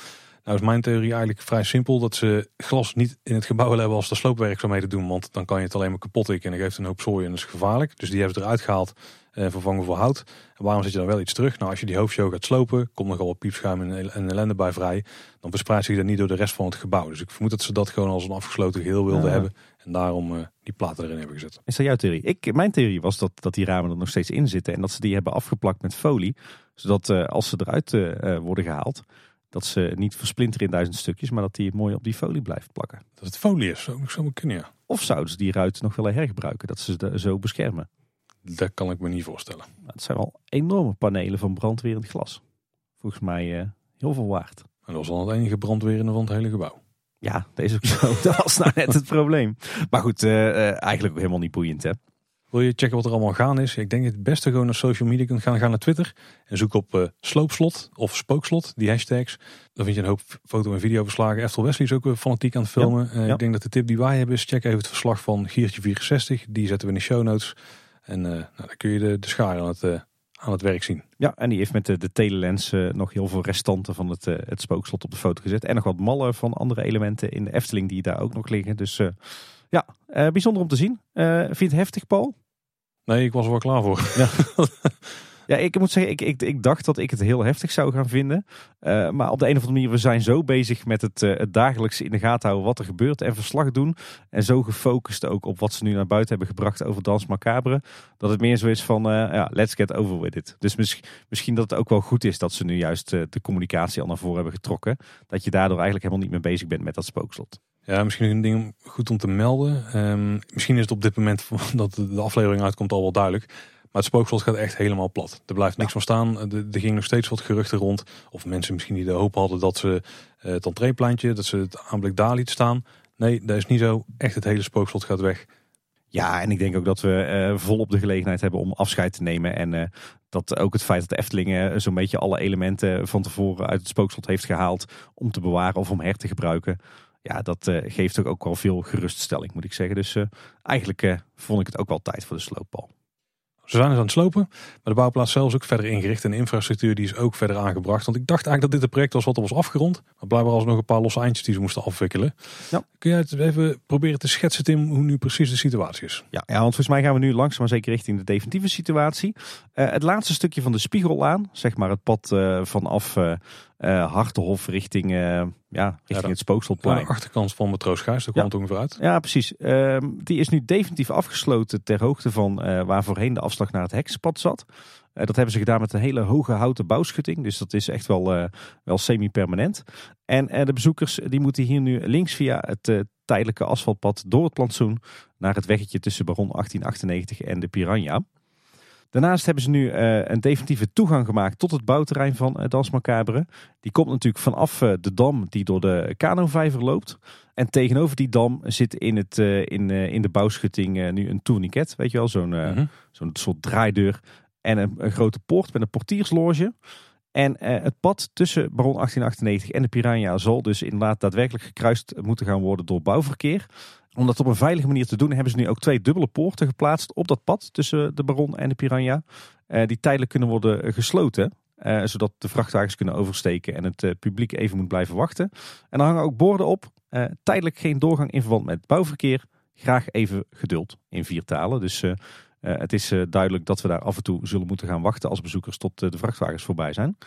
Nou is mijn theorie eigenlijk vrij simpel. Dat ze glas niet in het gebouw willen hebben als er sloopwerkzaamheden doen. Want dan kan je het alleen maar kapot tikken en dan geeft een hoop zooi en dat is gevaarlijk. Dus die hebben ze eruit gehaald en vervangen voor hout. En waarom zet je dan wel iets terug? Nou als je die hoofdshow gaat slopen, komt nogal wat piepschuim en en ellende bij vrij. Dan verspreidt zich dat niet door de rest van het gebouw. Dus ik vermoed dat ze dat gewoon als een afgesloten geheel wilden Ja. hebben. En daarom eh, die platen erin hebben gezet. Is dat jouw theorie? Ik, mijn theorie was dat, dat die ramen er nog steeds in zitten en dat ze die hebben afgeplakt met folie. Zodat eh, als ze eruit eh, eh, worden gehaald, dat ze niet versplinteren in duizend stukjes, maar dat die mooi op die folie blijft plakken. Dat het folie is, zou zou maar kunnen ja. Of zouden ze die ruit nog willen hergebruiken, dat ze ze zo beschermen? Dat kan ik me niet voorstellen. Nou, Het zijn wel enorme panelen van brandwerend glas. Volgens mij eh, heel veel waard. En dat was al het enige brandwerende van het hele gebouw. Ja, deze ook zo. Dat was nou net het probleem. Maar goed, eh, eh, eigenlijk ook helemaal niet boeiend hè. Wil je checken wat er allemaal gaan is? Ik denk dat het beste gewoon naar social media kunt gaan. Ga naar Twitter en zoek op eh, sloopslot of spookslot, die hashtags. Dan vind je een hoop foto- en videoverslagen. Eftel Wesley is ook weer fanatiek aan het filmen. Eh, ja. Ik denk dat de tip die wij hebben is check even het verslag van Giertje64. Die zetten we in de show notes. En eh, nou, dan kun je de, de schaar aan het, aan het werk zien. Ja, en die heeft met de, de telelens nog heel veel restanten van het, het spookslot op de foto gezet. En nog wat mallen van andere elementen in de Efteling die daar ook nog liggen. Dus ja, bijzonder om te zien. Vind je het heftig, Paul? Nee, ik was er wel klaar voor. Ja, ik moet zeggen, ik, ik, ik dacht dat ik het heel heftig zou gaan vinden. Eh, maar op de een of andere manier, we zijn zo bezig met het, eh, het dagelijks in de gaten houden wat er gebeurt en verslag doen. En zo gefocust ook op wat ze nu naar buiten hebben gebracht over Dans Macabre. Dat het meer zo is van, eh, ja, let's get over with it. Dus mis- misschien dat het ook wel goed is dat ze nu juist de communicatie al naar voren hebben getrokken. Dat je daardoor eigenlijk helemaal niet meer bezig bent met dat spookslot. Ja, misschien een ding goed om te melden. Ehm, misschien is het op dit moment dat de aflevering uitkomt al wel duidelijk. Maar het spookslot gaat echt helemaal plat. Er blijft niks van staan. Er, er ging nog steeds wat geruchten rond. Of mensen misschien die de hoop hadden dat ze eh, het entreepleintje, dat ze het aanblik daar liet staan. Nee, dat is niet zo. Echt het hele spookslot gaat weg. Ja, en ik denk ook dat we eh, volop de gelegenheid hebben om afscheid te nemen. En eh, dat ook het feit dat de Efteling eh, zo'n beetje alle elementen van tevoren uit het spookslot heeft gehaald om te bewaren of om her te gebruiken. Ja, dat eh, geeft ook, ook wel veel geruststelling, moet ik zeggen. Dus eh, eigenlijk eh, vond ik het ook wel tijd voor de slooppal. Ze zijn dus aan het slopen. Maar de bouwplaats zelf is ook verder ingericht. En de infrastructuur die is ook verder aangebracht. Want ik dacht eigenlijk dat dit een project was wat er was afgerond. Maar blijkbaar was er nog een paar losse eindjes die ze moesten afwikkelen. Ja. Kun jij het even proberen te schetsen, Tim, hoe nu precies de situatie is? Ja, ja, want volgens mij gaan we nu langzaam maar zeker richting de definitieve situatie. Het laatste stukje van de spiegel aan, zeg maar het pad vanaf Hartenhof richting, ja, richting het de achterkant van Matroos Gijs, daar kwam het ongeveer uit. Ja, precies. Ehm, die is nu definitief afgesloten ter hoogte van eh, waar voorheen de afslag naar het heksenpad zat. Dat hebben ze gedaan met een hele hoge houten bouwschutting. Dus dat is echt wel, wel semi-permanent. En de bezoekers die moeten hier nu links via het tijdelijke asfaltpad door het plantsoen naar het weggetje tussen Baron 1898 en de Piranha. Daarnaast hebben ze nu eh, een definitieve toegang gemaakt tot het bouwterrein van uh, Dans Macabre. Die komt natuurlijk vanaf eh, de dam die door de kanovijver loopt. En tegenover die dam zit in, het, eh, in, eh, in de bouwschutting eh, nu een tourniquet. Weet je wel, zo'n eh, Mhm. zo'n soort draaideur. En een, een grote poort met een portiersloge. En eh, het pad tussen Baron 1898 en de Piranha zal dus inderdaad daadwerkelijk gekruist moeten gaan worden door bouwverkeer. Om dat op een veilige manier te doen hebben ze nu ook twee dubbele poorten geplaatst op dat pad tussen de Baron en de Piranha. eh, die tijdelijk kunnen worden eh, gesloten. eh, zodat de vrachtwagens kunnen oversteken en het publiek even moet blijven wachten. En er hangen ook borden op. tijdelijk geen doorgang in verband met bouwverkeer. Graag even geduld in vier talen. Dus het is duidelijk dat we daar af en toe zullen moeten gaan wachten als bezoekers tot de vrachtwagens voorbij zijn.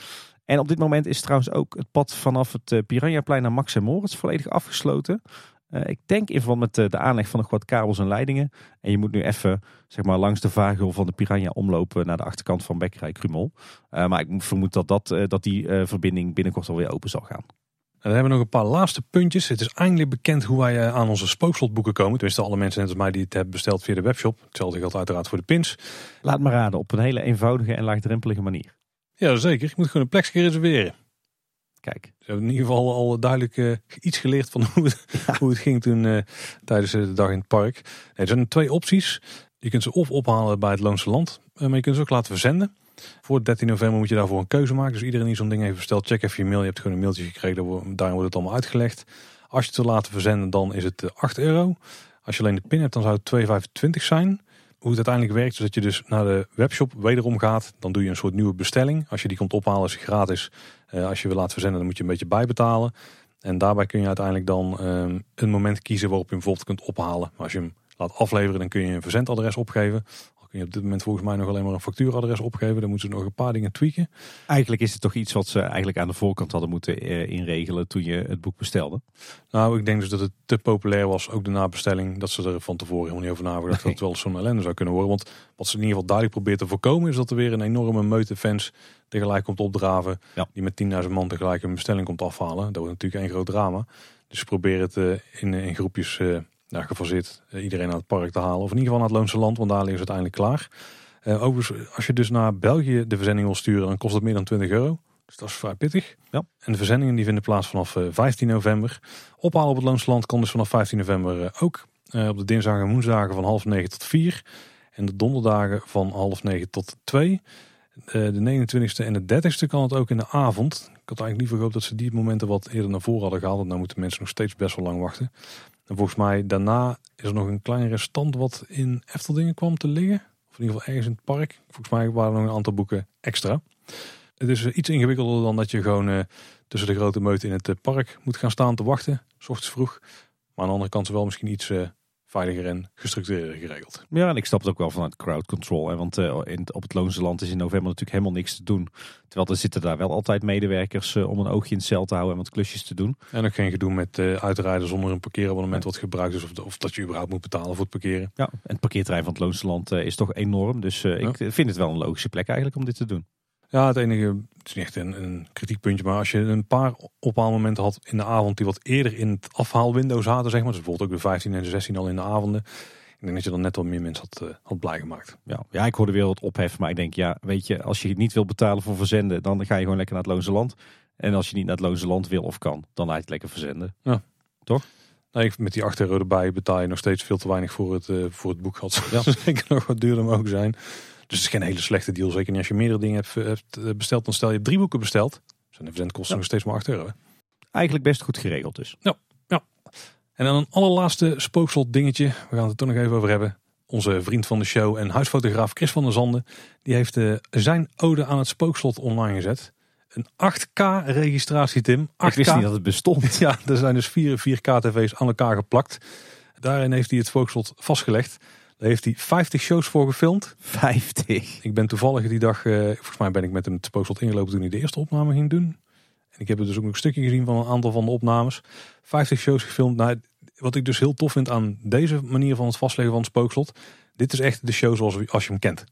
En op dit moment is trouwens ook het pad vanaf het Piranhaplein naar Max en Moritz volledig afgesloten. Eh, ik denk in verband met eh, de aanleg van nog wat kabels en leidingen. En je moet nu even zeg maar, langs de vaargeul van de Piranha omlopen naar de achterkant van Bekkerij Krumel. Eh, maar ik vermoed dat, dat, dat die verbinding binnenkort alweer open zal gaan. En dan hebben we nog een paar laatste puntjes. Het is eindelijk bekend hoe wij aan onze spookslotboeken komen. Tenminste, alle mensen net als mij die het hebben besteld via de webshop. Hetzelfde geldt uiteraard voor de pins. Laat me raden, op een hele eenvoudige en laagdrempelige manier. Ja, zeker. Je moet gewoon een plekje reserveren. Kijk, Ze hebben in ieder geval al duidelijk eh, iets geleerd van hoe het, hoe het ging toen eh, tijdens eh, de dag in het park. Nee, er zijn twee opties. Je kunt ze of ophalen bij het Loonse Land, maar je kunt ze ook laten verzenden. Voor 13 november moet je daarvoor een keuze maken. Dus iedereen die zo'n ding heeft besteld, check even je mail. Je hebt gewoon een mailtje gekregen, daarin wordt het allemaal uitgelegd. Als je het wil laten verzenden, dan is het eh, 8 euro. Als je alleen de pin hebt, dan zou het 2,25 zijn. hoe het uiteindelijk werkt is dat je dus naar de webshop wederom gaat. Dan doe je een soort nieuwe bestelling. Als je die komt ophalen is het gratis. Eh, als je wil laten verzenden dan moet je een beetje bijbetalen. En daarbij kun je uiteindelijk dan ehm, een moment kiezen waarop je hem bijvoorbeeld kunt ophalen. Maar als je hem laat afleveren dan kun je een verzendadres opgeven. Kun je op dit moment volgens mij nog alleen maar een factuuradres opgeven. Dan moeten ze nog een paar dingen tweaken. Eigenlijk is het toch iets wat ze eigenlijk aan de voorkant hadden moeten eh, inregelen toen je het boek bestelde. Nou, ik denk dus dat het te populair was, ook de nabestelling, dat ze er van tevoren helemaal niet over nagedacht dat Nee. het wel zo'n ellende zou kunnen worden. Want wat ze in ieder geval duidelijk probeert te voorkomen, is dat er weer een enorme meute fans tegelijk komt opdraven. Ja. Die met 10.000 man tegelijk een bestelling komt afhalen. Dat wordt natuurlijk één groot drama. Dus ze proberen het eh, in, in groepjes eh nou, gefaseerd eh, iedereen naar het park te halen. Of in ieder geval naar het Loonse Land, want daar liggen ze uiteindelijk klaar. Eh, overigens, als je dus naar België de verzending wil sturen, dan kost het meer dan 20 euro. Dus dat is vrij pittig. Ja. En de verzendingen die vinden plaats vanaf eh, 15 november. Ophalen op het Loonse Land kan dus vanaf 15 november eh, ook. Eh, op de dinsdagen en woensdagen van half negen tot vier. En de donderdagen van half negen tot twee. Eh, de 29e en de 30e kan het ook in de avond. Ik had eigenlijk liever gehoopt dat ze die momenten wat eerder naar voren hadden gehaald. Want nou moeten mensen nog steeds best wel lang wachten. En volgens mij daarna is er nog een klein restant wat in Efteldingen kwam te liggen. Of in ieder geval ergens in het park. Volgens mij waren er nog een aantal boeken extra. Het is eh, iets ingewikkelder dan dat je gewoon eh, tussen de grote meute in het eh, park moet gaan staan te wachten. S ochtends vroeg. Maar aan de andere kant is wel misschien iets veiliger en gestructureerder geregeld. Ja, en ik snap het ook wel vanuit crowd control. Hè, want eh, in, op het Loonse Land is in november natuurlijk helemaal niks te doen. Terwijl er zitten daar wel altijd medewerkers eh, om een oogje in het cel te houden en wat klusjes te doen. En ook geen gedoe met eh, uitrijden zonder een parkeerabonnement wat gebruikt is. Of, of dat je überhaupt moet betalen voor het parkeren. Ja, en het parkeerterrein van het Loonse Land is toch enorm. Dus ik vind het wel een logische plek eigenlijk om dit te doen. Ja, het enige, het is niet echt een, een kritiekpuntje, maar als je een paar ophaalmomenten had in de avond die wat eerder in het afhaalwindow zaten, zeg maar, dus bijvoorbeeld ook de 15 en de 16 al in de avonden, ik denk dat je dan net wat meer mensen had, eh, had blij gemaakt. Ja, ja, ik hoorde weer wat ophef, maar ik denk, ja, weet je, als je niet wil betalen voor verzenden, dan ga je gewoon lekker naar het Loonse Land. En als je niet naar het Loonse Land wil of kan, dan laat je het lekker verzenden. Nee, met die 8 euro erbij betaal je nog steeds veel te weinig voor het, eh, voor het boek. Had Ja. zeker nog wat duurder mogen zijn. Dus het is geen hele slechte deal. Zeker niet als je meerdere dingen hebt, hebt eh, besteld. Dan stel je drie boeken besteld. Zijn de verzendkosten Ja. nog steeds maar 8 euro. hè. Eigenlijk best goed geregeld dus. En dan een allerlaatste spookslot dingetje. We gaan het er toch nog even over hebben. Onze vriend van de show en huisfotograaf Chris van der Zanden. Die heeft eh, zijn ode aan het spookslot online gezet. Een 8K registratie Tim. 8K. Ik wist niet dat het bestond. Ja, er zijn dus vier 4K-tv's aan elkaar geplakt. Daarin heeft hij het spookslot vastgelegd. Daar heeft hij 50 shows voor gefilmd. 50. Ik ben toevallig die dag, eh, volgens mij ben ik met hem het spookslot ingelopen toen hij de eerste opname ging doen. En ik heb er dus ook nog een stukje gezien van een aantal van de opnames. 50 shows gefilmd. Nou, wat ik dus heel tof vind aan deze manier van het vastleggen van het spookslot. Dit is echt de show zoals als je hem kent.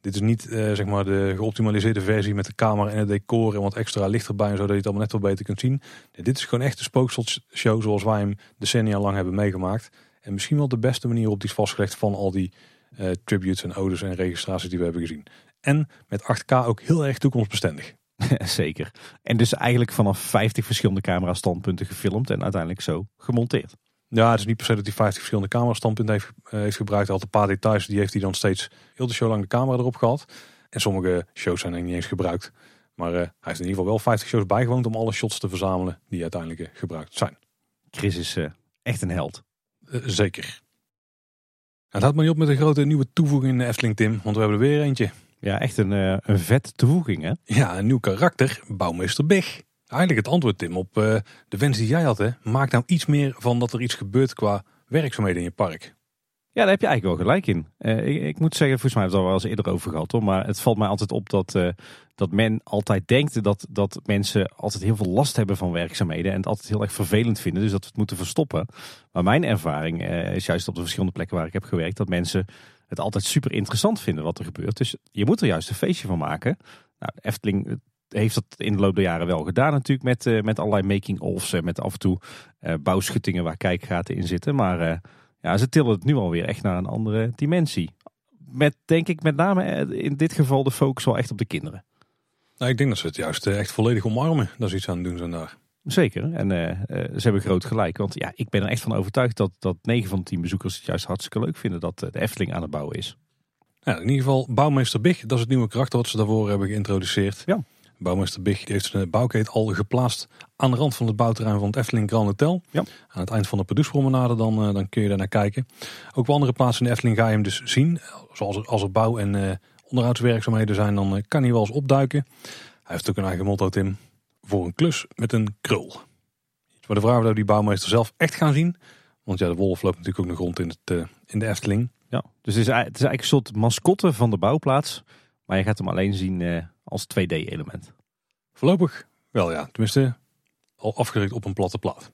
Dit is niet eh, zeg maar de geoptimaliseerde versie met de camera en het decor en wat extra licht erbij. Zodat je het allemaal net wat beter kunt zien. Nee, dit is gewoon echt de spookslot-show zoals wij hem decennia lang hebben meegemaakt. En misschien wel de beste manier op die is vastgelegd van al die eh, tributes en odes en registraties die we hebben gezien. En met 8K ook heel erg toekomstbestendig. Zeker. En dus eigenlijk vanaf 50 verschillende camera standpunten gefilmd en uiteindelijk zo gemonteerd. Ja, het is niet per se dat hij 50 verschillende camerastandpunten heeft, eh, heeft gebruikt. Hij had een paar details, die heeft hij dan steeds heel de show lang de camera erop gehad. En sommige shows zijn er niet eens gebruikt. Maar eh, hij heeft in ieder geval wel 50 shows bijgewoond om alle shots te verzamelen die uiteindelijk gebruikt zijn. Chris is echt een held. Eh, zeker. Het houdt maar niet op met een grote nieuwe toevoeging in de Efteling, Tim. Want we hebben er weer eentje. Ja, echt een, eh, een vet toevoeging hè. Ja, een nieuw karakter, bouwmeester Big. Eigenlijk het antwoord, Tim, op eh, de wens die jij had. Hè. Maak nou iets meer van dat er iets gebeurt qua werkzaamheden in je park. Ja, daar heb je eigenlijk wel gelijk in. Eh, ik, moet zeggen, volgens mij hebben we al wel eens eerder over gehad hoor. Maar het valt mij altijd op dat, eh, dat men altijd denkt dat, dat mensen altijd heel veel last hebben van werkzaamheden. En het altijd heel erg vervelend vinden. Dus dat we het moeten verstoppen. Maar mijn ervaring eh, is juist op de verschillende plekken waar ik heb gewerkt. Dat mensen het altijd super interessant vinden wat er gebeurt. Dus je moet er juist een feestje van maken. Nou, Efteling heeft dat in de loop der jaren wel gedaan natuurlijk. Met, met allerlei making-ofs. en met af en toe bouwschuttingen waar kijkgaten in zitten. Maar... ja, ze tillen het nu alweer echt naar een andere dimensie. Met, denk ik, met name eh, in dit geval de focus wel echt op de kinderen. Nou, ik denk dat ze het juist eh, echt volledig omarmen. Dat is iets aan doen zijn daar. Zeker. En eh, ze hebben groot gelijk. Want ja, ik ben er echt van overtuigd dat, dat 9 van de 10 bezoekers het juist hartstikke leuk vinden dat de Efteling aan het bouwen is. Ja, in ieder geval, bouwmeester Big, dat is het nieuwe karakter wat ze daarvoor hebben geïntroduceerd. Ja. Bouwmeester Big heeft zijn bouwkeet al geplaatst aan de rand van het bouwterrein van het Efteling Grand Hotel. Ja. Aan het eind van de Pardoespromenade dan, eh, dan kun je daar naar kijken. Ook op andere plaatsen in de Efteling ga je hem dus zien. Zoals er, als er bouw- en eh, onderhoudswerkzaamheden zijn, dan eh, kan hij wel eens opduiken. Hij heeft ook een eigen motto, Tim. Voor een klus met een krul. Maar de vraag of die bouwmeester zelf echt gaan zien. Want ja, de wolf loopt natuurlijk ook nog rond in, het, in de Efteling. Ja, dus het is, het is eigenlijk een soort mascotte van de bouwplaats. Maar je gaat hem alleen zien als 2D-element. Voorlopig wel ja, tenminste al afgedrukt op een platte plaat.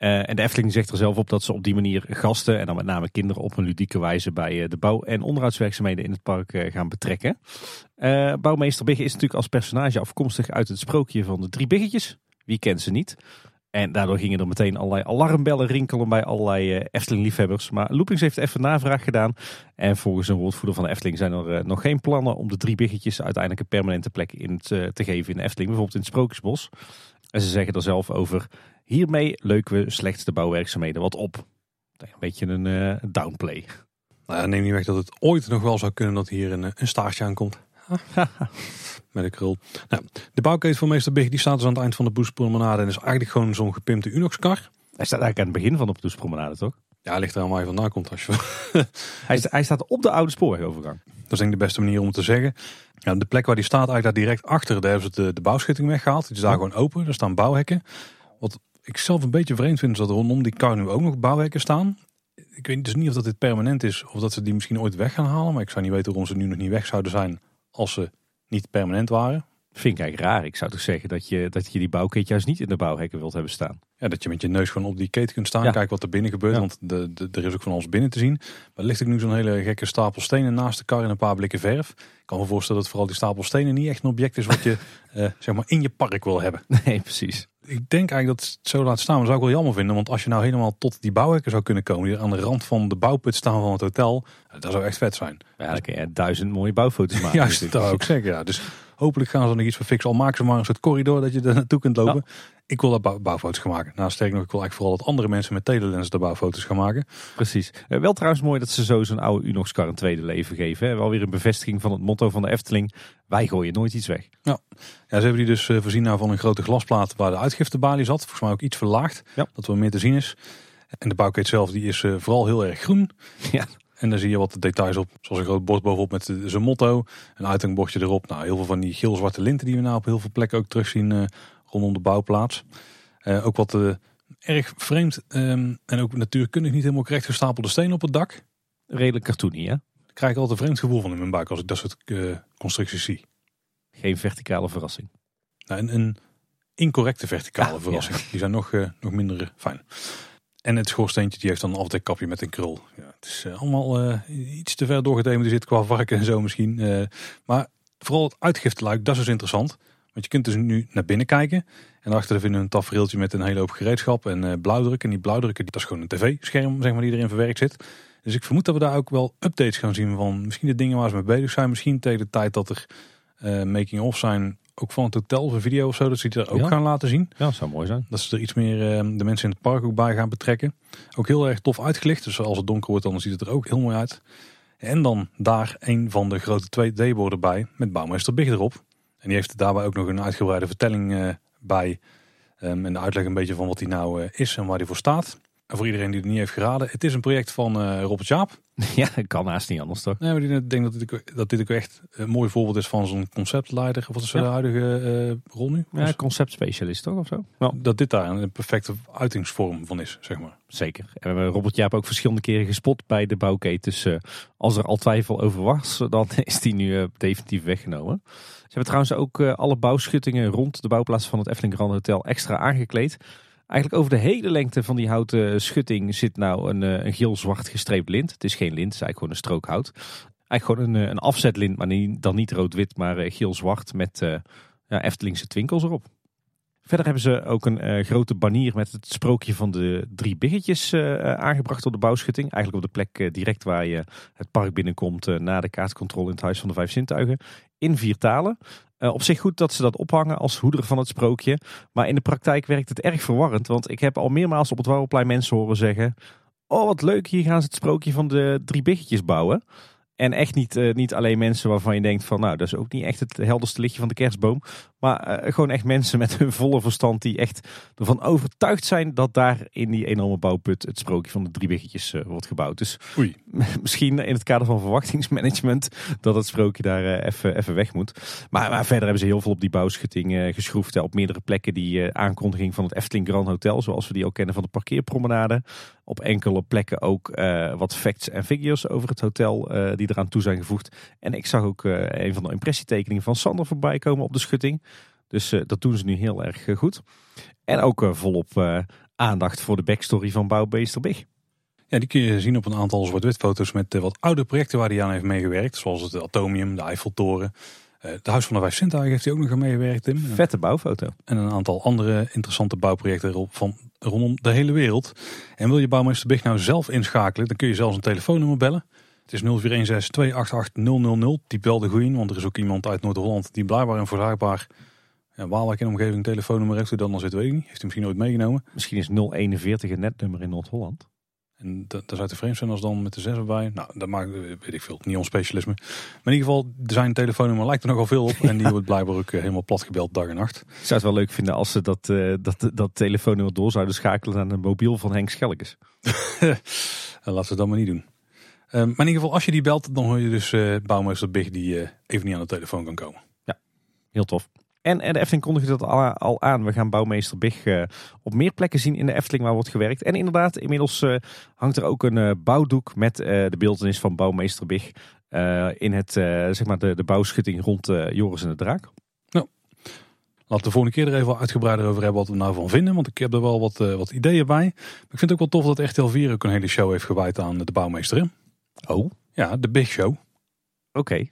Eh, en de Efteling zegt er zelf op dat ze op die manier gasten, en dan met name kinderen, op een ludieke wijze bij eh, de bouw- en onderhoudswerkzaamheden in het park eh, gaan betrekken. Eh, bouwmeester Bigge is natuurlijk als personage afkomstig uit het sprookje van de drie biggetjes. Wie kent ze niet? En daardoor gingen er meteen allerlei alarmbellen rinkelen bij allerlei eh, Efteling-liefhebbers. Maar Loopings heeft even navraag gedaan. En volgens een woordvoerder van de Efteling zijn er eh, nog geen plannen om de drie biggetjes uiteindelijk een permanente plek in het, te geven in de Efteling. Bijvoorbeeld in het Sprookjesbos. En ze zeggen er zelf over, hiermee leuken we slechts de bouwwerkzaamheden wat op. Een beetje een eh, downplay. Nou, ja, neem niet weg dat het ooit nog wel zou kunnen dat hier een, een staartje aankomt. Met een krul. Nou, de bouwketen van meester Big die staat dus aan het eind van de Boespromenade. En is eigenlijk gewoon zo'n gepimpte Unox-kar. Hij staat eigenlijk aan het begin van de Promenade, toch? Ja, ligt er aan waar je vandaan komt. Als je... Hij, sta- hij staat op de oude spoorwegovergang. Dat is denk ik de beste manier om het te zeggen. Ja, de plek waar die staat, eigenlijk daar direct achter, daar hebben ze de, de bouwschutting weggehaald. Die is daar gewoon open, er staan bouwhekken. Wat ik zelf een beetje vreemd vind, is dat er rondom die kar nu ook nog bouwhekken staan. Ik weet dus niet of dat dit permanent is, of dat ze die misschien ooit weg gaan halen. Maar ik zou niet weten waarom ze nu nog niet weg zouden zijn, als ze niet permanent waren. Vind ik eigenlijk raar. Ik zou toch zeggen dat je, dat je die bouwkit juist niet in de bouwhekken wilt hebben staan. Ja, dat je met je neus gewoon op die keten kunt staan, Ja. kijken wat er binnen gebeurt. Ja. Want de, de, er is ook van alles binnen te zien. Maar ligt ook nu zo'n hele gekke stapel stenen naast de kar en een paar blikken verf. Ik kan me voorstellen dat vooral die stapel stenen niet echt een object is wat je eh, zeg maar in je park wil hebben. Nee, precies. Ik denk eigenlijk dat het zo laat staan, maar dat zou ik wel jammer vinden. Want als je nou helemaal tot die bouwhekken zou kunnen komen, die aan de rand van de bouwput staan van het hotel, eh, dat zou echt vet zijn. Ja, dan kun je duizend mooie bouwfoto's maken. Juist, dat wou ik zeggen. Ja. Dus hopelijk gaan ze er nog iets voor fixen. Al maken ze maar een soort corridor dat je er naartoe kunt lopen. Ik wil daar bouw- bouwfoto's gaan maken. Nou, sterker nog, ik wil eigenlijk vooral dat andere mensen met telelensen daar bouwfoto's gaan maken. Precies. Eh, wel trouwens mooi dat ze zo zo'n oude Unox-kar een tweede leven geven. Hè. Wel weer een bevestiging van het motto van de Efteling. Wij gooien nooit iets weg. Ja, ze hebben die dus eh, voorzien nou van een grote glasplaat waar de uitgiftebalie zat. Volgens mij ook iets verlaagd, Ja. dat er meer te zien is. En de bouwkeet zelf die is eh, vooral heel erg groen. Ja. En daar zie je wat details op, zoals een groot bord bovenop met zijn motto. Een uithangbordje erop. Nou, heel veel van die geel-zwarte linten die we nou op heel veel plekken ook terugzien eh, rondom de bouwplaats. Eh, ook wat eh, erg vreemd ehm, en ook natuurkundig niet helemaal correct gestapelde stenen op het dak. Redelijk cartoony, hè? Daar krijg ik altijd een vreemd gevoel van in mijn buik als ik dat soort constructies zie. Geen verticale verrassing. Nou, een, een incorrecte verticale Ah, verrassing. Die zijn nog, nog minder fijn. En het schoorsteentje die heeft dan een afdekkapje met een krul. Ja, het is eh, allemaal eh, iets te ver doorgethematiseerd qua varken en zo misschien. Eh, maar vooral het uitgifteluik, dat is dus interessant. Want je kunt dus nu naar binnen kijken. En daarachter vinden we een tafereeltje met een hele hoop gereedschap en eh blauwdruk. En die blauwdrukken, dat is gewoon een tv-scherm zeg maar, die erin verwerkt zit. Dus ik vermoed dat we daar ook wel updates gaan zien van misschien de dingen waar ze mee bezig zijn. Misschien tegen de tijd dat er making-of zijn, ook van het hotel of een video of zo. Dat ze die er ook Ja. gaan laten zien. Ja, dat zou mooi zijn. Dat ze er iets meer eh, de mensen in het park ook bij gaan betrekken. Ook heel erg tof uitgelicht. Dus als het donker wordt, dan ziet het er ook heel mooi uit. En dan daar een van de grote 2D-borden bij met bouwmeester Big erop. En die heeft daarbij ook nog een uitgebreide vertelling eh, bij. Ehm, en de uitleg een beetje van wat die nou eh, is en waar die voor staat. En voor iedereen die het niet heeft geraden, het is een project van eh Robert Jaap. Ja, dat kan haast niet anders, toch? Nee, maar die- ik denk dat dit, ook- dat dit ook echt een mooi voorbeeld is van zo'n conceptleider. Wat is Ja. de huidige eh, rol nu? Ja, conceptspecialist, toch? Of zo? Nou, Dat dit daar een perfecte uitingsvorm van is, zeg maar. Zeker. En we hebben Robert Jaap ook verschillende keren gespot bij de bouwketen. Dus eh, als er al twijfel over was, dan is die nu definitief weggenomen. Ze hebben trouwens ook alle bouwschuttingen rond de bouwplaats van het Efteling Grand Hotel extra aangekleed. Eigenlijk over de hele lengte van die houten schutting zit nou een, eh, een geel-zwart gestreept lint. Het is geen lint, het is eigenlijk gewoon een strook hout. Eigenlijk gewoon een, eh, een afzetlint, maar niet, dan niet rood-wit, maar eh, geel-zwart met ja, Eftelingse twinkels erop. Verder hebben ze ook een grote banier met het sprookje van de drie biggetjes aangebracht op de bouwschutting. Eigenlijk op de plek direct waar je het park binnenkomt na de kaartcontrole in het Huis van de Vijf Zintuigen. In vier talen. Eh, op zich goed dat ze dat ophangen als hoeder van het sprookje. Maar in de praktijk werkt het erg verwarrend. Want ik heb al meermaals op het Warrelplein mensen horen zeggen... Oh wat leuk, hier gaan ze het sprookje van de drie biggetjes bouwen. En echt niet, eh, niet alleen mensen waarvan je denkt van nou, dat is ook niet echt het helderste lichtje van de kerstboom. Maar eh, gewoon echt mensen met hun volle verstand die echt ervan overtuigd zijn dat daar in die enorme bouwput het sprookje van de drie biggetjes eh, wordt gebouwd. Dus Oei. misschien in het kader van verwachtingsmanagement dat het sprookje daar even even weg moet. Maar, maar verder hebben ze heel veel op die bouwschutting geschroefd. op meerdere plekken die aankondiging van het Efteling Grand Hotel, zoals we die ook kennen van de parkeerpromenade. Op enkele plekken ook eh, wat facts en figures over het hotel eh, die eraan toe zijn gevoegd. En ik zag ook eh, een van de impressietekeningen van Sander voorbij komen op de schutting. Dus dat doen ze nu heel erg goed. En ook volop aandacht voor de backstory van Bouwbeester Big. Ja, die kun je zien op een aantal zwart-wit foto's met wat oude projecten waar hij aan heeft meegewerkt. Zoals het Atomium, de Eiffeltoren. Eh het Huis van de Vijf Sintuigen heeft hij ook nog aan meegewerkt, Tim. Vette bouwfoto. En een aantal andere interessante bouwprojecten ro- van rondom de hele wereld. En wil je bouwmeester Big nou zelf inschakelen, dan kun je zelfs een telefoonnummer bellen. Het is 0416-288-000. Typ wel de goeie, want er is ook iemand uit Noord-Holland die blijkbaar en voorzaakbaar ja, Waalwijk in de omgeving een telefoonnummer heeft. Hoe dan zit, weet ik niet. Heeft hij misschien nooit meegenomen. Misschien is 041 een netnummer in Noord-Holland. En dat, dat zou te vreemd zijn als dan met de zes erbij. Nou, dat maakt, weet ik veel, niet ons specialisme. Maar in ieder geval, zijn telefoonnummer lijkt er nogal veel op. En die wordt blijkbaar ook eh, helemaal plat gebeld dag en nacht. Ik zou het wel leuk vinden als ze dat, eh, dat, dat telefoonnummer door zouden schakelen naar de mobiel van Henk Schelkes. Laten we dat maar niet doen. Eh, maar in ieder geval, als je die belt, dan hoor je dus eh bouwmeester Big die even niet aan de telefoon kan komen. Heel tof. En, de Efteling kondigde dat al, aan. We gaan bouwmeester Big eh, op meer plekken zien in de Efteling waar wordt gewerkt. En inderdaad, inmiddels eh, hangt er ook een eh, bouwdoek met de beeldenis van bouwmeester Big. in het, zeg maar de, de bouwschutting rond Joris en de Draak. Laten we de volgende keer er even uitgebreider over hebben wat we nou van vinden. Want ik heb er wel wat, wat ideeën bij. Maar ik vind het ook wel tof dat RTL 4 ook een hele show heeft gewijd aan de bouwmeester. hè? Oh, Ja, de Big Show. oké.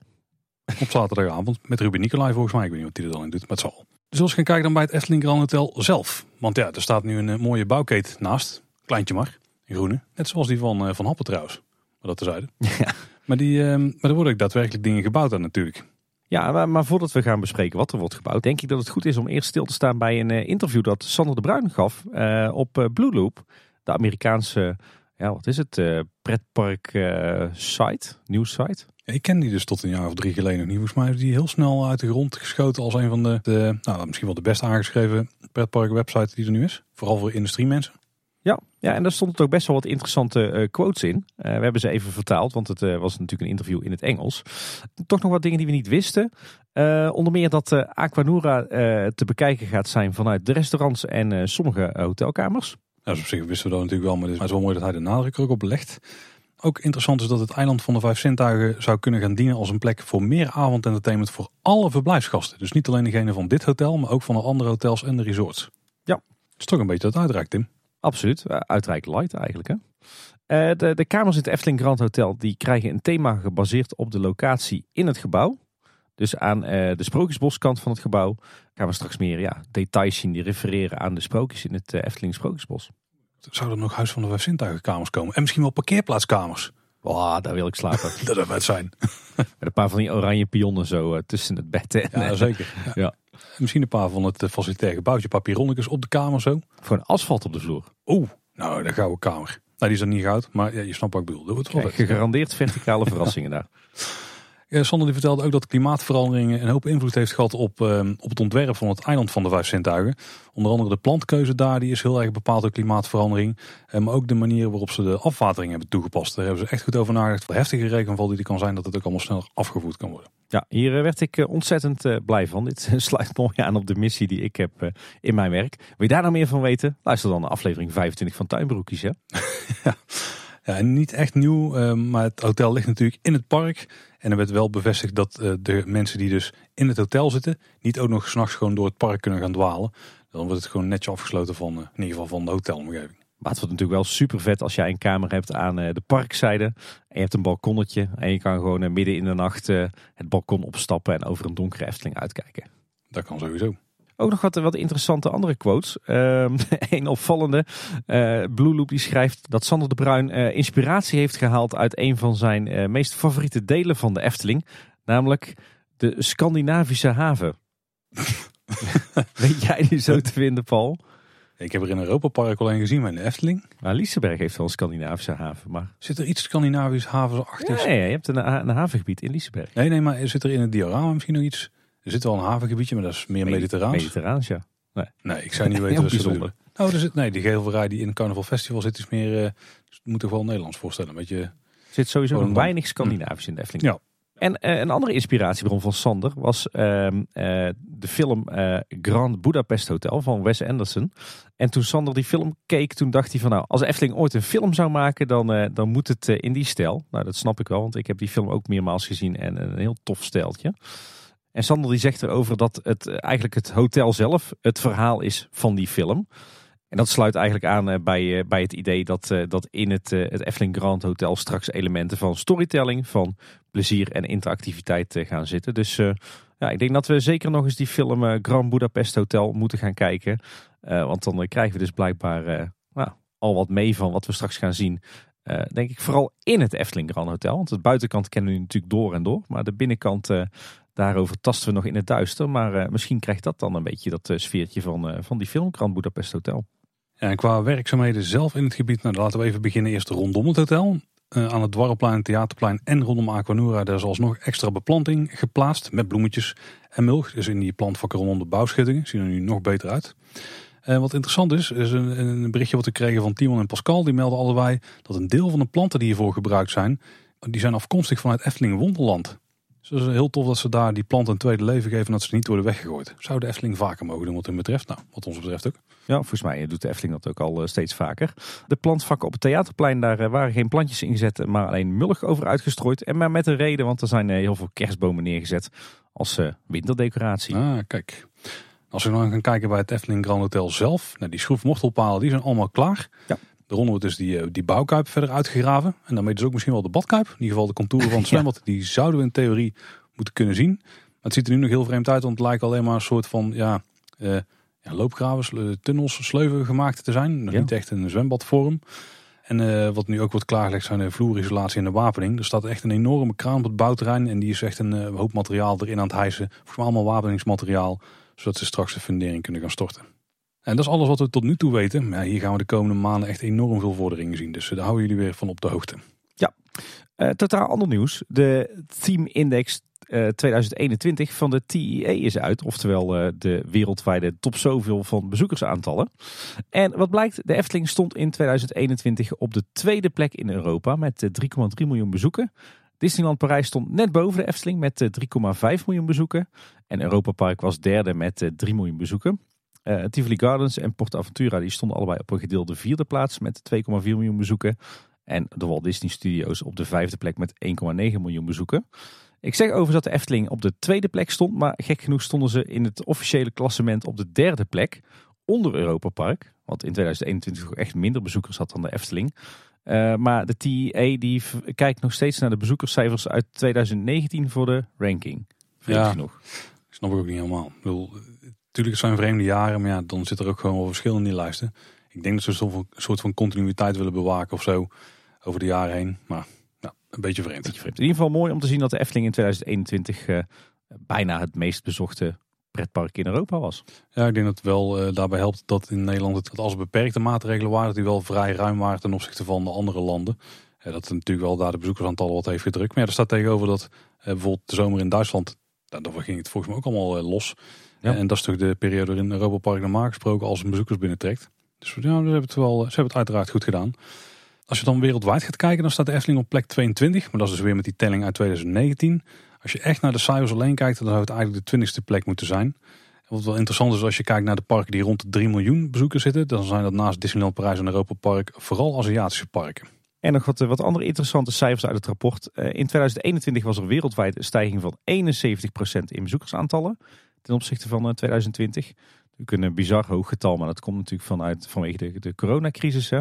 Op zaterdagavond met Ruben Nicolai volgens mij. Ik weet niet wat hij er dan in doet, maar het zal. Dus als we gaan kijken dan bij het Efteling Grand Hotel zelf. Want ja, er staat nu een eh, mooie bouwkeet naast. Kleintje maar, in groene. Net zoals die van, eh, van Happen trouwens. Maar dat terzijde. Ja. Maar, die, eh, maar er worden ook daadwerkelijk dingen gebouwd aan natuurlijk. Ja, maar, voordat we gaan bespreken wat er wordt gebouwd, denk ik dat het goed is om eerst stil te staan bij een eh, interview dat Sander de Bruin gaf op Blue Loop, de Amerikaanse, ja, wat is het, pretpark site, nieuwssite. Ja, ik ken die dus tot een jaar of drie geleden nog niet. Volgens mij is die heel snel uit de grond geschoten als een van de, de nou, misschien wel de best aangeschreven pretpark website die er nu is. Vooral voor industriemensen. Ja, ja, en daar stonden ook best wel wat interessante eh, quotes in. Eh, we hebben ze even vertaald, want het eh, was natuurlijk een interview in het Engels. Toch nog wat dingen die we niet wisten. Onder meer dat Aquanura te bekijken gaat zijn vanuit de restaurants en sommige hotelkamers. Ja, dus op zich wisten we dat natuurlijk wel, maar het is wel mooi dat hij de nadruk ook op legt. Ook interessant is dat het eiland van de Vijf Zintuigen zou kunnen gaan dienen als een plek voor meer avondentertainment voor alle verblijfsgasten. Dus niet alleen degene van dit hotel, maar ook van de andere hotels en de resorts. Ja. Het is toch een beetje dat uitreikt, Tim. Absoluut, uh, uitrijk light eigenlijk. Hè? Uh, de, de kamers in het Efteling Grand Hotel die krijgen een thema gebaseerd op de locatie in het gebouw. Dus aan uh, de Sprookjesboskant van het gebouw gaan we straks meer ja, details zien die refereren aan de sprookjes in het uh, Efteling Sprookjesbos. Zou er nog Huis van de Vijf Zintuigenkamers komen? En misschien wel parkeerplaatskamers? Oh, daar wil ik slapen. dat zou het zijn. Met een paar van die oranje pionnen zo uh, tussen het bed en... Ja, zeker. Ja. ja. Misschien een paar van het facilitair gebouwtje papieronnetjes op de kamer zo. Gewoon asfalt op de vloer. Oeh, nou, de gouden kamer. Nou, die is er niet goud, maar ja, je snapt wat ik bedoel. Dat wordt wel Kijk, gegarandeerd verticale verrassingen daar. Ja, Sander die vertelde ook dat klimaatverandering een hoop invloed heeft gehad op, uh, op het ontwerp van het eiland van de Vijf Zintuigen. Onder andere de plantkeuze daar, die is heel erg bepaald door klimaatverandering. Uh, maar ook de manier waarop ze de afwatering hebben toegepast. Daar hebben ze echt goed over nagedacht. Voor heftige regenval die er kan zijn, dat het ook allemaal sneller afgevoerd kan worden. Ja, hier werd ik ontzettend blij van. Dit sluit mooi aan op de missie die ik heb in mijn werk. Wil je daar nou meer van weten? Luister dan naar aflevering 25 van Tuinbroekjes. Ja? ja. Ja, niet echt nieuw, maar het hotel ligt natuurlijk in het park. En er werd wel bevestigd dat uh, de mensen die dus in het hotel zitten, niet ook nog s'nachts gewoon door het park kunnen gaan dwalen. Dan wordt het gewoon netjes afgesloten van, uh, in ieder geval van de hotelomgeving. Maar het wordt natuurlijk wel super vet als jij een kamer hebt aan de parkzijde. En je hebt een balkonnetje en je kan gewoon midden in de nacht het balkon opstappen en over een donkere Efteling uitkijken. Dat kan sowieso. Ook nog wat, wat interessante andere quotes. Um, een opvallende. Uh, Blue Loop die schrijft dat Sander de Bruin uh, inspiratie heeft gehaald uit een van zijn uh, meest favoriete delen van de Efteling. Namelijk de Scandinavische haven. Weet jij die zo te vinden, Paul? Ik heb er in Europa Park alleen gezien, maar in de Efteling. Nou, Liseberg heeft wel een Scandinavische haven, maar... Zit er iets Scandinavisch havensachtigs? Ja, ja, je hebt een, een havengebied in Liseberg. Nee, nee, maar zit er in het diorama misschien nog iets? Er zit wel een havengebiedje, maar dat is meer mediterraans. Mediterraans, ja. Nee, ik zou niet weten wat ze bijzonder. Nou, er zit, nee, die gevelrij die in het Carnaval Festival zit is meer, uh, moet toch wel Nederlands voorstellen. Een beetje... Er zit sowieso nog een- weinig Scandinavisch in de Efteling. Ja. En eh, een andere inspiratiebron van Sander was ehm, eh, de film Grand Budapest Hotel van Wes Anderson. En toen Sander die film keek, toen dacht hij van nou, als Efteling ooit een film zou maken, dan, dan moet het in die stijl. Nou, dat snap ik wel, want ik heb die film ook meermaals gezien en een heel tof stijltje. En Sander die zegt erover dat het eh, eigenlijk het hotel zelf het verhaal is van die film. En dat sluit eigenlijk aan eh, bij, eh, bij het idee dat, dat in het, het Efteling Grand Hotel straks elementen van storytelling, van plezier en interactiviteit gaan zitten. Dus ja, ik denk dat we zeker nog eens die film Grand Budapest Hotel moeten gaan kijken. Want dan krijgen we dus blijkbaar nou, al wat mee van wat we straks gaan zien. Denk ik vooral in het Efteling Grand Hotel. Want de buitenkant kennen we natuurlijk door en door. Maar de binnenkant, daarover tasten we nog in het duister. Maar eh, misschien krijgt dat dan een beetje dat eh, sfeertje van, eh, van die film Grand Budapest Hotel. Ja, en qua werkzaamheden zelf in het gebied, nou, laten we even beginnen eerst rondom het hotel. Aan het Dwarrelplein, Theaterplein en rondom Aquanura, daar is alsnog extra beplanting geplaatst met bloemetjes en mulch. Dus in die plantvakken rondom de bouwschuttingen zien er nu nog beter uit. Eh, wat interessant is, is een, een berichtje wat we kregen van Timon en Pascal. Die melden allebei dat een deel van de planten die hiervoor gebruikt zijn, die zijn afkomstig vanuit Efteling Wonderland. Dus dat is heel tof dat ze daar die planten een tweede leven geven en dat ze niet worden weggegooid. Zou de Efteling vaker mogen doen wat hen betreft? Nou, wat ons betreft ook. Ja, volgens mij doet de Efteling dat ook al eh, steeds vaker. De plantvakken op het Theaterplein, daar eh, waren geen plantjes ingezet, maar alleen mulch over uitgestrooid. En maar met een reden, want er zijn eh, heel veel kerstbomen neergezet als eh, winterdecoratie. Ah, kijk. Als we dan gaan kijken bij het Efteling Grand Hotel zelf. Nou, die schroefmortelpalen die zijn allemaal klaar. Ja. Daaronder wordt dus die, eh, die bouwkuip verder uitgegraven. En daarmee dus ook misschien wel de badkuip. In ieder geval de contouren van het Ja. zwembad. Die zouden we in theorie moeten kunnen zien. Maar het ziet er nu nog heel vreemd uit. Want het lijkt alleen maar een soort van ja, eh, ja, loopgraven, sle- tunnels, sleuven gemaakt te zijn. Nog Ja. niet echt een zwembadvorm. En eh, wat nu ook wordt klaargelegd zijn de vloerisolatie en de wapening. Er staat echt een enorme kraan op het bouwterrein. En die is echt een eh, hoop materiaal erin aan het hijsen. Volgens mij allemaal wapeningsmateriaal. Zodat ze straks de fundering kunnen gaan storten. En dat is alles wat we tot nu toe weten. Maar ja, hier gaan we de komende maanden echt enorm veel vorderingen zien. Dus eh, daar houden jullie weer van op de hoogte. Eh, totaal ander nieuws. De Team Index eh, 2021 van de TIE is uit. Oftewel eh, de wereldwijde top zoveel van bezoekersaantallen. En wat blijkt, de Efteling stond in 2021 op de tweede plek in Europa met eh, 3,3 miljoen bezoeken. Disneyland Parijs stond net boven de Efteling met eh, 3,5 miljoen bezoeken. En Europa Park was derde met eh, 3 miljoen bezoeken. Eh Tivoli Gardens en PortAventura die stonden allebei op een gedeelde vierde plaats met 2,4 miljoen bezoeken. En de Walt Disney Studios op de vijfde plek met 1,9 miljoen bezoeken. Ik zeg overigens dat de Efteling op de tweede plek stond, maar gek genoeg stonden ze in het officiële klassement op de derde plek onder Europa Park. Want in 2021 ook echt minder bezoekers had dan de Efteling. Eh, maar de TIA die kijkt nog steeds naar de bezoekerscijfers uit 2019 voor de ranking. Vreemd Ja. genoeg. Snap ik ook niet helemaal. Ik bedoel, natuurlijk het zijn vreemde jaren. Maar ja, dan zit er ook gewoon wel verschil in die lijsten. Ik denk dat ze een soort van continuïteit willen bewaken of zo. Over de jaren heen. Maar ja, een beetje vreemd. Beetje vreemd. In ieder geval mooi om te zien dat de Efteling in 2021 eh, bijna het meest bezochte pretpark in Europa was. Ja, ik denk dat het wel eh, daarbij helpt dat in Nederland het als er beperkte maatregelen waren, dat die wel vrij ruim waren ten opzichte van de andere landen. Eh, dat het natuurlijk wel daar de bezoekersaantallen wat heeft gedrukt. Maar ja, er staat tegenover dat bijvoorbeeld de zomer in Duitsland, nou, daar ging het volgens mij ook allemaal los. Ja. En dat is toch de periode waarin Europa Park normaal gesproken als een bezoekers binnentrekt. Dus ja, ze hebben het wel, ze hebben het uiteraard goed gedaan. Als je dan wereldwijd gaat kijken, dan staat de Efteling op plek 22. Maar dat is dus weer met die telling uit 2019. Als je echt naar de cijfers alleen kijkt, dan zou het eigenlijk de 20ste plek moeten zijn. En wat wel interessant is, als je kijkt naar de parken die rond de 3 miljoen bezoekers zitten, dan zijn dat naast Disneyland Parijs en Europa Park vooral Aziatische parken. En nog wat, eh, wat andere interessante cijfers uit het rapport. Eh, in 2021 was er wereldwijd een stijging van 71% in bezoekersaantallen ten opzichte van eh, 2020. Natuurlijk een bizar hoog getal, maar dat komt natuurlijk vanuit, vanwege de, de coronacrisis. Hè.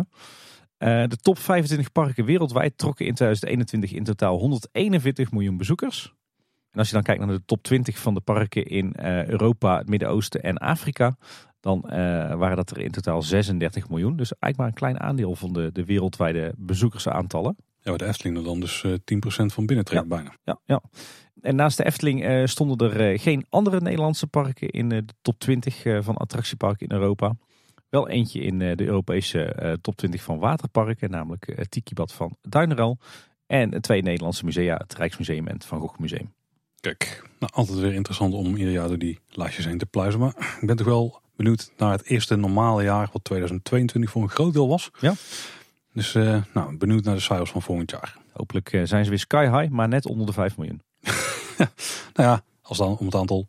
Eh, de top 25 parken wereldwijd trokken in 2021 in totaal 141 miljoen bezoekers. En als je dan kijkt naar de top 20 van de parken in eh, Europa, het Midden-Oosten en Afrika, dan eh, waren dat er in totaal 36 miljoen. Dus eigenlijk maar een klein aandeel van de, de wereldwijde bezoekersaantallen. Ja, waar de Efteling er dan dus eh, 10% van binnentrekt bijna. Ja, ja. En naast de Efteling eh, stonden er eh, geen andere Nederlandse parken in eh, de top 20 eh, van attractieparken in Europa. Wel eentje in de Europese top 20 van waterparken, namelijk het Tikibad van Duineral. En twee Nederlandse musea, het Rijksmuseum en het Van Gogh Museum. Kijk, nou, altijd weer interessant om ieder jaar door die lijstjes heen te pluizen. Maar ik ben toch wel benieuwd naar het eerste normale jaar, wat 2022 voor een groot deel was. Ja. Dus uh, nou, benieuwd naar de cijfers van volgend jaar. Hopelijk zijn ze weer sky high, maar net onder de 5 miljoen. nou ja, als dan om het aantal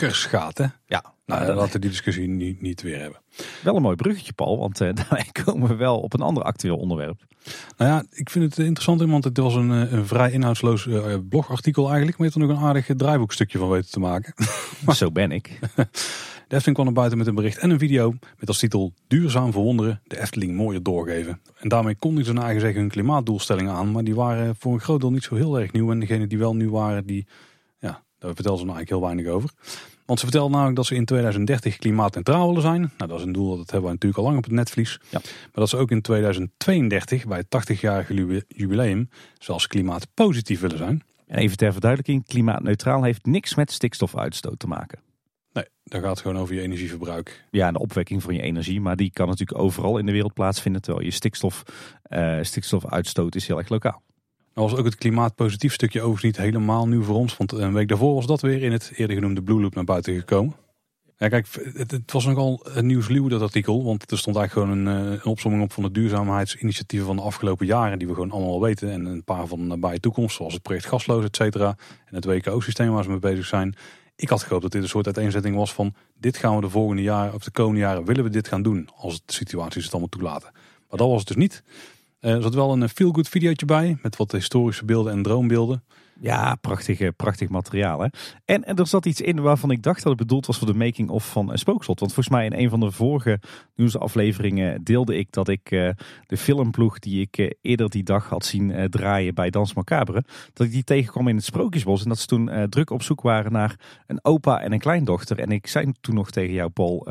bezoekers gaat. Hè? Ja. Nou, dan laten we die discussie niet, niet weer hebben. Wel een mooi bruggetje, Paul, want uh, daarmee komen we wel op een ander actueel onderwerp. Nou ja, ik vind het interessant, want het was een, een vrij inhoudsloos uh, blogartikel eigenlijk. Maar je hebt er nog een aardig draaiboekstukje van weten te maken. Zo ben ik. De Efteling kwam naar buiten met een bericht en een video met als titel Duurzaam verwonderen, de Efteling mooier doorgeven. En daarmee konden ze naar eigen zeggen hun klimaatdoelstellingen aan, maar die waren voor een groot deel niet zo heel erg nieuw. En degene die wel nieuw waren, die, daar vertelden ze nou eigenlijk heel weinig over. Want ze vertelden namelijk dat ze in 2030 klimaatneutraal willen zijn. Nou, dat is een doel, dat hebben we natuurlijk al lang op het netvlies. Ja. Maar dat ze ook in 2032, bij het 80-jarige jubileum, zelfs klimaatpositief willen zijn. En even ter verduidelijking, klimaatneutraal heeft niks met stikstofuitstoot te maken. Nee, daar gaat het gewoon over je energieverbruik. Ja, en de opwekking van je energie. Maar die kan natuurlijk overal in de wereld plaatsvinden. Terwijl je stikstof, uh, stikstofuitstoot is heel erg lokaal. Nou was ook het klimaatpositief stukje overigens niet helemaal nieuw voor ons. Want een week daarvoor was dat weer in het eerder genoemde Blue Loop naar buiten gekomen. Ja, kijk, het, was nogal nieuwsluw dat artikel. Want er stond eigenlijk gewoon een, een opzomming op van de duurzaamheidsinitiatieven van de afgelopen jaren. Die we gewoon allemaal al weten. En een paar van de nabije toekomst, zoals het project Gasloos, et cetera. En het WKO-systeem waar ze mee bezig zijn. Ik had gehoopt dat dit een soort uiteenzetting was van dit gaan we de volgende jaren of de komende jaren willen we dit gaan doen als de situaties het allemaal toelaten. Maar dat was het dus niet. Er zat wel een feel-good videootje bij met wat historische beelden en droombeelden. Ja, prachtig, prachtig materiaal. Hè? En, er zat iets in waarvan ik dacht dat het bedoeld was voor de making-of van Spookslot. Want volgens mij in een van de vorige nieuwsafleveringen deelde ik dat ik uh, de filmploeg die ik uh, eerder die dag had zien draaien bij Dans Macabre, dat ik die tegenkwam in het Sprookjesbos. En dat ze toen druk op zoek waren naar een opa en een kleindochter. En ik zei toen nog tegen jou, Paul,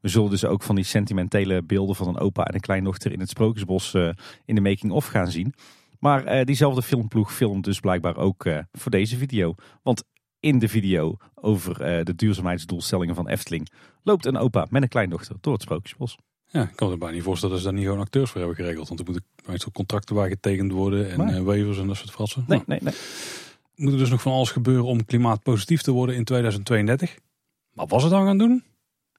we zullen dus ook van die sentimentele beelden van een opa en een kleindochter in het Sprookjesbos in de making-of gaan zien. Maar uh, diezelfde filmploeg filmt dus blijkbaar ook uh, voor deze video. Want in de video over uh, de duurzaamheidsdoelstellingen van Efteling loopt een opa met een kleindochter door het Sprookjesbos. Ja, ik kan me bijna niet voorstellen dat ze daar niet gewoon acteurs voor hebben geregeld. Want er moeten meestal contracten bij getekend worden en maar... waivers en dat soort fratsen. Nee, nee, nee. Moet er dus nog van alles gebeuren om klimaatpositief te worden in 2032. Maar was het dan gaan doen?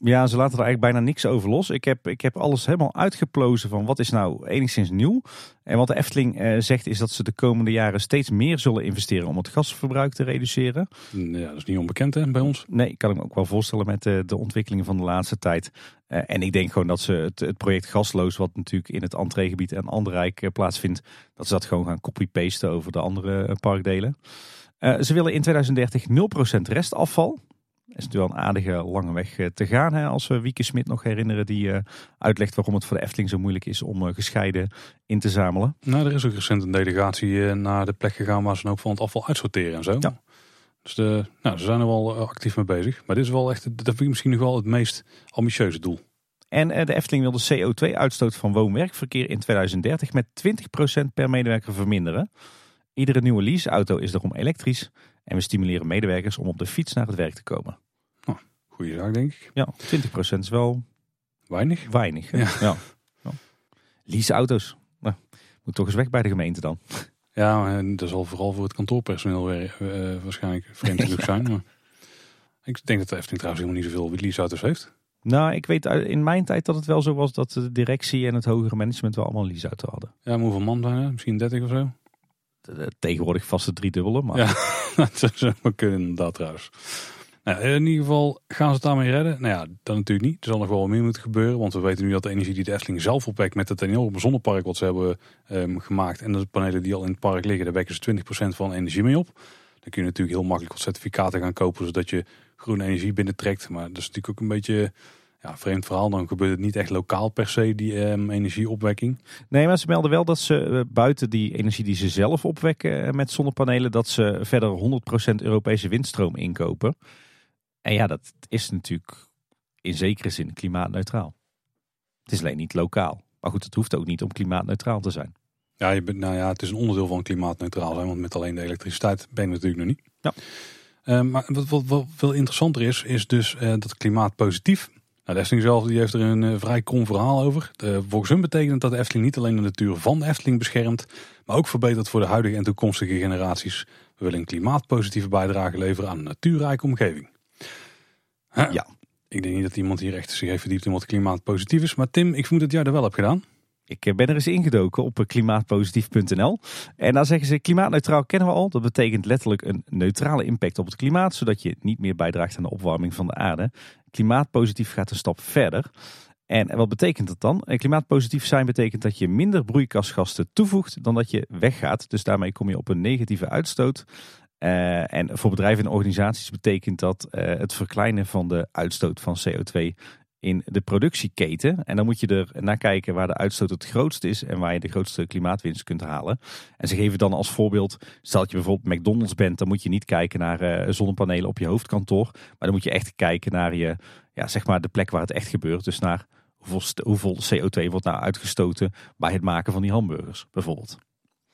Ja, ze laten er eigenlijk bijna niks over los. Ik heb, ik heb alles helemaal uitgeplozen van wat is nou enigszins nieuw. En wat de Efteling eh, zegt is dat ze de komende jaren steeds meer zullen investeren om het gasverbruik te reduceren. Ja, dat is niet onbekend hè, bij ons. Nee, kan ik me ook wel voorstellen met de, de ontwikkelingen van de laatste tijd. Uh, en ik denk gewoon dat ze het, het project Gasloos, wat natuurlijk in het entreegebied en Anderrijk uh, plaatsvindt, dat ze dat gewoon gaan copy-pasten over de andere parkdelen. ze willen in 2030 0% restafval is natuurlijk wel een aardige lange weg eh, te gaan. Hè, als we Wieke Smit nog herinneren, die uh, uitlegt waarom het voor de Efteling zo moeilijk is om gescheiden in te zamelen. Nou, er is ook recent een delegatie naar de plek gegaan waar ze ook van het afval uitsorteren en zo. Ja. Dus de, nou, ze zijn er wel actief mee bezig. Maar dit is wel echt, dat vind ik misschien nog wel het meest ambitieuze doel. En de Efteling wil de CO2-uitstoot van woon-werkverkeer in 2030 met 20% per medewerker verminderen. Iedere nieuwe leaseauto is daarom elektrisch. En we stimuleren medewerkers om op de fiets naar het werk te komen. Oh, goeie zaak, denk ik. Ja, 20% is wel weinig. Weinig. Ja. ja. ja. Leaseauto's. Nou, moet toch eens weg bij de gemeente dan. Ja, en dat zal vooral voor het kantoorpersoneel weer, uh, waarschijnlijk vreemd genoeg zijn. Maar ik denk dat de Efteling trouwens helemaal niet zoveel leaseauto's heeft. Nou, ik weet in mijn tijd dat het wel zo was dat de directie en het hogere management wel allemaal een leaseauto hadden. Ja, maar hoeveel man zijn er? Misschien 30 of zo? Tegenwoordig vaste driedubbele. Maar... Ja, dat zou kunnen inderdaad trouwens. Nou, in ieder geval gaan ze het daarmee redden. Nou ja, dat natuurlijk niet. Er zal nog wel meer moeten gebeuren. Want we weten nu dat de energie die de Efteling zelf opwekt met het enorme zonnepark wat ze hebben um, gemaakt. En de panelen die al in het park liggen, daar wekken ze 20% van energie mee op. Dan kun je natuurlijk heel makkelijk wat certificaten gaan kopen zodat je groene energie binnentrekt. Maar dat is natuurlijk ook een beetje ja, vreemd verhaal. Dan gebeurt het niet echt lokaal per se, die um, energieopwekking. Nee, maar ze melden wel dat ze uh, buiten die energie die ze zelf opwekken uh, met zonnepanelen, dat ze verder 100% Europese windstroom inkopen. En ja, dat is natuurlijk in zekere zin klimaatneutraal. Het is alleen niet lokaal. Maar goed, het hoeft ook niet om klimaatneutraal te zijn. Ja, je bent, nou ja, het is een onderdeel van klimaatneutraal zijn, want met alleen de elektriciteit ben je natuurlijk nog niet. Ja. Uh, maar wat, wat, wat veel interessanter is, is dus uh, dat klimaatpositief Nou, de Efteling zelf die heeft er een eh, vrij krom verhaal over. De, volgens hun betekent dat de Efteling niet alleen de natuur van de Efteling beschermt, maar ook verbetert voor de huidige en toekomstige generaties. We willen een klimaatpositieve bijdrage leveren aan een natuurrijke omgeving. Huh? Ja. Ik denk niet dat iemand hier echt zich heeft verdiept in wat klimaatpositief is. Maar Tim, ik vermoed dat jij dat wel hebt gedaan. Ik eh, ben er eens ingedoken op eh, klimaatpositief.nl. En daar zeggen ze klimaatneutraal kennen we al. Dat betekent letterlijk een neutrale impact op het klimaat, zodat je niet meer bijdraagt aan de opwarming van de aarde. Klimaatpositief gaat een stap verder. En wat betekent dat dan? Eh, Klimaatpositief zijn betekent dat je minder broeikasgassen toevoegt dan dat je weggaat. Dus daarmee kom je op een negatieve uitstoot. En voor bedrijven en organisaties betekent dat het verkleinen van de uitstoot van CO2 in de productieketen. En dan moet je er naar kijken waar de uitstoot het grootst is en waar je de grootste klimaatwinst kunt halen. En ze geven dan als voorbeeld, stel dat je bijvoorbeeld McDonald's bent, dan moet je niet kijken naar uh, zonnepanelen op je hoofdkantoor. Maar dan moet je echt kijken naar je, ja, zeg maar de plek waar het echt gebeurt. Dus naar hoeveel, hoeveel CO2 wordt nou uitgestoten bij het maken van die hamburgers bijvoorbeeld.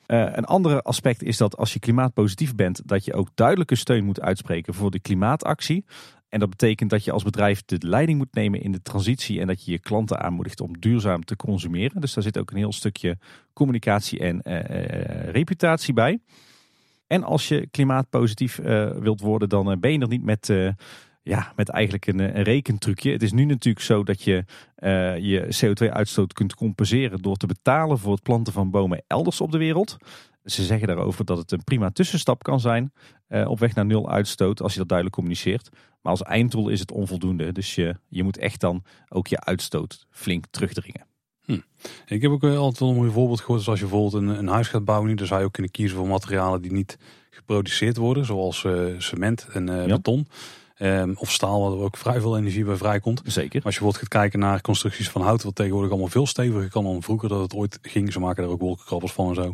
Uh, een ander aspect is dat als je klimaatpositief bent, dat je ook duidelijke steun moet uitspreken voor de klimaatactie. En dat betekent dat je als bedrijf de leiding moet nemen in de transitie en dat je je klanten aanmoedigt om duurzaam te consumeren. Dus daar zit ook een heel stukje communicatie en uh, uh, reputatie bij. En als je klimaatpositief wilt worden, dan ben je er niet met ja, met eigenlijk een, een, rekentrucje. Het is nu natuurlijk zo dat je je CO2-uitstoot kunt compenseren door te betalen voor het planten van bomen elders op de wereld. Ze zeggen daarover dat het een prima tussenstap kan zijn uh, op weg naar nul uitstoot als je dat duidelijk communiceert. Maar als einddoel is het onvoldoende. Dus je, je moet echt dan ook je uitstoot flink terugdringen. Hm. Ik heb ook altijd wel een mooi voorbeeld gehoord. Dus als je bijvoorbeeld een, een huis gaat bouwen, nu, dan zou je ook kunnen kiezen voor materialen die niet geproduceerd worden. Zoals uh, cement en ja. beton. Um, of staal, waar er ook vrij veel energie bij vrijkomt. Zeker. Maar als je bijvoorbeeld gaat kijken naar constructies van hout, wat tegenwoordig allemaal veel steviger kan dan vroeger dat het ooit ging. Ze maken daar ook wolkenkrabbers van en zo.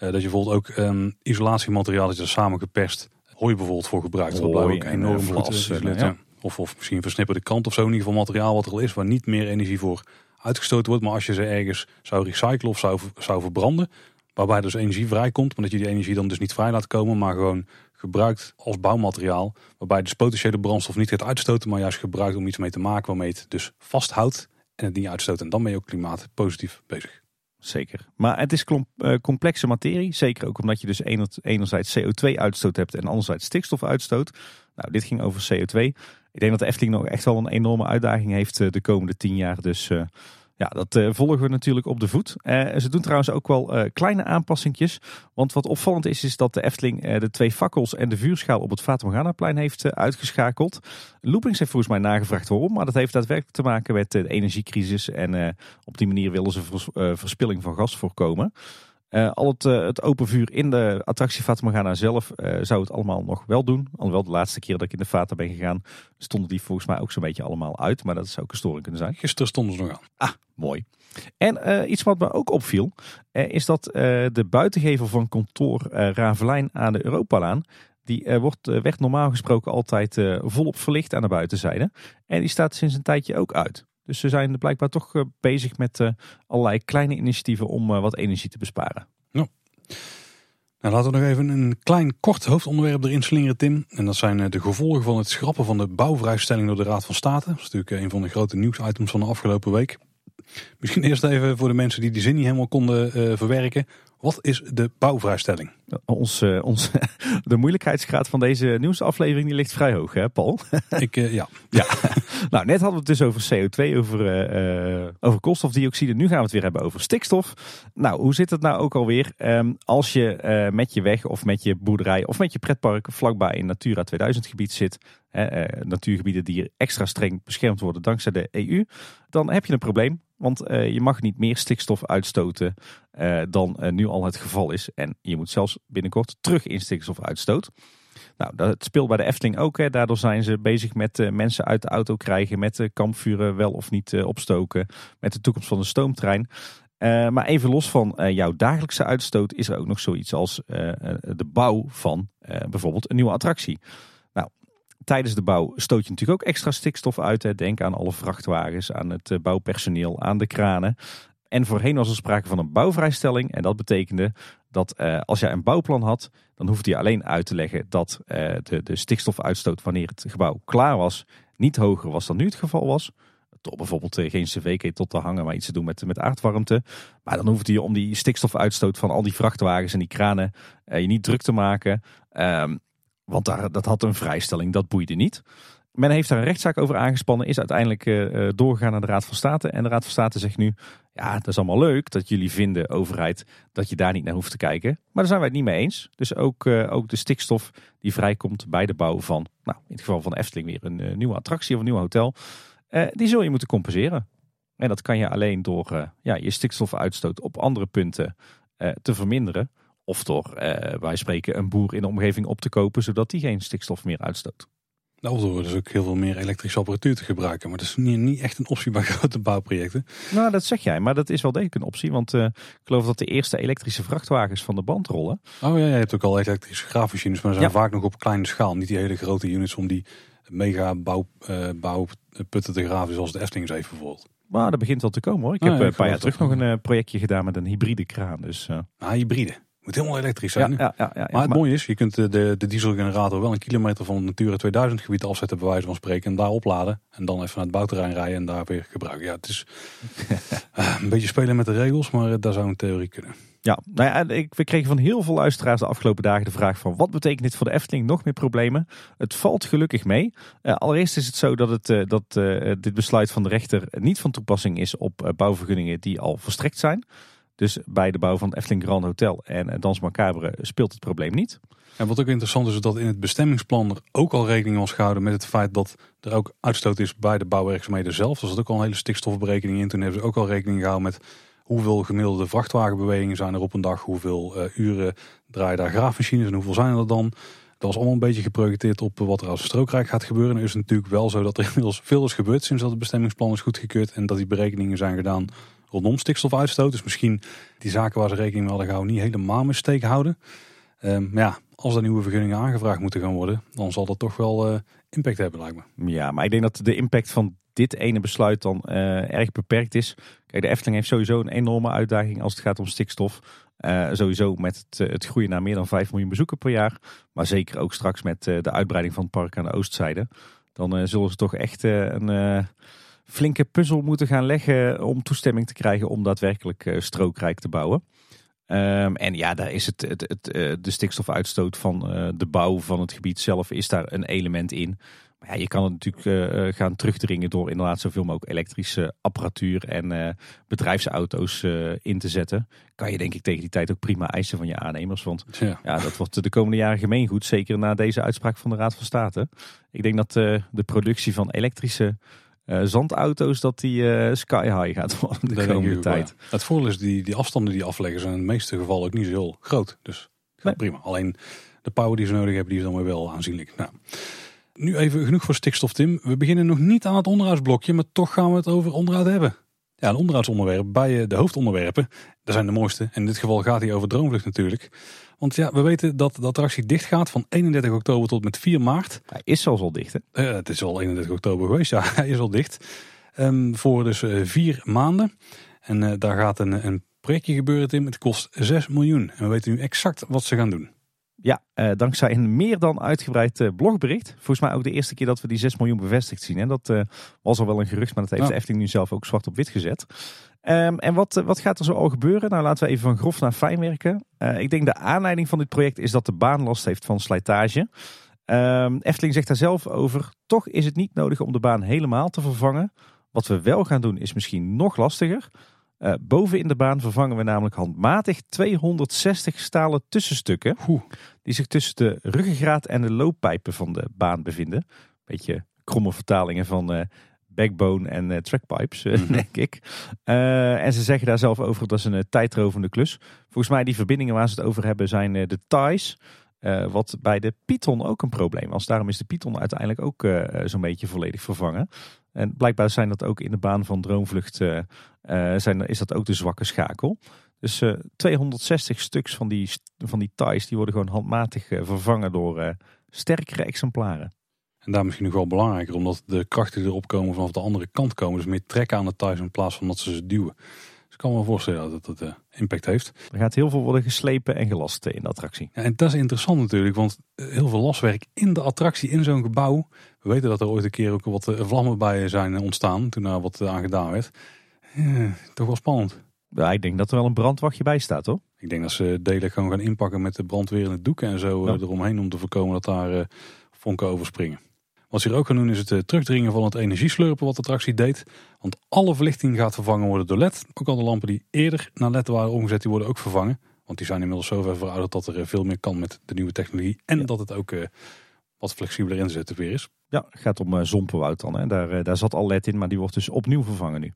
Uh, dat je bijvoorbeeld ook um, isolatiemateriaal dat je er samengeperst hooi bijvoorbeeld voor gebruikt. Hooi dat ook en, enorm uh, en, ja. Of, of misschien versnipperde kant of zo. In ieder geval materiaal wat er al is, waar niet meer energie voor uitgestoten wordt. Maar als je ze ergens zou recyclen of zou, zou verbranden, waarbij dus energie vrijkomt, maar dat je die energie dan dus niet vrij laat komen, maar gewoon gebruikt als bouwmateriaal. Waarbij dus potentiële brandstof niet gaat uitstoten, maar juist gebruikt om iets mee te maken waarmee het dus vasthoudt en het niet uitstoot. En dan ben je ook klimaatpositief bezig. Zeker. Maar het is complexe materie. Zeker ook omdat je dus enerzijds CO2-uitstoot hebt en anderzijds stikstofuitstoot. Nou, dit ging over CO2. Ik denk dat de Efteling nog echt wel een enorme uitdaging heeft de komende tien jaar. Dus uh, ja, dat uh, volgen we natuurlijk op de voet. Uh, ze doen trouwens ook wel uh, kleine aanpassingjes. Want wat opvallend is, is dat de Efteling de twee fakkels en de vuurschaal op het Fatima heeft uitgeschakeld. Loopings heeft volgens mij nagevraagd waarom. Maar dat heeft daadwerkelijk te maken met de energiecrisis. En op die manier willen ze vers, verspilling van gas voorkomen. Uh, al het, uh, het, open vuur in de attractie Fata zelf uh, zou het allemaal nog wel doen. Alhoewel de laatste keer dat ik in de Fata ben gegaan, stonden die volgens mij ook zo'n beetje allemaal uit. Maar dat zou ook een storing kunnen zijn. Gisteren stonden ze nog aan. Ah, mooi. En iets wat me ook opviel, is dat de buitengevel van kantoor Ravelijn aan de Europalaan, die wordt, werd normaal gesproken altijd volop verlicht aan de buitenzijde. En die staat sinds een tijdje ook uit. Dus ze zijn blijkbaar toch uh, bezig met uh, allerlei kleine initiatieven om uh, wat energie te besparen. Ja. Nou, laten we nog even een klein kort hoofdonderwerp erin slingeren, Tim. En dat zijn de gevolgen van het schrappen van de bouwvrijstelling door de Raad van State. Dat is natuurlijk een van de grote nieuwsitems van de afgelopen week. Misschien eerst even voor de mensen die die zin niet helemaal konden verwerken. Wat is de bouwvrijstelling? Ons, uh, ons, de moeilijkheidsgraad van deze nieuwsaflevering die ligt vrij hoog, hè Paul? Ik, uh, ja. ja. nou, net hadden we het dus over CO2, over, uh, over koolstofdioxide. Nu gaan we het weer hebben over stikstof. Nou, hoe zit het nou ook alweer? Um, als je met je weg of met je boerderij of met je pretpark vlakbij een Natura 2000 gebied zit, natuurgebieden die extra streng beschermd worden dankzij de EU, dan heb je een probleem. Want uh, je mag niet meer stikstof uitstoten uh, dan uh, nu al het geval is. En je moet zelfs binnenkort terug in stikstofuitstoot. Nou, dat speelt bij de Efteling ook. Hè. Daardoor zijn ze bezig met mensen uit de auto krijgen, met de kampvuren wel of niet opstoken, met de toekomst van de stoomtrein. maar even los van jouw dagelijkse uitstoot is er ook nog zoiets als de bouw van bijvoorbeeld een nieuwe attractie tijdens de bouw stoot je natuurlijk ook extra stikstof uit. Hè. Denk aan alle vrachtwagens, aan het bouwpersoneel, aan de kranen. En voorheen was er sprake van een bouwvrijstelling. En dat betekende dat uh, als jij een bouwplan had, dan hoefde je alleen uit te leggen dat uh, de, stikstofuitstoot wanneer het gebouw klaar was, niet hoger was dan nu het geval was. Door bijvoorbeeld geen cv-ketel te hangen, maar iets te doen met, met aardwarmte. Maar dan hoeft je om die stikstofuitstoot van al die vrachtwagens en die kranen je niet druk te maken. Ehm, want daar, dat had een vrijstelling, dat boeide niet. Men heeft daar een rechtszaak over aangespannen, is uiteindelijk uh, doorgegaan naar de Raad van State. En de Raad van State zegt nu, ja, dat is allemaal leuk dat jullie vinden, overheid, dat je daar niet naar hoeft te kijken. Maar daar zijn wij het niet mee eens. Dus ook, uh, ook de stikstof die vrijkomt bij de bouw van, nou, in het geval van Efteling weer een nieuwe attractie of een nieuw hotel, die zul je moeten compenseren. En dat kan je alleen door ja, je stikstofuitstoot op andere punten te verminderen. Of door, wij spreken, een boer in de omgeving op te kopen, zodat die geen stikstof meer uitstoot. Of door dus ook heel veel meer elektrische apparatuur te gebruiken. Maar dat is niet, niet echt een optie bij grote bouwprojecten. Nou, dat zeg jij. Maar dat is wel degelijk een optie. Want uh, ik geloof dat de eerste elektrische vrachtwagens van de band rollen. Oh ja, je hebt ook al elektrische graafmachines. Maar ze zijn vaak nog op kleine schaal. Niet die hele grote units om die mega bouw, uh, bouwputten te graven zoals de Efteling heeft bijvoorbeeld. Maar dat begint wel te komen hoor. Ik heb een paar jaar terug nog een projectje gedaan met een hybride kraan. Dus, uh... ah, hybride. Moet helemaal elektrisch zijn. Ja, ja, ja, maar het mooie is, je kunt de, de dieselgenerator wel een kilometer van het Natura 2000 gebied afzetten, bij wijze van spreken, en daar opladen. En dan even naar het bouwterrein rijden en daar weer gebruiken. Ja, het is eh, een beetje spelen met de regels, maar uh, daar zou een theorie kunnen. Ja, nou ja, ik, we kregen van heel veel luisteraars de afgelopen dagen de vraag van wat betekent dit voor de Efteling? Nog meer problemen? Het valt gelukkig mee. Uh, allereerst is het zo dat, het, uh, dat uh, dit besluit van de rechter niet van toepassing is op bouwvergunningen die al verstrekt zijn. Dus bij de bouw van het Efteling Grand Hotel en Dans Macabre speelt het probleem niet. En wat ook interessant is, is dat in het bestemmingsplan er ook al rekening was gehouden met het feit dat er ook uitstoot is bij de bouwwerkzaamheden zelf. Dus er zat ook al een hele stikstofberekening in. Toen hebben ze ook al rekening gehouden met hoeveel gemiddelde vrachtwagenbewegingen zijn er op een dag, hoeveel uh, uren draaien daar graafmachines en hoeveel zijn er dan. Dat was allemaal een beetje geprojecteerd op wat er als strookrijk gaat gebeuren. En is het natuurlijk wel zo dat er inmiddels veel is gebeurd sinds dat het bestemmingsplan is goedgekeurd en dat die berekeningen zijn gedaan rondom stikstofuitstoot. Dus misschien die zaken waar ze rekening mee hadden gehouden niet helemaal mee steek houden. Um, maar ja, als er nieuwe vergunningen aangevraagd moeten gaan worden, dan zal dat toch wel uh, impact hebben lijkt me. Ja, maar ik denk dat de impact van dit ene besluit dan uh, erg beperkt is. Kijk, de Efteling heeft sowieso een enorme uitdaging als het gaat om stikstof. Uh, sowieso met het, het, groeien naar meer dan 5 miljoen bezoeken per jaar. Maar zeker ook straks met de uitbreiding van het park aan de oostzijde. Dan zullen ze toch echt een flinke puzzel moeten gaan leggen om toestemming te krijgen om daadwerkelijk uh, strookrijk te bouwen. Um, en ja, daar is het, het, het, uh, de stikstofuitstoot van uh, de bouw van het gebied zelf is daar een element in. Maar ja, je kan het natuurlijk gaan terugdringen door inderdaad zoveel mogelijk elektrische apparatuur en bedrijfsauto's in te zetten. Kan je denk ik tegen die tijd ook prima eisen van je aannemers. Want ja. ja dat wordt de komende jaren gemeengoed. Zeker na deze uitspraak van de Raad van State. Ik denk dat de productie van elektrische uh, zandauto's dat die uh, sky high gaat worden de komende tijd. Het voordeel is die, die afstanden die afleggen zijn in de meeste gevallen ook niet zo heel groot. Dus nee. prima. Alleen de power die ze nodig hebben, die is dan weer wel aanzienlijk. Nou, nu even genoeg voor stikstof, Tim. We beginnen nog niet aan het onderhoudsblokje, maar toch gaan we het over onderhoud hebben. Ja, een onderhoudsonderwerp bij de hoofdonderwerpen. Dat zijn de mooiste. En in dit geval gaat hij over Droomvlucht natuurlijk. Want ja, we weten dat de attractie dicht gaat van 31 oktober tot met 4 maart. Hij is zelfs al dicht hè? Uh, het is al 31 oktober geweest, ja. Hij is al dicht. Um, voor dus uh, vier maanden. En uh, daar gaat een, een projectje gebeuren, Tim. Het kost 6 miljoen. En we weten nu exact wat ze gaan doen. Ja, uh, dankzij een meer dan uitgebreid uh, blogbericht. Volgens mij ook de eerste keer dat we die 6 miljoen bevestigd zien. En dat uh, was al wel een gerucht, maar dat heeft ja. de Efteling nu zelf ook zwart op wit gezet. Um, en wat, wat gaat er zo al gebeuren? Nou, laten we even van grof naar fijn werken. ik denk de aanleiding van dit project is dat de baan last heeft van slijtage. Um, Efteling zegt daar zelf over. Toch is het niet nodig om de baan helemaal te vervangen. Wat we wel gaan doen is misschien nog lastiger. Uh, boven in de baan vervangen we namelijk handmatig 260 stalen tussenstukken. Oeh. Die zich tussen de ruggengraat en de looppijpen van de baan bevinden. Beetje kromme vertalingen van uh, backbone en uh, trackpipes, mm -hmm. denk ik. en ze zeggen daar zelf over dat is een tijdrovende klus. Volgens mij die verbindingen waar ze het over hebben zijn de ties. wat bij de Python ook een probleem was. Daarom is de Python uiteindelijk ook zo'n beetje volledig vervangen. En blijkbaar zijn dat ook in de baan van Droomvlucht uh, zijn, is dat ook de zwakke schakel. Dus uh, 260 stuks van die, van die ties die worden gewoon handmatig vervangen door sterkere exemplaren. En daar misschien nog wel belangrijker, omdat de krachten die erop komen vanaf de andere kant komen. Dus meer trekken aan de ties in plaats van dat ze ze duwen. Dus kan me voorstellen dat uh, impact heeft. Er gaat heel veel worden geslepen en gelast in de attractie. Ja, en dat is interessant natuurlijk, want heel veel laswerk in de attractie, in zo'n gebouw. We weten dat er ooit een keer ook wat vlammen bij zijn ontstaan toen daar wat aan gedaan werd. Ja, toch wel spannend. Ja, ik denk dat er wel een brandwachtje bij staat hoor. Ik denk dat ze delen gewoon gaan inpakken met de brandweer en het doeken en zo ja. eromheen om te voorkomen dat daar vonken overspringen. Wat ze hier ook gaan doen is het terugdringen van het energieslurpen wat de attractie deed. Want alle verlichting gaat vervangen worden door LED. Ook al de lampen die eerder naar LED waren omgezet, die worden ook vervangen. Want die zijn inmiddels zo ver verouderd dat er veel meer kan met de nieuwe technologie. En dat het ook wat flexibeler in te zetten weer is. Ja, het gaat om uh, Zompenwoud dan. Hè. Daar, uh, daar zat al LED in, maar die wordt dus opnieuw vervangen nu.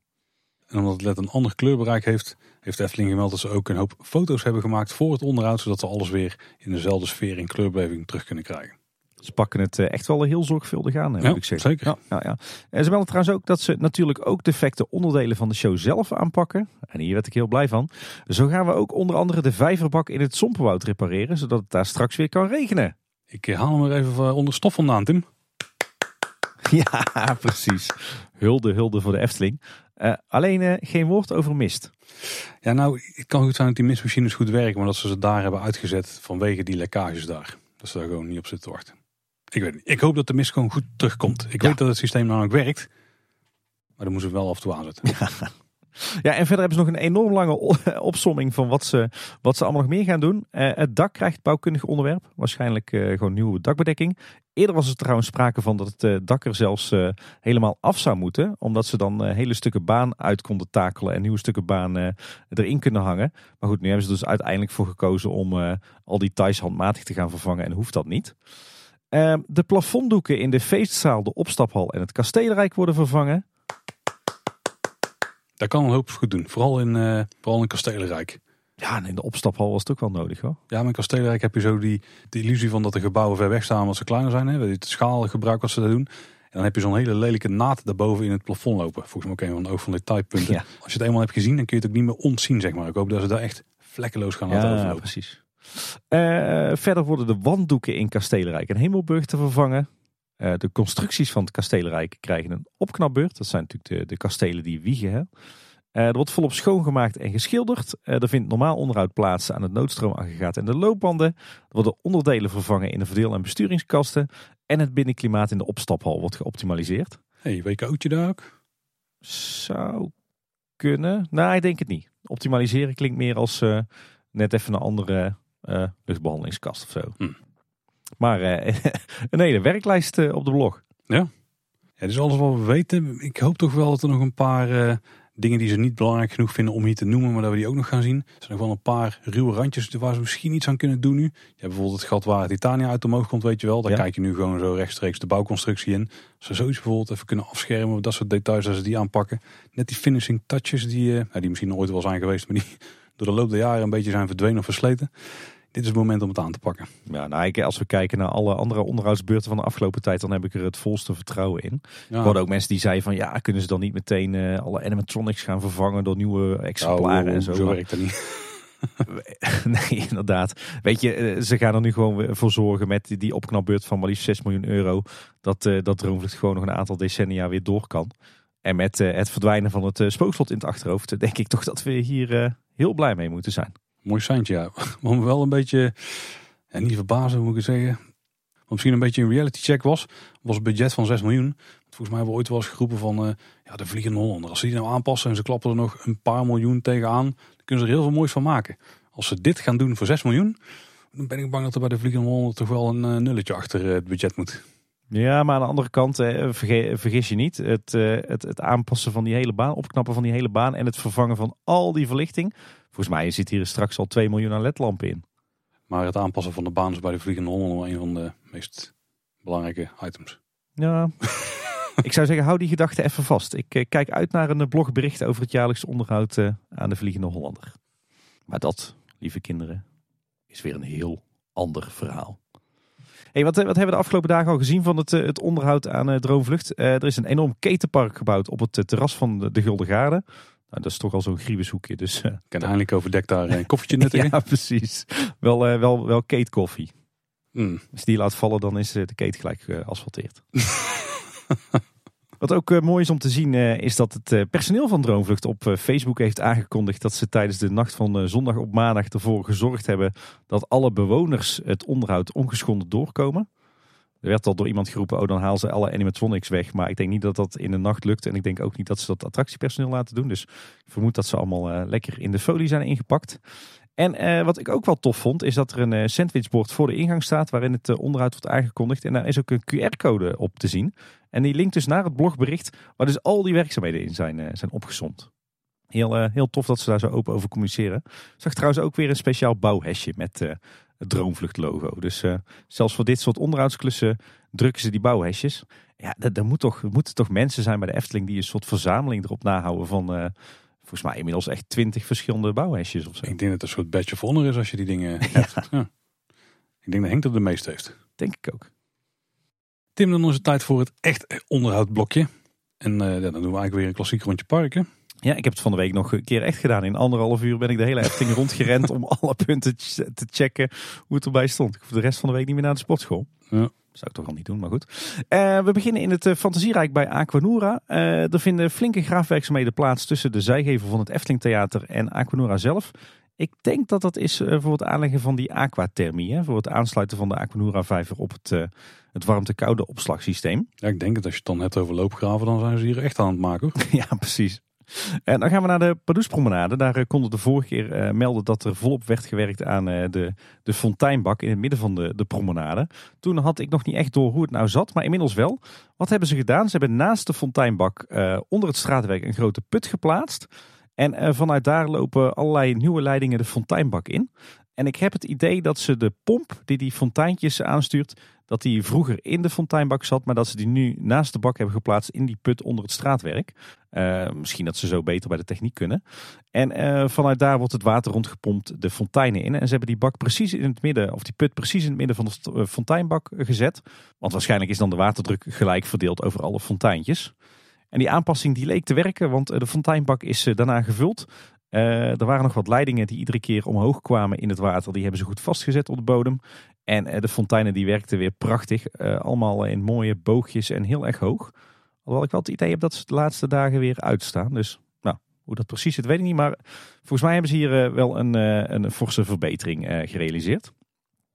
En omdat het LED een ander kleurbereik heeft, heeft Efteling gemeld dat ze ook een hoop foto's hebben gemaakt voor het onderhoud. Zodat ze alles weer in dezelfde sfeer in kleurbeleving terug kunnen krijgen. Ze pakken het echt wel heel zorgvuldig aan, moet ja, ik zeggen. Zeker. Ja, ja, ja. En ze melden trouwens ook dat ze natuurlijk ook defecte onderdelen van de show zelf aanpakken. En hier werd ik heel blij van. Zo gaan we ook onder andere de vijverbak in het Sompenwoud repareren, zodat het daar straks weer kan regenen. Ik haal hem er even onder stof vandaan, Tim. Ja, precies. Hulde, hulde voor de Efteling. Uh, alleen uh, geen woord over mist. Ja, nou, het kan goed zijn dat die mistmachines goed werken, maar dat ze ze daar hebben uitgezet vanwege die lekkages daar. Dat ze daar gewoon niet op zitten te wachten. Ik weet niet. Ik hoop dat de mist gewoon goed terugkomt. Ik ja. weet dat het systeem namelijk werkt, maar dan moeten we wel af en toe aanzetten. Ja, en verder hebben ze nog een enorm lange opsomming van wat ze, wat ze allemaal nog meer gaan doen. Uh, het dak krijgt bouwkundig onderwerp. Waarschijnlijk uh, gewoon nieuwe dakbedekking. Eerder was er trouwens sprake van dat het uh, dak er zelfs helemaal af zou moeten. Omdat ze dan hele stukken baan uit konden takelen en nieuwe stukken baan erin kunnen hangen. Maar goed, nu hebben ze dus uiteindelijk voor gekozen om al die ties handmatig te gaan vervangen en hoeft dat niet. de plafonddoeken in de feestzaal, de opstaphal en het kasteelrijk worden vervangen. Daar kan een hoop goed doen. Vooral in, uh, vooral in Kastelenrijk. Ja, en in de opstaphal was het ook wel nodig hoor. Ja, maar in Kastelenrijk heb je zo die, die illusie van dat de gebouwen ver weg staan wat ze kleiner zijn. Hè? Het schaalgebruik wat ze daar doen. En dan heb je zo'n hele lelijke naad daarboven in het plafond lopen. Volgens mij ook een van de oog van. Ja. Als je het eenmaal hebt gezien, dan kun je het ook niet meer ontzien, zeg maar. Ik hoop dat ze daar echt vlekkeloos gaan laten ja, overlopen. precies. Uh, verder worden de wanddoeken in Kastelenrijk en Hemelburg te vervangen. Uh, de constructies van het kastelenrijk krijgen een opknapbeurt. Dat zijn natuurlijk de, de kastelen die wiegen. Hè? Uh, er wordt volop schoongemaakt en geschilderd. Uh, er vindt normaal onderhoud plaats aan het noodstroomaggregaat en de loopbanden. Er worden onderdelen vervangen in de verdeel- en besturingskasten. En het binnenklimaat in de opstaphal wordt geoptimaliseerd. Hey, WKO'tje daar ook? Zou kunnen. Nou, ik denk het niet. Optimaliseren klinkt meer als net even een andere luchtbehandelingskast of zo. Hm. Maar uh, een hele werklijst uh, op de blog. Ja. ja, is alles wat we weten. Ik hoop toch wel dat er nog een paar uh, dingen die ze niet belangrijk genoeg vinden om hier te noemen, maar dat we die ook nog gaan zien. Er zijn nog wel een paar ruwe randjes waar ze misschien iets aan kunnen doen nu. Je hebt bijvoorbeeld het gat waar het Titania uit omhoog komt, weet je wel. Daar ja. kijk je nu gewoon zo rechtstreeks de bouwconstructie in. Als ze zoiets bijvoorbeeld even kunnen afschermen, dat soort details, als ze die aanpakken. Net die finishing touches die, nou, die misschien ooit wel zijn geweest, maar die door de loop der jaren een beetje zijn verdwenen of versleten dit is het moment om het aan te pakken. Ja, nou, als we kijken naar alle andere onderhoudsbeurten van de afgelopen tijd, dan heb ik er het volste vertrouwen in. Ja. Er worden ook mensen die zeiden van ja, kunnen ze dan niet meteen uh, alle animatronics gaan vervangen door nieuwe exemplaren oh, en zo. Zo werkt dat niet. nee, inderdaad. Weet je, ze gaan er nu gewoon voor zorgen met die opknapbeurt van maar liefst 6 miljoen euro. Dat, uh, dat Droomvlucht gewoon nog een aantal decennia weer door kan. En met uh, het verdwijnen van het spookslot in het achterhoofd, denk ik toch dat we hier heel blij mee moeten zijn. Mooi seintje, ja. Wel een beetje, ja, niet verbazen moet ik het zeggen. Wat misschien een beetje een reality check was, was het budget van 6 miljoen. Volgens mij hebben we ooit wel eens geroepen van, uh, ja, de Vliegende Hollander. Als ze die nou aanpassen en ze klappen er nog een paar miljoen tegenaan, dan kunnen ze er heel veel moois van maken. Als ze dit gaan doen voor 6 miljoen, dan ben ik bang dat er bij de Vliegende Hollander toch wel een uh, nulletje achter uh, het budget moet. Ja, maar aan de andere kant, eh, vergis je niet, het, eh, het, het aanpassen van die hele baan, opknappen van die hele baan en het vervangen van al die verlichting. Volgens mij zit hier straks al 2 miljoen aan ledlampen in. Maar het aanpassen van de baan is bij de Vliegende Hollander wel een van de meest belangrijke items. Ja, ik zou zeggen, hou die gedachte even vast. Ik uh, kijk uit naar een blogbericht over het jaarlijks onderhoud uh, aan de Vliegende Hollander. Maar dat, lieve kinderen, is weer een heel ander verhaal. Hey, wat, wat hebben we de afgelopen dagen al gezien van het, het onderhoud aan uh, Droomvlucht? er is een enorm ketenpark gebouwd op het terras van de, de Gulden Garde. Dat is toch al zo'n griebeshoekje. Dus, uh, kan eindelijk overdekt daar een koffietje nuttigen. ja, precies. Wel, uh, wel, wel keetkoffie. Mm. Als die laat vallen, dan is de keet gelijk geasfalteerd. Wat ook mooi is om te zien is dat het personeel van Droomvlucht op Facebook heeft aangekondigd dat ze tijdens de nacht van zondag op maandag ervoor gezorgd hebben dat alle bewoners het onderhoud ongeschonden doorkomen. Er werd al door iemand geroepen, oh dan halen ze alle animatronics weg. Maar ik denk niet dat dat in de nacht lukt. En ik denk ook niet dat ze dat attractiepersoneel laten doen. Dus ik vermoed dat ze allemaal lekker in de folie zijn ingepakt. En uh, wat ik ook wel tof vond, is dat er een uh, sandwichbord voor de ingang staat waarin het onderhoud wordt aangekondigd. En daar is ook een QR-code op te zien. En die linkt dus naar het blogbericht waar dus al die werkzaamheden in zijn, zijn opgezond. Heel, heel tof dat ze daar zo open over communiceren. Zag trouwens ook weer een speciaal bouwhesje met het Droomvlucht logo. Dus zelfs voor dit soort onderhoudsklussen drukken ze die bouwhesjes. Ja, er moet toch, moeten toch mensen zijn bij de Efteling die een soort verzameling erop nahouden van volgens mij inmiddels echt twintig verschillende bouwhesjes of zo. Ik denk dat het een soort badge of honor is als je die dingen hebt. Ja. Ik denk dat Henk er de meeste heeft. Denk ik ook. Tim, dan is het tijd voor het echt onderhoudblokje. En uh, ja, dan doen we eigenlijk weer een klassiek rondje parken. Ja, ik heb het van de week nog een keer echt gedaan. In anderhalf uur ben ik de hele Efteling rondgerend om alle punten te checken hoe het erbij stond. Ik hoef de rest van de week niet meer naar de sportschool. Ja. Zou ik toch al niet doen, maar goed. Uh, we beginnen in het uh, Fantasierijk bij Aquanura. Uh, er vinden flinke graafwerkzaamheden plaats tussen de zijgevel van het Efteling Theater en Aquanura zelf. Ik denk dat dat is voor het aanleggen van die aquathermie. Hè, voor het aansluiten van de Aquanura vijver op het, het warmte-koude opslagsysteem. Ja, ik denk dat als je het dan hebt over loopgraven, dan zijn ze hier echt aan het maken. Hoor. ja, precies. En dan gaan we naar de Padoespromenade. Daar eh, konden de vorige keer uh, melden dat er volop werd gewerkt aan uh, de, de fonteinbak in het midden van de, de promenade. Toen had ik nog niet echt door hoe het nou zat, maar inmiddels wel. Wat hebben ze gedaan? Ze hebben naast de fonteinbak onder het straatwerk een grote put geplaatst. En vanuit daar lopen allerlei nieuwe leidingen de fonteinbak in. En ik heb het idee dat ze de pomp die die fonteintjes aanstuurt, dat die vroeger in de fonteinbak zat, maar dat ze die nu naast de bak hebben geplaatst in die put onder het straatwerk. Uh, misschien dat ze zo beter bij de techniek kunnen. En uh, vanuit daar wordt het water rondgepompt de fonteinen in. En ze hebben die bak precies in het midden, of die put precies in het midden van de eh, fontainbak gezet. Want waarschijnlijk is dan de waterdruk gelijk verdeeld over alle fonteintjes. En die aanpassing die leek te werken, want de fonteinbak is daarna gevuld. Uh, er waren nog wat leidingen die iedere keer omhoog kwamen in het water. Die hebben ze goed vastgezet op de bodem. En uh, de fonteinen die werkten weer prachtig. Uh, allemaal in mooie boogjes en heel erg hoog. Alhoewel ik wel het idee heb dat ze de laatste dagen weer uitstaan. Dus nou, hoe dat precies zit weet ik niet. Maar volgens mij hebben ze hier wel een, een forse verbetering gerealiseerd.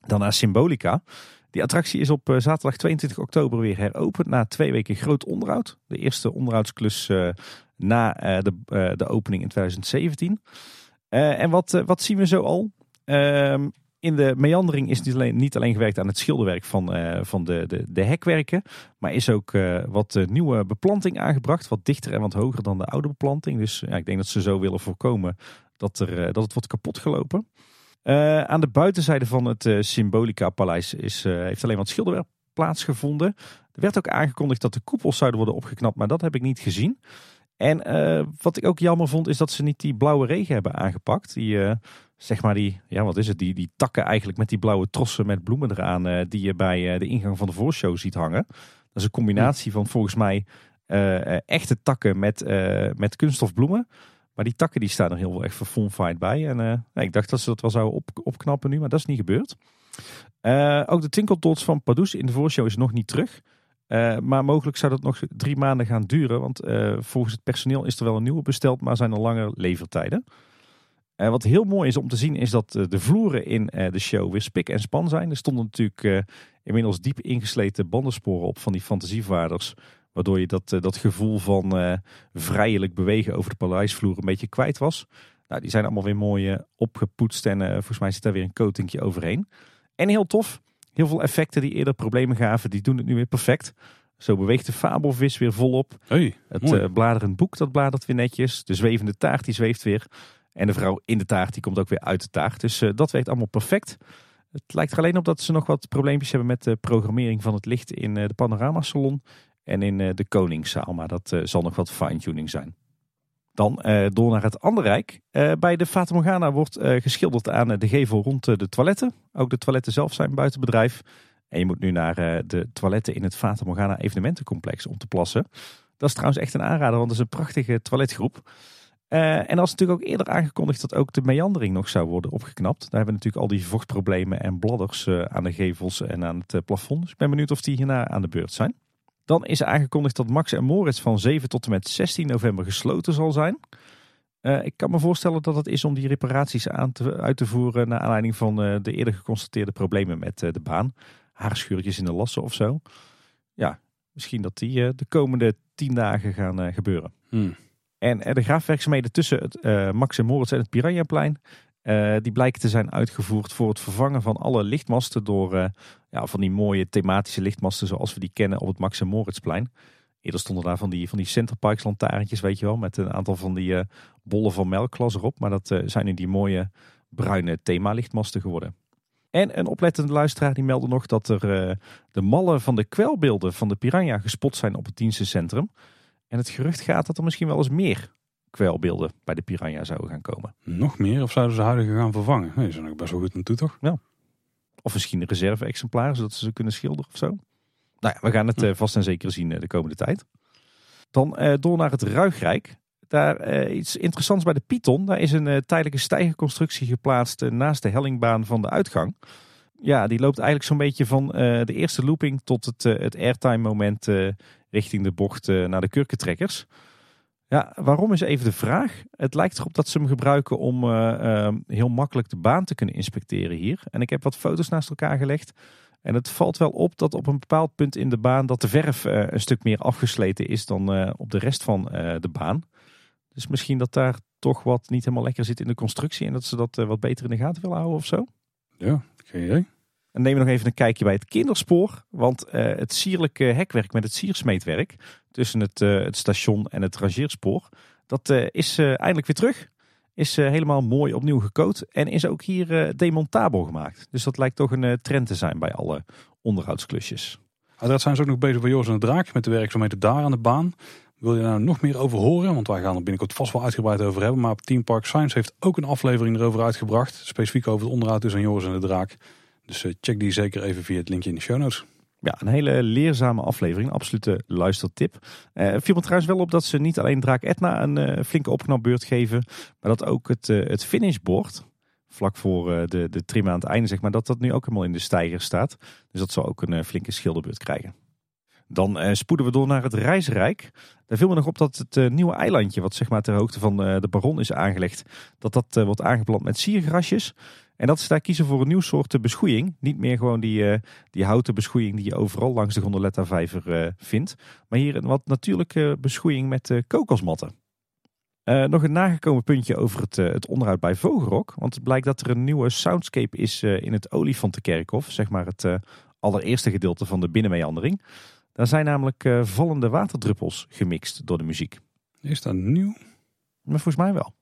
Dan naar Symbolica. Die attractie is op zaterdag 22 oktober weer heropend na twee weken groot onderhoud. De eerste onderhoudsklus na uh, de, uh, de opening in 2017. Uh, en wat, wat zien we zo al? Ehm, in de meandering is niet alleen, niet alleen gewerkt aan het schilderwerk van, van de, de, de hekwerken. Maar is ook wat nieuwe beplanting aangebracht. Wat dichter en wat hoger dan de oude beplanting. Dus ja, ik denk dat ze zo willen voorkomen dat, er, dat het wordt kapot gelopen. aan de buitenzijde van het Symbolica Paleis is, heeft alleen wat schilderwerk plaatsgevonden. Er werd ook aangekondigd dat de koepels zouden worden opgeknapt. Maar dat heb ik niet gezien. En uh, wat ik ook jammer vond, is dat ze niet die blauwe regen hebben aangepakt. Die, uh, zeg maar die, ja wat is het, die, die takken eigenlijk met die blauwe trossen met bloemen eraan. Uh, die je bij de ingang van de voorshow ziet hangen. Dat is een combinatie van volgens mij echte takken met, met kunststofbloemen. Maar die takken die staan er heel erg verfonfied bij. En ik dacht dat ze dat wel zouden op, opknappen nu, maar dat is niet gebeurd. ook de Tinkeltots van Padus in de voorshow is nog niet terug. Uh, maar mogelijk zou dat nog drie maanden gaan duren. Want uh, volgens het personeel is er wel een nieuwe besteld, maar zijn er langer levertijden. Uh, wat heel mooi is om te zien is dat de vloeren in de show weer spik en span zijn. Er stonden natuurlijk inmiddels diep ingesleten bandensporen op van die fantasievaarders. Waardoor je dat, dat gevoel van vrijelijk bewegen over de paleisvloer een beetje kwijt was. Nou, die zijn allemaal weer mooi opgepoetst en volgens mij zit daar weer een coatingje overheen. En heel tof, Heel veel effecten die eerder problemen gaven, die doen het nu weer perfect. Zo beweegt de fabelvis weer volop. Hey, het uh, bladerend boek dat bladert weer netjes. De zwevende taart die zweeft weer. En de vrouw in de taart die komt ook weer uit de taart. Dus uh, dat werkt allemaal perfect. Het lijkt er alleen op dat ze nog wat probleempjes hebben met de programmering van het licht in uh, de panoramasalon en in de koningszaal. Maar dat zal nog wat fine-tuning zijn. Dan uh, door naar het andere rijk. Uh, bij de Fata Morgana wordt uh, geschilderd aan de gevel rond de toiletten. Ook de toiletten zelf zijn buiten bedrijf. En je moet nu naar de toiletten in het Fata Morgana evenementencomplex om te plassen. Dat is trouwens echt een aanrader, want het is een prachtige toiletgroep. en dat is natuurlijk ook eerder aangekondigd dat ook de meandering nog zou worden opgeknapt. Daar hebben we natuurlijk al die vochtproblemen en bladders aan de gevels en aan het plafond. Dus ik ben benieuwd of die hierna aan de beurt zijn. Dan is aangekondigd dat Max en Moritz van 7 tot en met 16 november gesloten zal zijn. Uh, ik kan me voorstellen dat het is om die reparaties aan te, uit te voeren naar aanleiding van uh, de eerder geconstateerde problemen met uh, de baan. Haarscheurtjes in de lassen of zo. Ja, misschien dat die de komende 10 dagen gaan gebeuren. Hmm. En de graafwerkzaamheden tussen het Max en Moritz en het Piranhaplein uh, die blijken te zijn uitgevoerd voor het vervangen van alle lichtmasten door uh, ja, van die mooie thematische lichtmasten zoals we die kennen op het Max en Moritzplein. Eerder stonden daar van die, van die Centerparks lantaarntjes, weet je wel, met een aantal van die uh, bollen van melkglas erop. Maar dat zijn nu die mooie bruine themalichtmasten geworden. En een oplettende luisteraar die meldde nog dat er de mallen van de kwelbeelden van de Piranha gespot zijn op het dienstencentrum. En het gerucht gaat dat er misschien wel eens meer kwelbeelden bij de Piranha zouden gaan komen. Nog meer? Of zouden ze huidige gaan vervangen? Nee, ze zijn ook best wel goed naartoe, toch? Ja. Of misschien een reserve-exemplaar, zodat ze ze kunnen schilderen of zo. Nou ja, we gaan het uh, vast en zeker zien uh, de komende tijd. Dan uh, door naar het Ruigrijk. Daar iets interessants bij de Python. Daar is een tijdelijke stijgerconstructie geplaatst naast de hellingbaan van de uitgang. Ja, die loopt eigenlijk zo'n beetje van de eerste looping tot het, het airtime moment richting de bocht naar de kurkentrekkers. Ja, waarom is even de vraag. Het lijkt erop dat ze hem gebruiken om uh, heel makkelijk de baan te kunnen inspecteren hier. En ik heb wat foto's naast elkaar gelegd. En het valt wel op dat op een bepaald punt in de baan dat de verf uh, een stuk meer afgesleten is dan uh, op de rest van de baan. Dus misschien dat daar toch wat niet helemaal lekker zit in de constructie en dat ze dat wat beter in de gaten willen houden of zo. Ja, geen idee. En neem nog even een kijkje bij het kinderspoor. Want het sierlijke hekwerk met het siersmeetwerk tussen het, uh, het station en het rangeerspoor. Dat uh, is eindelijk weer terug. Is helemaal mooi opnieuw gecoat. En is ook hier demontabel gemaakt. Dus dat lijkt toch een trend te zijn bij alle onderhoudsklusjes. Uiteraard zijn ze ook nog bezig bij Joris en de Draak met de werkzaamheden daar aan de baan. Wil je daar nog meer over horen? Want wij gaan er binnenkort vast wel uitgebreid over hebben. Maar Team Park Science heeft ook een aflevering erover uitgebracht. Specifiek over het onderhoud tussen Joris en de Draak. Dus check die zeker even via het linkje in de show notes. Ja, een hele leerzame aflevering. Absolute luistertip. Uh, viel me trouwens wel op dat ze niet alleen Draak Etna een uh, flinke opknapbeurt geven. Maar dat ook het, het finishboard, vlak voor de, de trim aan het einde zeg maar, dat dat nu ook helemaal in de stijger staat. Dus dat zal ook een flinke schilderbeurt krijgen. Dan spoeden we door naar het Reisrijk. Daar viel me nog op dat het nieuwe eilandje, wat zeg maar ter hoogte van de Baron is aangelegd, dat dat wordt aangeplant met siergrasjes. En dat ze daar kiezen voor een nieuw soort beschoeiing. Niet meer gewoon die, uh, die houten beschoeiing die je overal langs de gondoletta vijver uh, vindt. Maar hier een wat natuurlijke beschoeiing met uh, kokosmatten. nog een nagekomen puntje over het, het onderhoud bij Vogelrok. Want het blijkt dat er een nieuwe soundscape is in het Olifantenkerkhof. Zeg maar het allereerste gedeelte van de binnenmeandering. Daar zijn namelijk vallende waterdruppels gemixt door de muziek. Is dat nieuw? Maar volgens mij wel.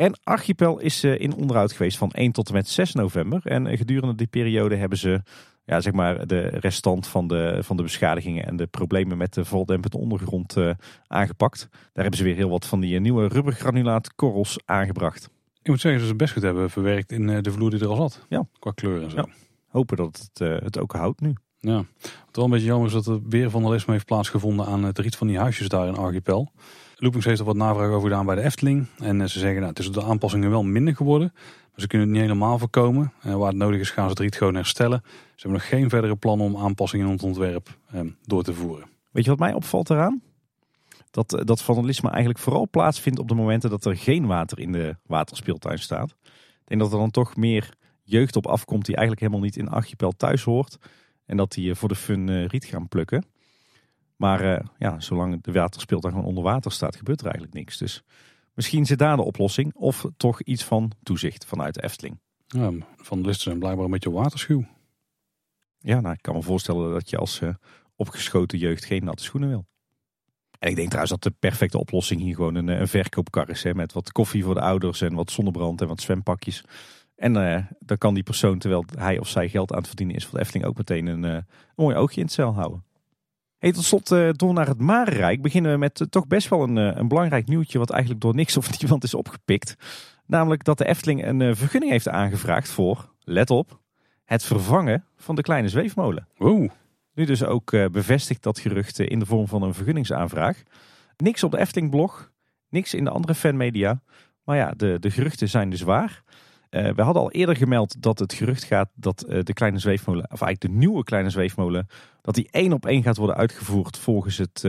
En Archipel is eh, in onderhoud geweest van 1 tot en met 6 november. En eh, gedurende die periode hebben ze ja, zeg maar de restant van de, van de beschadigingen en de problemen met de voldempende ondergrond uh, aangepakt. Daar hebben ze weer heel wat van die nieuwe rubbergranulaatkorrels aangebracht. Ik moet zeggen dat ze het best goed hebben verwerkt in de vloer die er al zat. Ja. Qua kleur en zo. Ja. Hopen dat het, het ook houdt nu. Ja, wat wel een beetje jammer is dat er weer vandalisme heeft plaatsgevonden aan het riet van die huisjes daar in Archipel. Loopings heeft er wat navraag over gedaan bij de Efteling. En eh, ze zeggen, nou, het is de aanpassingen wel minder geworden. Maar ze kunnen het niet helemaal voorkomen. En waar het nodig is, gaan ze het riet gewoon herstellen. Ze hebben nog geen verdere plannen om aanpassingen in het ontwerp eh, door te voeren. Weet je wat mij opvalt eraan? Dat, eh, dat vandalisme eigenlijk vooral plaatsvindt op de momenten dat er geen water in de waterspeeltuin staat. Ik denk dat er dan toch meer jeugd op afkomt die eigenlijk helemaal niet in Archipel thuis hoort. En dat die voor de fun riet gaan plukken. Maar uh, ja, zolang de waterspeeltuin gewoon onder water staat, gebeurt er eigenlijk niks. Dus misschien zit daar de oplossing. Of toch iets van toezicht vanuit de Efteling. Ja, van de listen zijn blijkbaar een beetje waterschuw. Ja, nou, ik kan me voorstellen dat je als uh, opgeschoten jeugd geen natte schoenen wil. En ik denk trouwens dat de perfecte oplossing hier gewoon een, een verkoopkar is. Hè, met wat koffie voor de ouders en wat zonnebrand en wat zwempakjes. En uh, dan kan die persoon, terwijl hij of zij geld aan het verdienen is voor de Efteling, ook meteen een, een mooi oogje in het cel houden. Hey, tot slot, uh, door naar het Marenrijk beginnen we met uh, toch best wel een, uh, een belangrijk nieuwtje wat eigenlijk door niks of niemand is opgepikt. Namelijk dat de Efteling een vergunning heeft aangevraagd voor, let op, het vervangen van de kleine zweefmolen. Wow. Nu dus ook bevestigt dat gerucht in de vorm van een vergunningsaanvraag. Niks op de Efteling blog, niks in de andere fanmedia. Maar ja, de, de geruchten zijn dus waar. We hadden al eerder gemeld dat het gerucht gaat dat de kleine zweefmolen, of eigenlijk de nieuwe kleine zweefmolen, dat die één op één gaat worden uitgevoerd volgens het,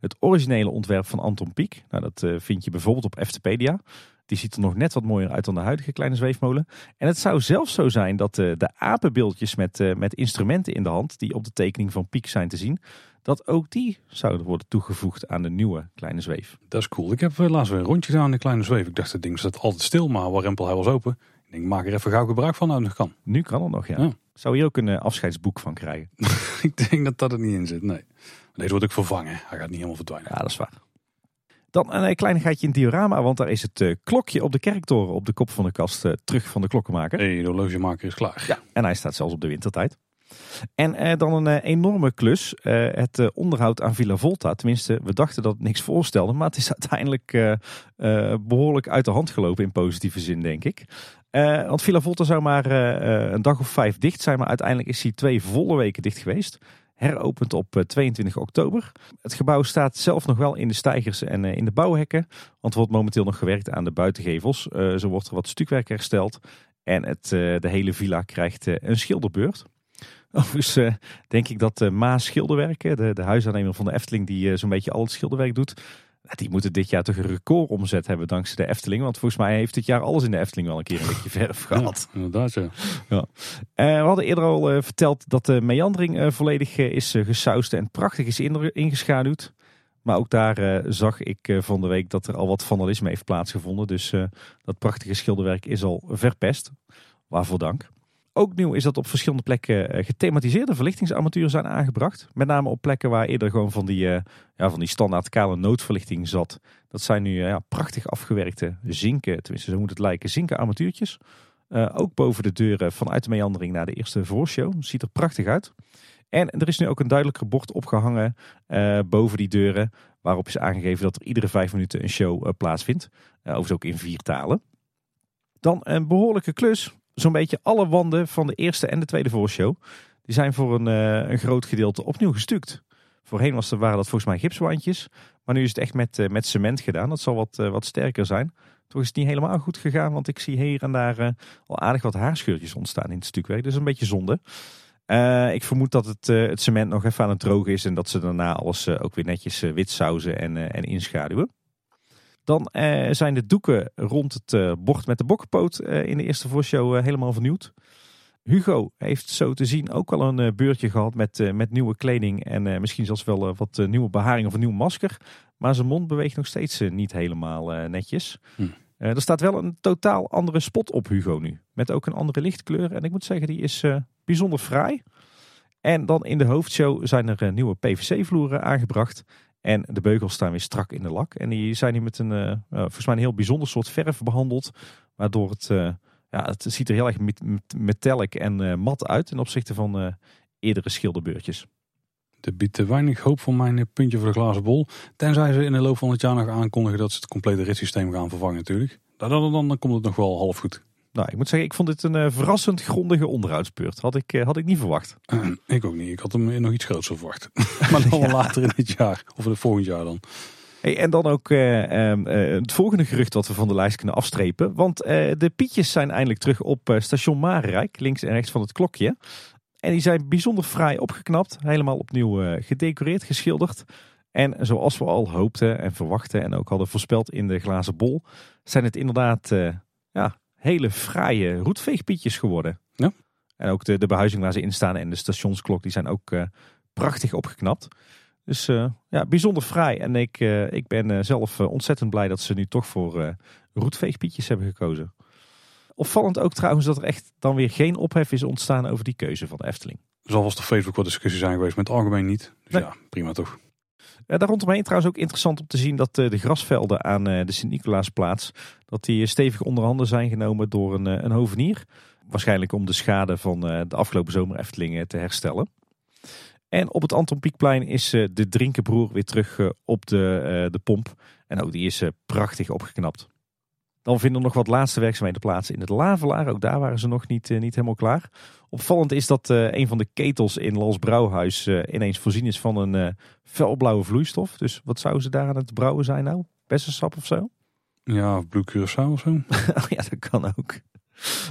het originele ontwerp van Anton Pieck. Nou, dat vind je bijvoorbeeld op Eftepedia. Die ziet er nog net wat mooier uit dan de huidige kleine zweefmolen. En het zou zelfs zo zijn dat de, apenbeeldjes met, met instrumenten in de hand, die op de tekening van Piek zijn te zien, dat ook die zouden worden toegevoegd aan de nieuwe kleine zweef. Dat is cool. Ik heb eh, laatst weer een rondje gedaan aan de kleine zweef. Ik dacht, het ding staat altijd stil, maar Warempel hij was open. Ik denk, maak er even gauw gebruik van nou nog kan. Nu kan het nog, ja. Zou je ook een uh, afscheidsboek van krijgen? ik denk dat dat er niet in zit, nee. Deze wordt ook vervangen. Hij gaat niet helemaal verdwijnen. Ja, dat is waar. Dan een kleinigheidje in het diorama, want daar is het uh, klokje op de kerktoren op de kop van de kast terug van de klokkenmaker. Hey, de horlogemaker is klaar. Ja, en hij staat zelfs op de wintertijd. En eh, dan een eh, enorme klus, eh, het eh, onderhoud aan Villa Volta. Tenminste, we dachten dat het niks voorstelde, maar het is uiteindelijk eh, eh, behoorlijk uit de hand gelopen in positieve zin, denk ik. Want Villa Volta zou maar een dag of vijf dicht zijn, maar uiteindelijk is hij twee volle weken dicht geweest. Heropend op 22 oktober. Het gebouw staat zelf nog wel in de stijgers en in de bouwhekken. Want er wordt momenteel nog gewerkt aan de buitengevels. zo wordt er wat stukwerk hersteld. En het, de hele villa krijgt een schilderbeurt. Overigens denk ik dat uh, Maas Schilderwerken, de, de huisaannemer van de Efteling die zo'n beetje al het schilderwerk doet, die moeten dit jaar toch een record omzet hebben dankzij de Efteling. Want volgens mij heeft dit jaar alles in de Efteling wel een keer een beetje verf gehad. Ja, inderdaad. Ja. we hadden eerder al verteld dat de meandering volledig is gesausd en prachtig is ingeschaduwd. Maar ook daar zag ik van de week dat er al wat vandalisme heeft plaatsgevonden. Dus dat prachtige schilderwerk is al verpest. Waarvoor dank. Ook nieuw is dat op verschillende plekken eh, gethematiseerde verlichtingsarmaturen zijn aangebracht. Met name op plekken waar eerder gewoon van die, uh, ja, van die standaard kale noodverlichting zat. Dat zijn nu ja, prachtig afgewerkte zinken, tenminste zo moet het lijken, zinken armatuurtjes. Ook boven de deuren vanuit de meandering naar de eerste voorshow. Ziet er prachtig uit. En er is nu ook een duidelijker bord opgehangen boven die deuren. Waarop is aangegeven dat er iedere vijf minuten een show uh, plaatsvindt. overigens ook in vier talen. Dan een behoorlijke klus zo'n beetje alle wanden van de eerste en de tweede voorshow. Die zijn voor een, uh, een groot gedeelte opnieuw gestuukt. Voorheen was waren dat volgens mij gipswandjes. Maar nu is het echt met, uh, met cement gedaan. Dat zal wat, uh, wat sterker zijn. Toch is het niet helemaal goed gegaan. Want ik zie hier en daar al aardig wat haarscheurtjes ontstaan in het stukwerk. Dus een beetje zonde. ik vermoed dat het, het cement nog even aan het drogen is. En dat ze daarna alles ook weer netjes wit sauzen en, en inschaduwen. Dan eh, zijn de doeken rond het eh, bord met de bokkenpoot eh, in de eerste voorshow helemaal vernieuwd. Hugo heeft zo te zien ook wel een beurtje gehad met, met nieuwe kleding en misschien zelfs wel wat nieuwe beharing of een nieuw masker. Maar zijn mond beweegt nog steeds niet helemaal netjes. Hm. er staat wel een totaal andere spot op Hugo nu. Met ook een andere lichtkleur. En ik moet zeggen, die is bijzonder fraai. En dan in de hoofdshow zijn er nieuwe PVC-vloeren aangebracht. En de beugels staan weer strak in de lak. En die zijn hier met een, uh, volgens mij een heel bijzonder soort verf behandeld. Waardoor het, uh, ja, het ziet er heel erg metallic en mat uit ten opzichte van eerdere schilderbeurtjes. Dat biedt weinig hoop voor mijn puntje voor de glazen bol. Tenzij ze in de loop van het jaar nog aankondigen dat ze het complete ritssysteem gaan vervangen natuurlijk. Dan, dan, dan, dan komt het nog wel half goed. Nou, ik moet zeggen, ik vond dit een uh, verrassend grondige onderhoudsbeurt. Had ik, uh, had ik niet verwacht. ik ook niet. Ik had hem nog iets groots verwacht. maar dan ja. later in dit jaar. Of in het volgend jaar dan. Hey, en dan ook uh, het volgende gerucht dat we van de lijst kunnen afstrepen. Want de Pietjes zijn eindelijk terug op station Marenrijk. Links en rechts van het klokje. En die zijn bijzonder fraai opgeknapt. Helemaal opnieuw gedecoreerd, geschilderd. En zoals we al hoopten en verwachten en ook hadden voorspeld in de glazen bol. Zijn het inderdaad ja, hele fraaie roetveegpietjes geworden. Ja. En ook de, de behuizing waar ze in staan en de stationsklok, die zijn ook uh, prachtig opgeknapt. Dus uh, ja, bijzonder fraai. En ik, uh, ik ben zelf ontzettend blij dat ze nu toch voor roetveegpietjes hebben gekozen. Opvallend ook trouwens dat er echt dan weer geen ophef is ontstaan over die keuze van de Efteling. Zal vast op Facebook wat discussies zijn geweest, maar het algemeen niet. Dus nee. ja, prima toch. Daar rondomheen trouwens ook interessant om te zien dat uh, de grasvelden aan uh, de Sint-Nicolaasplaats, dat die stevig onder handen zijn genomen door een, een hovenier. Waarschijnlijk om de schade van de afgelopen zomer Efteling te herstellen. En op het Anton Pieckplein is de drinkenbroer weer terug op de, de pomp. En ook die is prachtig opgeknapt. Dan vinden nog wat laatste werkzaamheden plaats in het Lavelaar. Ook daar waren ze nog niet, niet helemaal klaar. Opvallend is dat uh, een van de ketels in Lals Brouwhuis uh, ineens voorzien is van een felblauwe vloeistof. Dus wat zouden ze daar aan het brouwen zijn nou? Bessensap of zo? Ja, of Blue Curaçao of zo. ja, dat kan ook.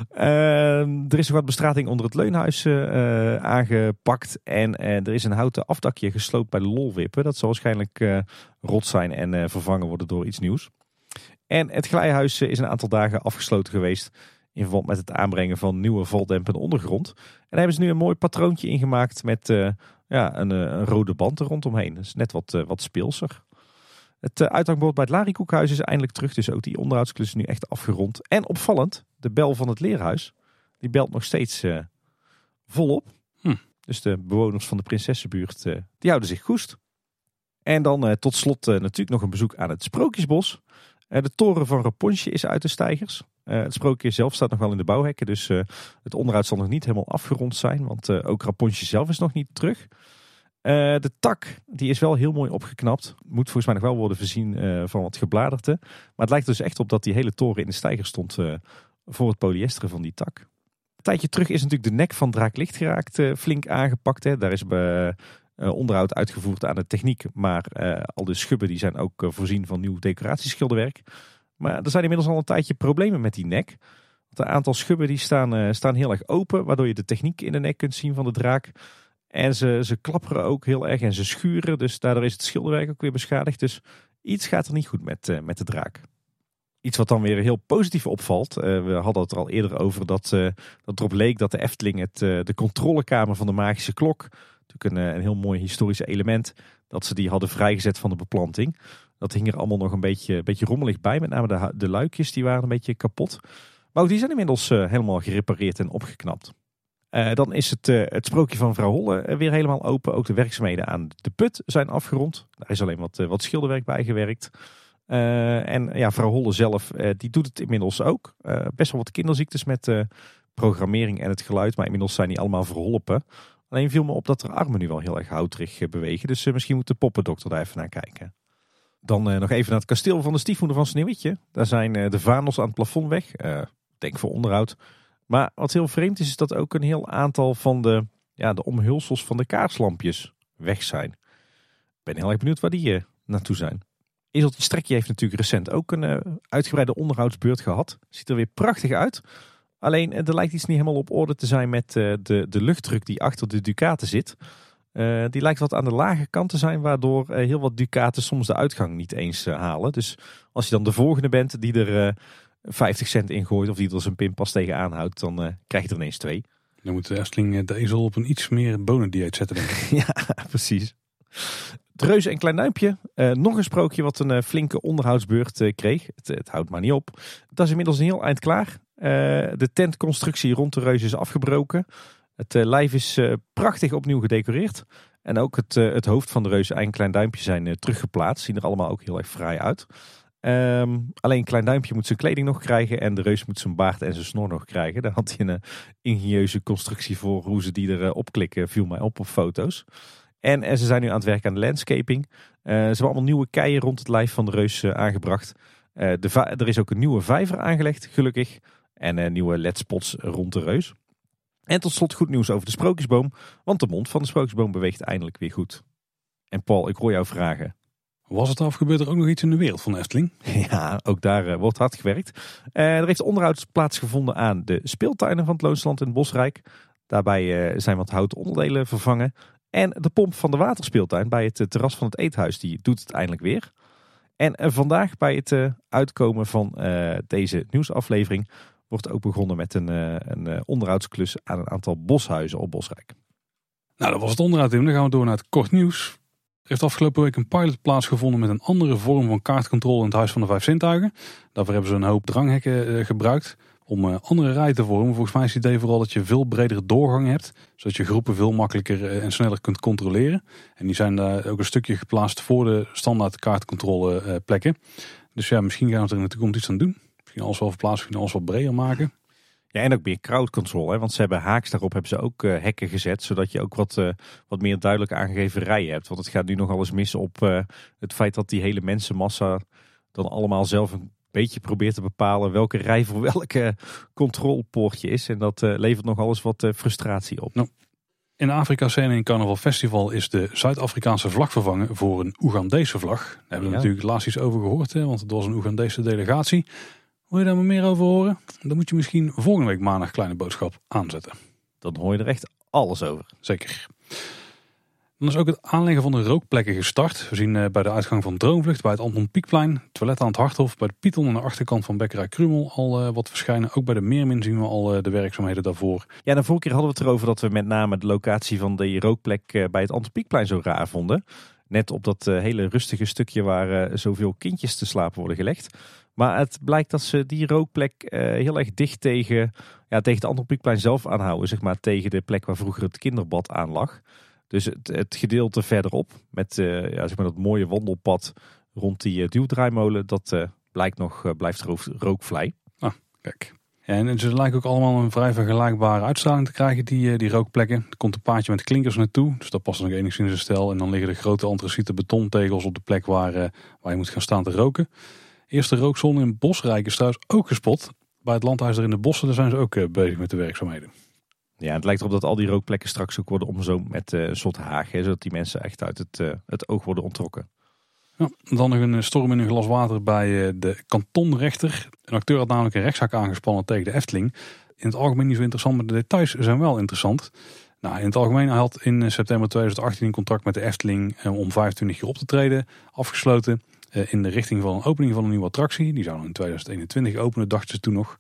Ehm, er is nog wat bestrating onder het leunhuis eh, aangepakt. En eh, er is een houten afdakje gesloopt bij de lolwippen. Dat zal waarschijnlijk eh, rot zijn en vervangen worden door iets nieuws. En het glijhuis is een aantal dagen afgesloten geweest. In verband met het aanbrengen van nieuwe valdempende ondergrond. En daar hebben ze nu een mooi patroontje ingemaakt met ja, een, een, rode band er rondomheen. Dus net wat, wat speelser. Het uh, uithangbord bij het Larikoekhuis is eindelijk terug. Dus ook die onderhoudsklus is nu echt afgerond. En opvallend, de bel van het leerhuis, die belt nog steeds uh, volop. Hm. Dus de bewoners van de Prinsessenbuurt, uh, die houden zich goest. En dan tot slot natuurlijk nog een bezoek aan het Sprookjesbos. De toren van Raponsje is uit de stijgers. het sprookje zelf staat nog wel in de bouwhekken. Dus het onderhoud zal nog niet helemaal afgerond zijn. Want ook Raponsje zelf is nog niet terug. Eh, de tak die is wel heel mooi opgeknapt. Moet volgens mij nog wel worden voorzien van wat gebladerte. Maar het lijkt dus echt op dat die hele toren in de stijger stond voor het polyesteren van die tak. Een tijdje terug is natuurlijk de nek van Draaklicht geraakt flink aangepakt. Hè. Daar is onderhoud uitgevoerd aan de techniek. Maar al de schubben die zijn ook voorzien van nieuw decoratieschilderwerk. Maar er zijn inmiddels al een tijdje problemen met die nek. Want een aantal schubben die staan, staan heel erg open. Waardoor je de techniek in de nek kunt zien van de draak. En ze, ze klapperen ook heel erg en ze schuren. Dus daardoor is het schilderwerk ook weer beschadigd. Dus iets gaat er niet goed met, met de draak. Iets wat dan weer heel positief opvalt. We hadden het er al eerder over dat, dat erop leek dat de Efteling het, de controlekamer van de magische klok. Natuurlijk een, een heel mooi historisch element. Dat ze die hadden vrijgezet van de beplanting. Dat hing er allemaal nog een beetje, beetje rommelig bij. Met name de, de luikjes die waren een beetje kapot. Maar die zijn inmiddels helemaal gerepareerd en opgeknapt. Uh, dan is het, het sprookje van vrouw Holle eh, weer helemaal open. Ook de werkzaamheden aan de put zijn afgerond. Daar is alleen wat, wat schilderwerk bij gewerkt. en ja, vrouw Holle zelf, die doet het inmiddels ook. best wel wat kinderziektes met programmering en het geluid. Maar inmiddels zijn die allemaal verholpen. Alleen viel me op dat de armen nu wel heel erg houterig bewegen. Dus misschien moet de poppendokter daar even naar kijken. Dan nog even naar het kasteel van de stiefmoeder van Sneeuwwitje. Daar zijn de vaandels aan het plafond weg. denk voor onderhoud. Maar wat heel vreemd is, is dat ook een heel aantal van de, ja, de omhulsels van de kaarslampjes weg zijn. Ik ben heel erg benieuwd waar die naartoe zijn. Ezeltje Strekje heeft natuurlijk recent ook een uitgebreide onderhoudsbeurt gehad. Ziet er weer prachtig uit. Alleen uh, er lijkt iets niet helemaal op orde te zijn met de, de luchtdruk die achter de Ducaten zit. die lijkt wat aan de lage kant te zijn, waardoor heel wat Ducaten soms de uitgang niet eens halen. Dus als je dan de volgende bent die er 50 cent ingooit of die er zijn pinpas tegenaan houdt, dan krijg je er ineens twee. Dan moet de Efteling eh, de ezel op een iets meer bonendieet zetten. Denk ik. ja, precies. Reuze en Klein Duimpje. Nog een sprookje wat een flinke onderhoudsbeurt kreeg. Het, het, houdt maar niet op. Dat is inmiddels een heel eind klaar. De tentconstructie rond de Reus is afgebroken. Het lijf is prachtig opnieuw gedecoreerd. En ook het, het hoofd van de Reus en Klein Duimpje zijn teruggeplaatst. Zien er allemaal ook heel erg fraai uit. Um, alleen Klein Duimpje moet zijn kleding nog krijgen en de reus moet zijn baard en zijn snor nog krijgen. Daar had hij een ingenieuze constructie voor hoe ze die erop uh, klikken, viel mij op op foto's. En, en, ze zijn nu aan het werken aan de landscaping. Ze hebben allemaal nieuwe keien rond het lijf van de reus aangebracht. Er is ook een nieuwe vijver aangelegd, gelukkig. En nieuwe ledspots rond de reus. En tot slot goed nieuws over de sprookjesboom, want de mond van de sprookjesboom beweegt eindelijk weer goed. En Paul, ik hoor jou vragen. Was het af, gebeurt er ook nog iets in de wereld van Efteling? Ja, ook daar uh, wordt hard gewerkt. Uh, er heeft onderhoud plaatsgevonden aan de speeltuinen van het Loonsland en Bosrijk. Daarbij uh, zijn wat houten onderdelen vervangen. En de pomp van de waterspeeltuin bij het terras van het eethuis, die doet het eindelijk weer. En vandaag bij het uitkomen van deze nieuwsaflevering wordt ook begonnen met een, een onderhoudsklus aan een aantal boshuizen op Bosrijk. Nou, dat was het onderhoud. Dan gaan we door naar het kort nieuws. Er heeft afgelopen week een pilot plaatsgevonden met een andere vorm van kaartcontrole in het Huis van de Vijf Zintuigen. Daarvoor hebben ze een hoop dranghekken eh, gebruikt om eh, andere rijen te vormen. Volgens mij is het idee vooral dat je veel bredere doorgang hebt, zodat je groepen veel makkelijker eh, en sneller kunt controleren. En die zijn daar ook een stukje geplaatst voor de standaard kaartcontrole plekken. Dus ja, misschien gaan we er in de toekomst iets aan doen. Misschien alles wel verplaatsen, misschien alles wat breder maken. Ja, en ook meer crowd control. Hè? Want ze hebben haaks daarop hebben ze ook uh, hekken gezet. Zodat je ook wat, uh, wat meer duidelijk aangegeven rijen hebt. Want het gaat nu nogal eens mis op uh, het feit dat die hele mensenmassa dan allemaal zelf een beetje probeert te bepalen welke rij voor welke controlepoortje is. En dat levert nog alles wat frustratie op. Nou. In de Afrika-scène in Carnaval Festival is de Zuid-Afrikaanse vlag vervangen voor een Oegandese vlag. Daar hebben we natuurlijk laatst iets over gehoord, hè, want het was een Oegandese delegatie. Wil je daar maar meer over horen? Dan moet je misschien volgende week maandag Kleine Boodschap aanzetten. Dan hoor je er echt alles over. Zeker. Dan is ook het aanleggen van de rookplekken gestart. We zien eh, bij de uitgang van Droomvlucht bij het Anton Pieckplein, toilet aan het Harthof, bij de Python aan de achterkant van Bekkerij Krumel al eh, wat verschijnen. Ook bij de Meermin zien we al eh, de werkzaamheden daarvoor. Ja, de vorige keer hadden we het erover dat we met name de locatie van de rookplek bij het Anton Pieckplein zo raar vonden. Net op dat hele rustige stukje waar zoveel kindjes te slapen worden gelegd. Maar het blijkt dat ze die rookplek heel erg dicht tegen, ja, tegen het Anton Pieckplein zelf aanhouden. Zeg maar tegen de plek waar vroeger het kinderbad aan lag. Dus het, het gedeelte verderop met uh, ja, zeg maar dat mooie wandelpad rond die uh, duwdraaimolen, dat blijkt nog, blijft rookvrij. Ah, kijk. En ze lijken ook allemaal een vrij vergelijkbare uitstraling te krijgen, die, die rookplekken. Er komt een paadje met klinkers naartoe, dus dat past nog enigszins in stijl. En dan liggen de grote antraciete betontegels op de plek waar, waar je moet gaan staan te roken. Eerste rookzone in Bosrijk is trouwens ook gespot. Bij het landhuis er in de bossen, daar zijn ze ook bezig met de werkzaamheden. Ja, het lijkt erop dat al die rookplekken straks ook worden omzoomd met uh, een soort haag. Hè, zodat die mensen echt uit het, uh, het oog worden ontrokken. Ja, dan nog een eh, storm in een glas water bij de kantonrechter. Een acteur had namelijk een rechtszaak aangespannen tegen de Efteling. In het algemeen niet zo interessant, maar de details zijn wel interessant. Nou, in het algemeen hij had in september 2018 een contract met de Efteling om 25 keer op te treden afgesloten. In de richting van een opening van een nieuwe attractie. Die zou in 2021 openen, dachten ze toen nog.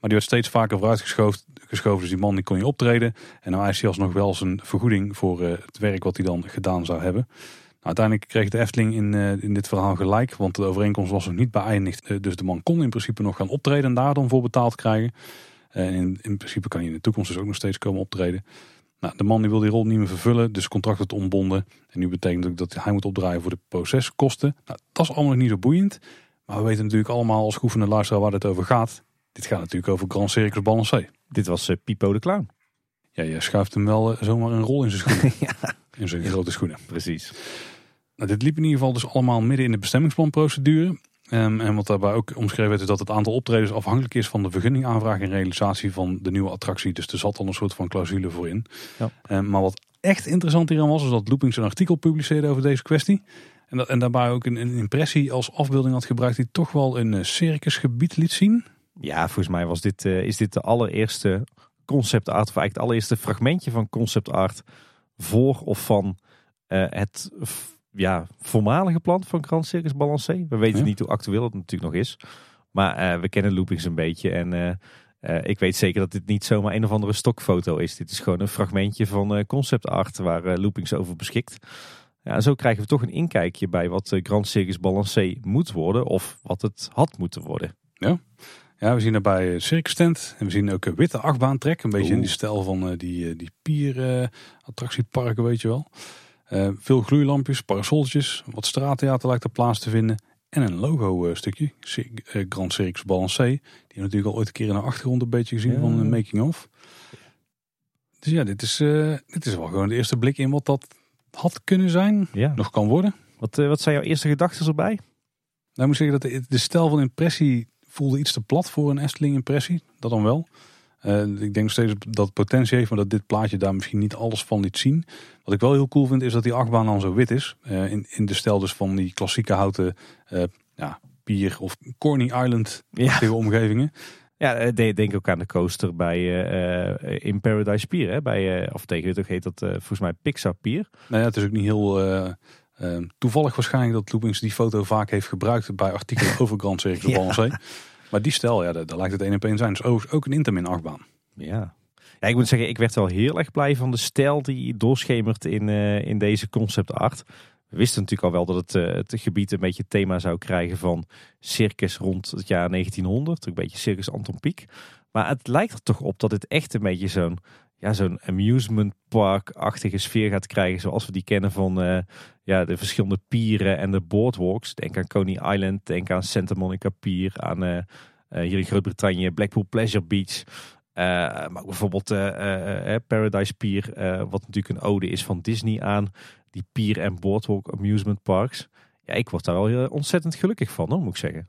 Maar die werd steeds vaker vooruitgeschoven. Geschoven, dus die man die kon niet optreden. En nou eist hij alsnog wel zijn vergoeding voor uh, het werk wat hij dan gedaan zou hebben. Nou, uiteindelijk kreeg de Efteling in, uh, in dit verhaal gelijk. Want de overeenkomst was nog niet beëindigd. Dus de man kon in principe nog gaan optreden en daar dan voor betaald krijgen. En in, in principe kan hij in de toekomst dus ook nog steeds komen optreden. Nou, de man die wil die rol niet meer vervullen, dus contract wordt ontbonden. En nu betekent ook dat hij moet opdraaien voor de proceskosten. Nou, dat is allemaal nog niet zo boeiend. Maar we weten natuurlijk allemaal als geoefende luisteraar waar het over gaat. Dit gaat natuurlijk over Grand Circus Balancé. Dit was uh, Pipo de Clown. Ja, je schuift hem wel uh, zomaar een rol in zijn schoenen. ja. In zijn grote schoenen. Precies. Nou, dit liep in ieder geval dus allemaal midden in de bestemmingsplanprocedure. Um, en wat daarbij ook omschreven werd is dat het aantal optredens afhankelijk is van de vergunningaanvraag en realisatie van de nieuwe attractie. Dus er zat al een soort van clausule voor in. Ja. Um, maar wat echt interessant hieraan was, is dat Loopings een artikel publiceerde over deze kwestie. En, dat, en daarbij ook een, een, impressie als afbeelding had gebruikt die toch wel een uh, circusgebied liet zien. Ja, volgens mij was dit, uh, is dit de allereerste concept art, of eigenlijk het allereerste fragmentje van concept art voor of van uh, het ja, voormalige plan van Grand Circus Balancé. We weten niet hoe actueel het natuurlijk nog is. Maar uh, we kennen Loopings een beetje en ik weet zeker dat dit niet zomaar een of andere stokfoto is. Dit is gewoon een fragmentje van concept art waar Loopings over beschikt. Ja, zo krijgen we toch een inkijkje bij wat Grand Circus Balancé moet worden of wat het had moeten worden. Ja. Ja, we zien daarbij circus tent. En we zien ook een witte achtbaantrek. Een beetje in die stijl van die, die pier attractieparken, weet je wel. Veel gloeilampjes, parasoltjes. Wat straattheater lijkt er plaats te vinden. En een logo stukje. Grand Circus Balancé. Die hebben natuurlijk al ooit een keer in de achtergrond een beetje gezien van een making of. Dus ja, dit is, dit is wel gewoon de eerste blik in wat dat had kunnen zijn. Ja. Nog kan worden. Wat, wat zijn jouw eerste gedachten erbij? Nou, ik moet zeggen dat de, de stijl van impressie voelde iets te plat voor een Efteling impressie. Dat dan wel. Uh, ik denk nog steeds dat het potentie heeft, maar dat dit plaatje daar misschien niet alles van liet zien. Wat ik wel heel cool vind, is dat die achtbaan dan zo wit is. Uh, in, in de stijl dus van die klassieke houten uh, ja, pier of Corny Island ja. omgevingen. Ja, denk ook aan de coaster bij in Paradise Pier. Hè? Bij, of tegenwoordig heet dat volgens mij Pixar Pier. Nou ja, het is ook niet heel toevallig waarschijnlijk dat Loopings die foto vaak heeft gebruikt bij artikelen over Grand Circus ja. Maar die stel, ja, daar, lijkt het een op één zijn. Dus ook, ook een Intermin achtbaan. Ja. ja, ik moet zeggen, ik werd wel heel erg blij van de stijl die doorschemert in, uh, in deze concept art. We wisten natuurlijk al wel dat het, uh, het gebied een beetje thema zou krijgen van circus rond het jaar 1900. Een beetje circus Anton Pieck. Maar het lijkt er toch op dat het echt een beetje zo'n ja, zo'n amusement park-achtige sfeer gaat krijgen. Zoals we die kennen van uh, ja, de verschillende pieren en de boardwalks. Denk aan Coney Island, denk aan Santa Monica Pier, aan uh, uh, hier in Groot-Brittannië Blackpool Pleasure Beach. maar bijvoorbeeld Paradise Pier, wat natuurlijk een ode is van Disney aan die pier en boardwalk amusement parks. Ja, ik word daar wel heel ontzettend gelukkig van, hoor, moet ik zeggen.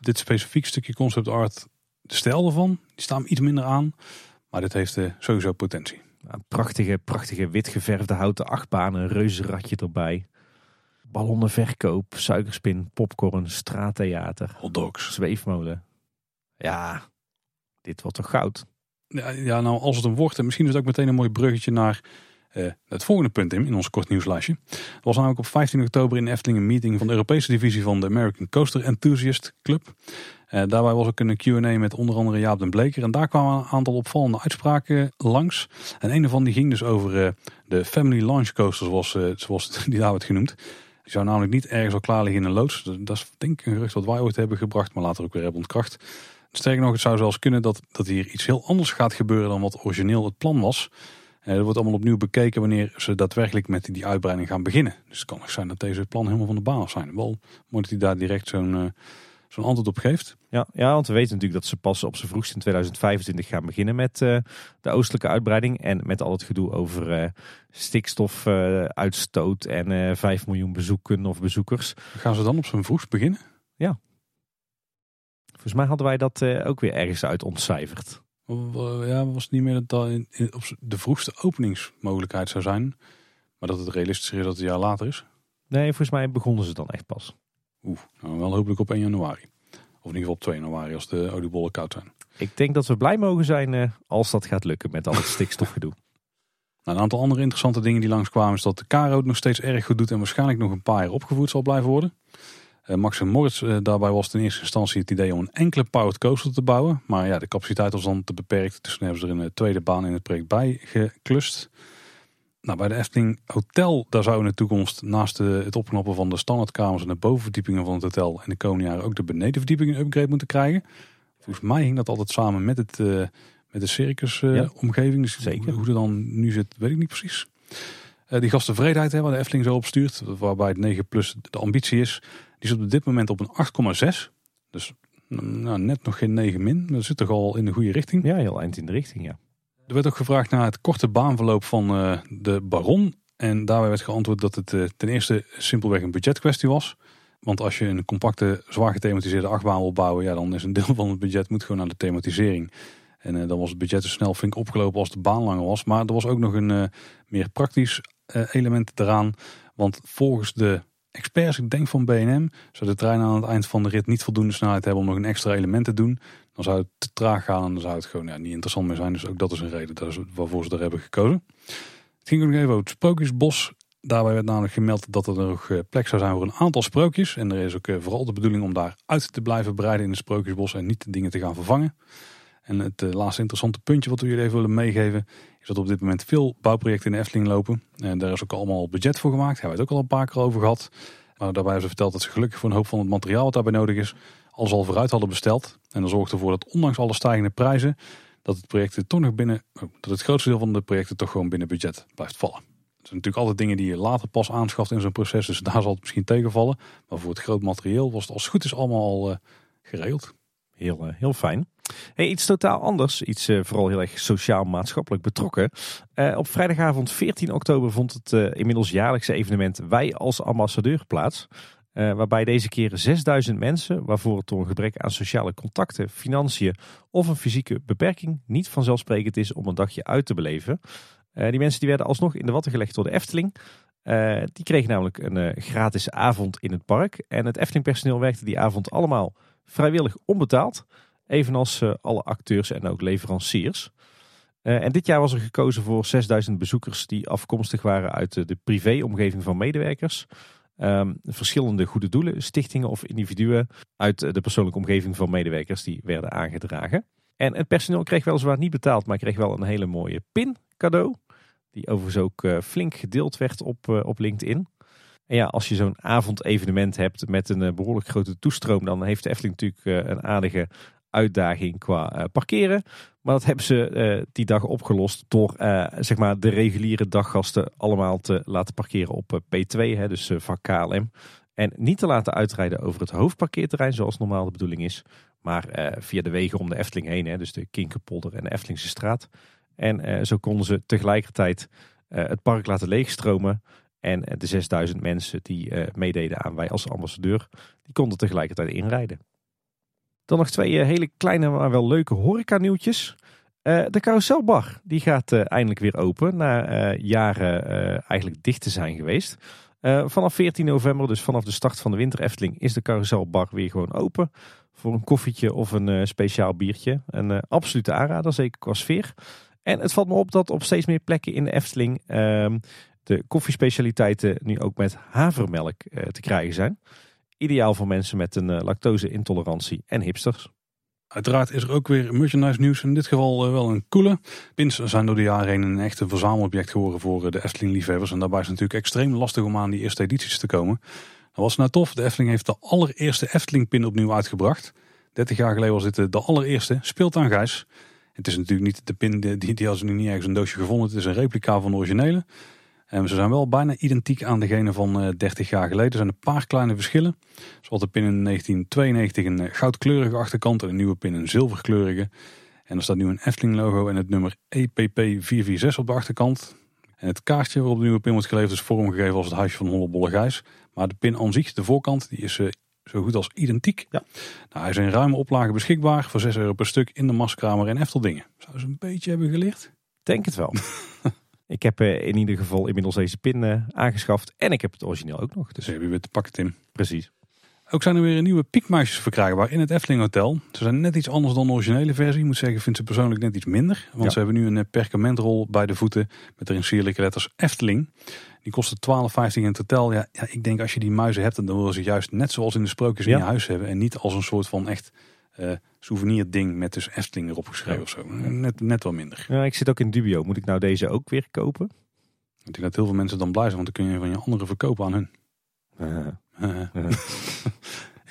Dit specifiek stukje concept art, de stijl ervan, die staan iets minder aan. Maar dit heeft uh, sowieso potentie. Een prachtige, prachtige wit geverfde houten achtbaan, een reuzenradje erbij. Ballonnenverkoop, suikerspin, popcorn, straattheater. Hotdogs. Zweefmolen. Ja, dit wordt toch goud? Ja, ja, nou als het een wordt, en misschien is het ook meteen een mooi bruggetje naar uh, het volgende punt in, in ons kort nieuwslijstje. Er was namelijk op 15 oktober in Efteling een meeting van de Europese divisie van de American Coaster Enthusiast Club. Uh, daarbij was ook een Q&A met onder andere Jaap den Bleker. En daar kwamen een aantal opvallende uitspraken langs. En een van die ging dus over uh, de Family Launch Coaster, zoals, zoals die daar werd genoemd. Die zou namelijk niet ergens al klaar liggen in een loods. Dat is denk ik een gerucht wat wij ooit hebben gebracht, maar later ook weer hebben ontkracht. Sterker nog, het zou zelfs kunnen dat, dat hier iets heel anders gaat gebeuren dan wat origineel het plan was. Uh, er wordt allemaal opnieuw bekeken wanneer ze daadwerkelijk met die uitbreiding gaan beginnen. Dus het kan ook zijn dat deze plan helemaal van de baan af zijn. Wel dat hij daar direct zo'n zo'n antwoord op geeft. Ja, ja, want we weten natuurlijk dat ze pas op z'n vroegst in 2025 gaan beginnen met uh, de oostelijke uitbreiding. En met al het gedoe over stikstofuitstoot en 5 miljoen bezoeken of bezoekers. Gaan ze dan op z'n vroegst beginnen? Ja. Volgens mij hadden wij dat ook weer ergens uit ontcijferd. Ja, was het niet meer dat in, op de vroegste openingsmogelijkheid zou zijn. Maar dat het realistischer is dat het een jaar later is. Nee, volgens mij begonnen ze dan echt pas. Oeh, nou wel hopelijk op 1 januari. Of in ieder geval op 2 januari als de oliebollen koud zijn. Ik denk dat we blij mogen zijn uh, als dat gaat lukken met al het stikstofgedoe. nou, een aantal andere interessante dingen die langskwamen is dat de Caro het nog steeds erg goed doet en waarschijnlijk nog een paar jaar opgevoerd zal blijven worden. Uh, Max en Moritz, uh, daarbij was in eerste instantie het idee om een enkele powered coaster te bouwen. Maar ja, de capaciteit was dan te beperkt. Dus toen hebben ze er een tweede baan in het project bij geklust. Nou, bij de Efteling Hotel, daar zou in de toekomst naast de, het opknappen van de standaardkamers en de bovenverdiepingen van het hotel in de komende jaren ook de benedenverdiepingen een upgrade moeten krijgen. Volgens mij hing dat altijd samen met, het, uh, met de circus ja, omgeving. Dus zeker. hoe het dan nu zit, weet ik niet precies. die gasttevredenheid hè, waar de Efteling zo op stuurt, waarbij het 9 plus de ambitie is, die zit op dit moment op een 8,6. Dus nou, net nog geen 9 min. Dat zit toch al in de goede richting. Ja, heel eind in de richting, ja. Er werd ook gevraagd naar het korte baanverloop van uh, de Baron. En daarbij werd geantwoord dat het uh, ten eerste simpelweg een budgetkwestie was. Want als je een compacte, zwaar gethematiseerde achtbaan wil bouwen, ja, dan is een deel van het budget moet gewoon naar de thematisering. En uh, dan was het budget dus snel flink opgelopen als de baan langer was. Maar er was ook nog een meer praktisch element eraan. Want volgens de experts, ik denk van BNM, zou de trein aan het eind van de rit niet voldoende snelheid hebben om nog een extra element te doen. Dan zou het te traag gaan en dan zou het gewoon ja, niet interessant meer zijn. Dus ook dat is een reden dat is waarvoor ze er hebben gekozen. Het ging ook nog even over het Sprookjesbos. Daarbij werd namelijk gemeld dat er nog eh, plek zou zijn voor een aantal sprookjes. En er is ook eh, vooral de bedoeling om daar uit te blijven breiden in het Sprookjesbos en niet dingen te gaan vervangen. En het uh, laatste interessante puntje wat we jullie even willen meegeven, is dat op dit moment veel bouwprojecten in de Efteling lopen. En daar is ook allemaal budget voor gemaakt. Hebben we het ook al een paar keer over gehad. Maar daarbij hebben ze verteld dat ze gelukkig voor een hoop van het materiaal wat daarbij nodig is, al vooruit hadden besteld. En dat zorgt ervoor dat ondanks alle stijgende prijzen, dat het project toch nog binnen, oh, dat het grootste deel van de projecten toch gewoon binnen budget blijft vallen. Het zijn natuurlijk altijd dingen die je later pas aanschaft in zo'n proces, dus daar zal het misschien tegenvallen. Maar voor het groot materieel was het als het goed is allemaal al uh, geregeld. Heel, uh, heel fijn. Hey, iets totaal anders, iets uh, vooral heel erg sociaal-maatschappelijk betrokken. Op vrijdagavond 14 oktober vond het inmiddels jaarlijkse evenement Wij als ambassadeur plaats. Waarbij deze keer 6000 mensen, waarvoor het door een gebrek aan sociale contacten, financiën of een fysieke beperking niet vanzelfsprekend is om een dagje uit te beleven. die mensen die werden alsnog in de watten gelegd door de Efteling. die kregen namelijk een gratis avond in het park. En het Efteling personeel werkte die avond allemaal vrijwillig onbetaald. Evenals alle acteurs en ook leveranciers. En dit jaar was er gekozen voor 6000 bezoekers die afkomstig waren uit de privéomgeving van medewerkers. Um, verschillende goede doelen, stichtingen of individuen uit de persoonlijke omgeving van medewerkers die werden aangedragen. En het personeel kreeg weliswaar niet betaald, maar kreeg wel een hele mooie pin cadeau. Die overigens ook uh, flink gedeeld werd op, op LinkedIn. En ja, als je zo'n avondevenement hebt met een behoorlijk grote toestroom, dan heeft de Efteling natuurlijk een aardige uitdaging qua parkeren. Maar dat hebben ze uh, die dag opgelost door uh, zeg maar de reguliere daggasten allemaal te laten parkeren op P2, hè, dus vak KLM. En niet te laten uitrijden over het hoofdparkeerterrein zoals normaal de bedoeling is. Maar via de wegen om de Efteling heen, hè, dus de Kinkerpolder en de Eftelingse straat. En zo konden ze tegelijkertijd het park laten leegstromen. En de 6000 mensen die meededen aan wij als ambassadeur, die konden tegelijkertijd inrijden. Dan nog twee eh, hele kleine, maar wel leuke horeca nieuwtjes. Uh, de carouselbar die gaat uh, eindelijk weer open na jaren eigenlijk dicht te zijn geweest. vanaf 14 november, dus vanaf de start van de winter Efteling, is de carouselbar weer gewoon open. voor een koffietje of een eh, speciaal biertje. Een absolute aanrader, zeker qua sfeer. En het valt me op dat op steeds meer plekken in de Efteling ehm, de koffiespecialiteiten nu ook met havermelk te krijgen zijn. Ideaal voor mensen met een lactose-intolerantie en hipsters. Uiteraard is er ook weer merchandise nieuws. In dit geval wel een coole. Pins zijn door de jaren heen een echte verzamelobject geworden voor de Efteling-liefhebbers. En daarbij is het natuurlijk extreem lastig om aan die eerste edities te komen. Dat was nou tof. De Efteling heeft de allereerste Efteling-pin opnieuw uitgebracht. 30 jaar geleden was dit de allereerste. Speelt aan Gijs. Het is natuurlijk niet de pin, die, die ze nu niet ergens een doosje gevonden. Het is een replica van de originele. En ze zijn wel bijna identiek aan degene van 30 jaar geleden. Er zijn een paar kleine verschillen. Zoals de pin in 1992 een goudkleurige achterkant en een nieuwe pin een zilverkleurige. En er staat nu een Efteling logo en het nummer EPP446 op de achterkant. En het kaartje waarop de nieuwe pin wordt geleverd is vormgegeven als het huisje van Hollebolle Gijs. Maar de pin aan zich, de voorkant, die is uh, zo goed als identiek. Ja. Nou, hij is in ruime oplage beschikbaar voor 6 euro per stuk in de Maskamer en Efteldingen. Zou ze een beetje hebben geleerd? Denk het wel. ik heb uh, in ieder geval inmiddels deze pin uh, aangeschaft en ik heb het origineel ook nog. Dus heb je weer te pakken Tim. Precies. Ook zijn er weer nieuwe piekmuisjes verkrijgbaar in het Efteling Hotel. Ze zijn net iets anders dan de originele versie. Ik moet zeggen, ik vind ze persoonlijk net iets minder. Want Ja. ze hebben nu een eh, perkamentrol bij de voeten met erin sierlijke letters Efteling. Die kosten 12,15 in totaal. Ja, ja, ik denk als je die muizen hebt, dan willen ze juist net zoals in de sprookjes in Ja. je huis hebben. En niet als een soort van echt eh souvenir ding met dus Efteling erop geschreven of zo. Net, net wel minder. Ja, ik zit ook in dubio. Moet ik nou deze ook weer kopen? Ik denk dat heel veel mensen dan blij zijn, want dan kun je van je andere verkopen aan hun. Uh, Eh,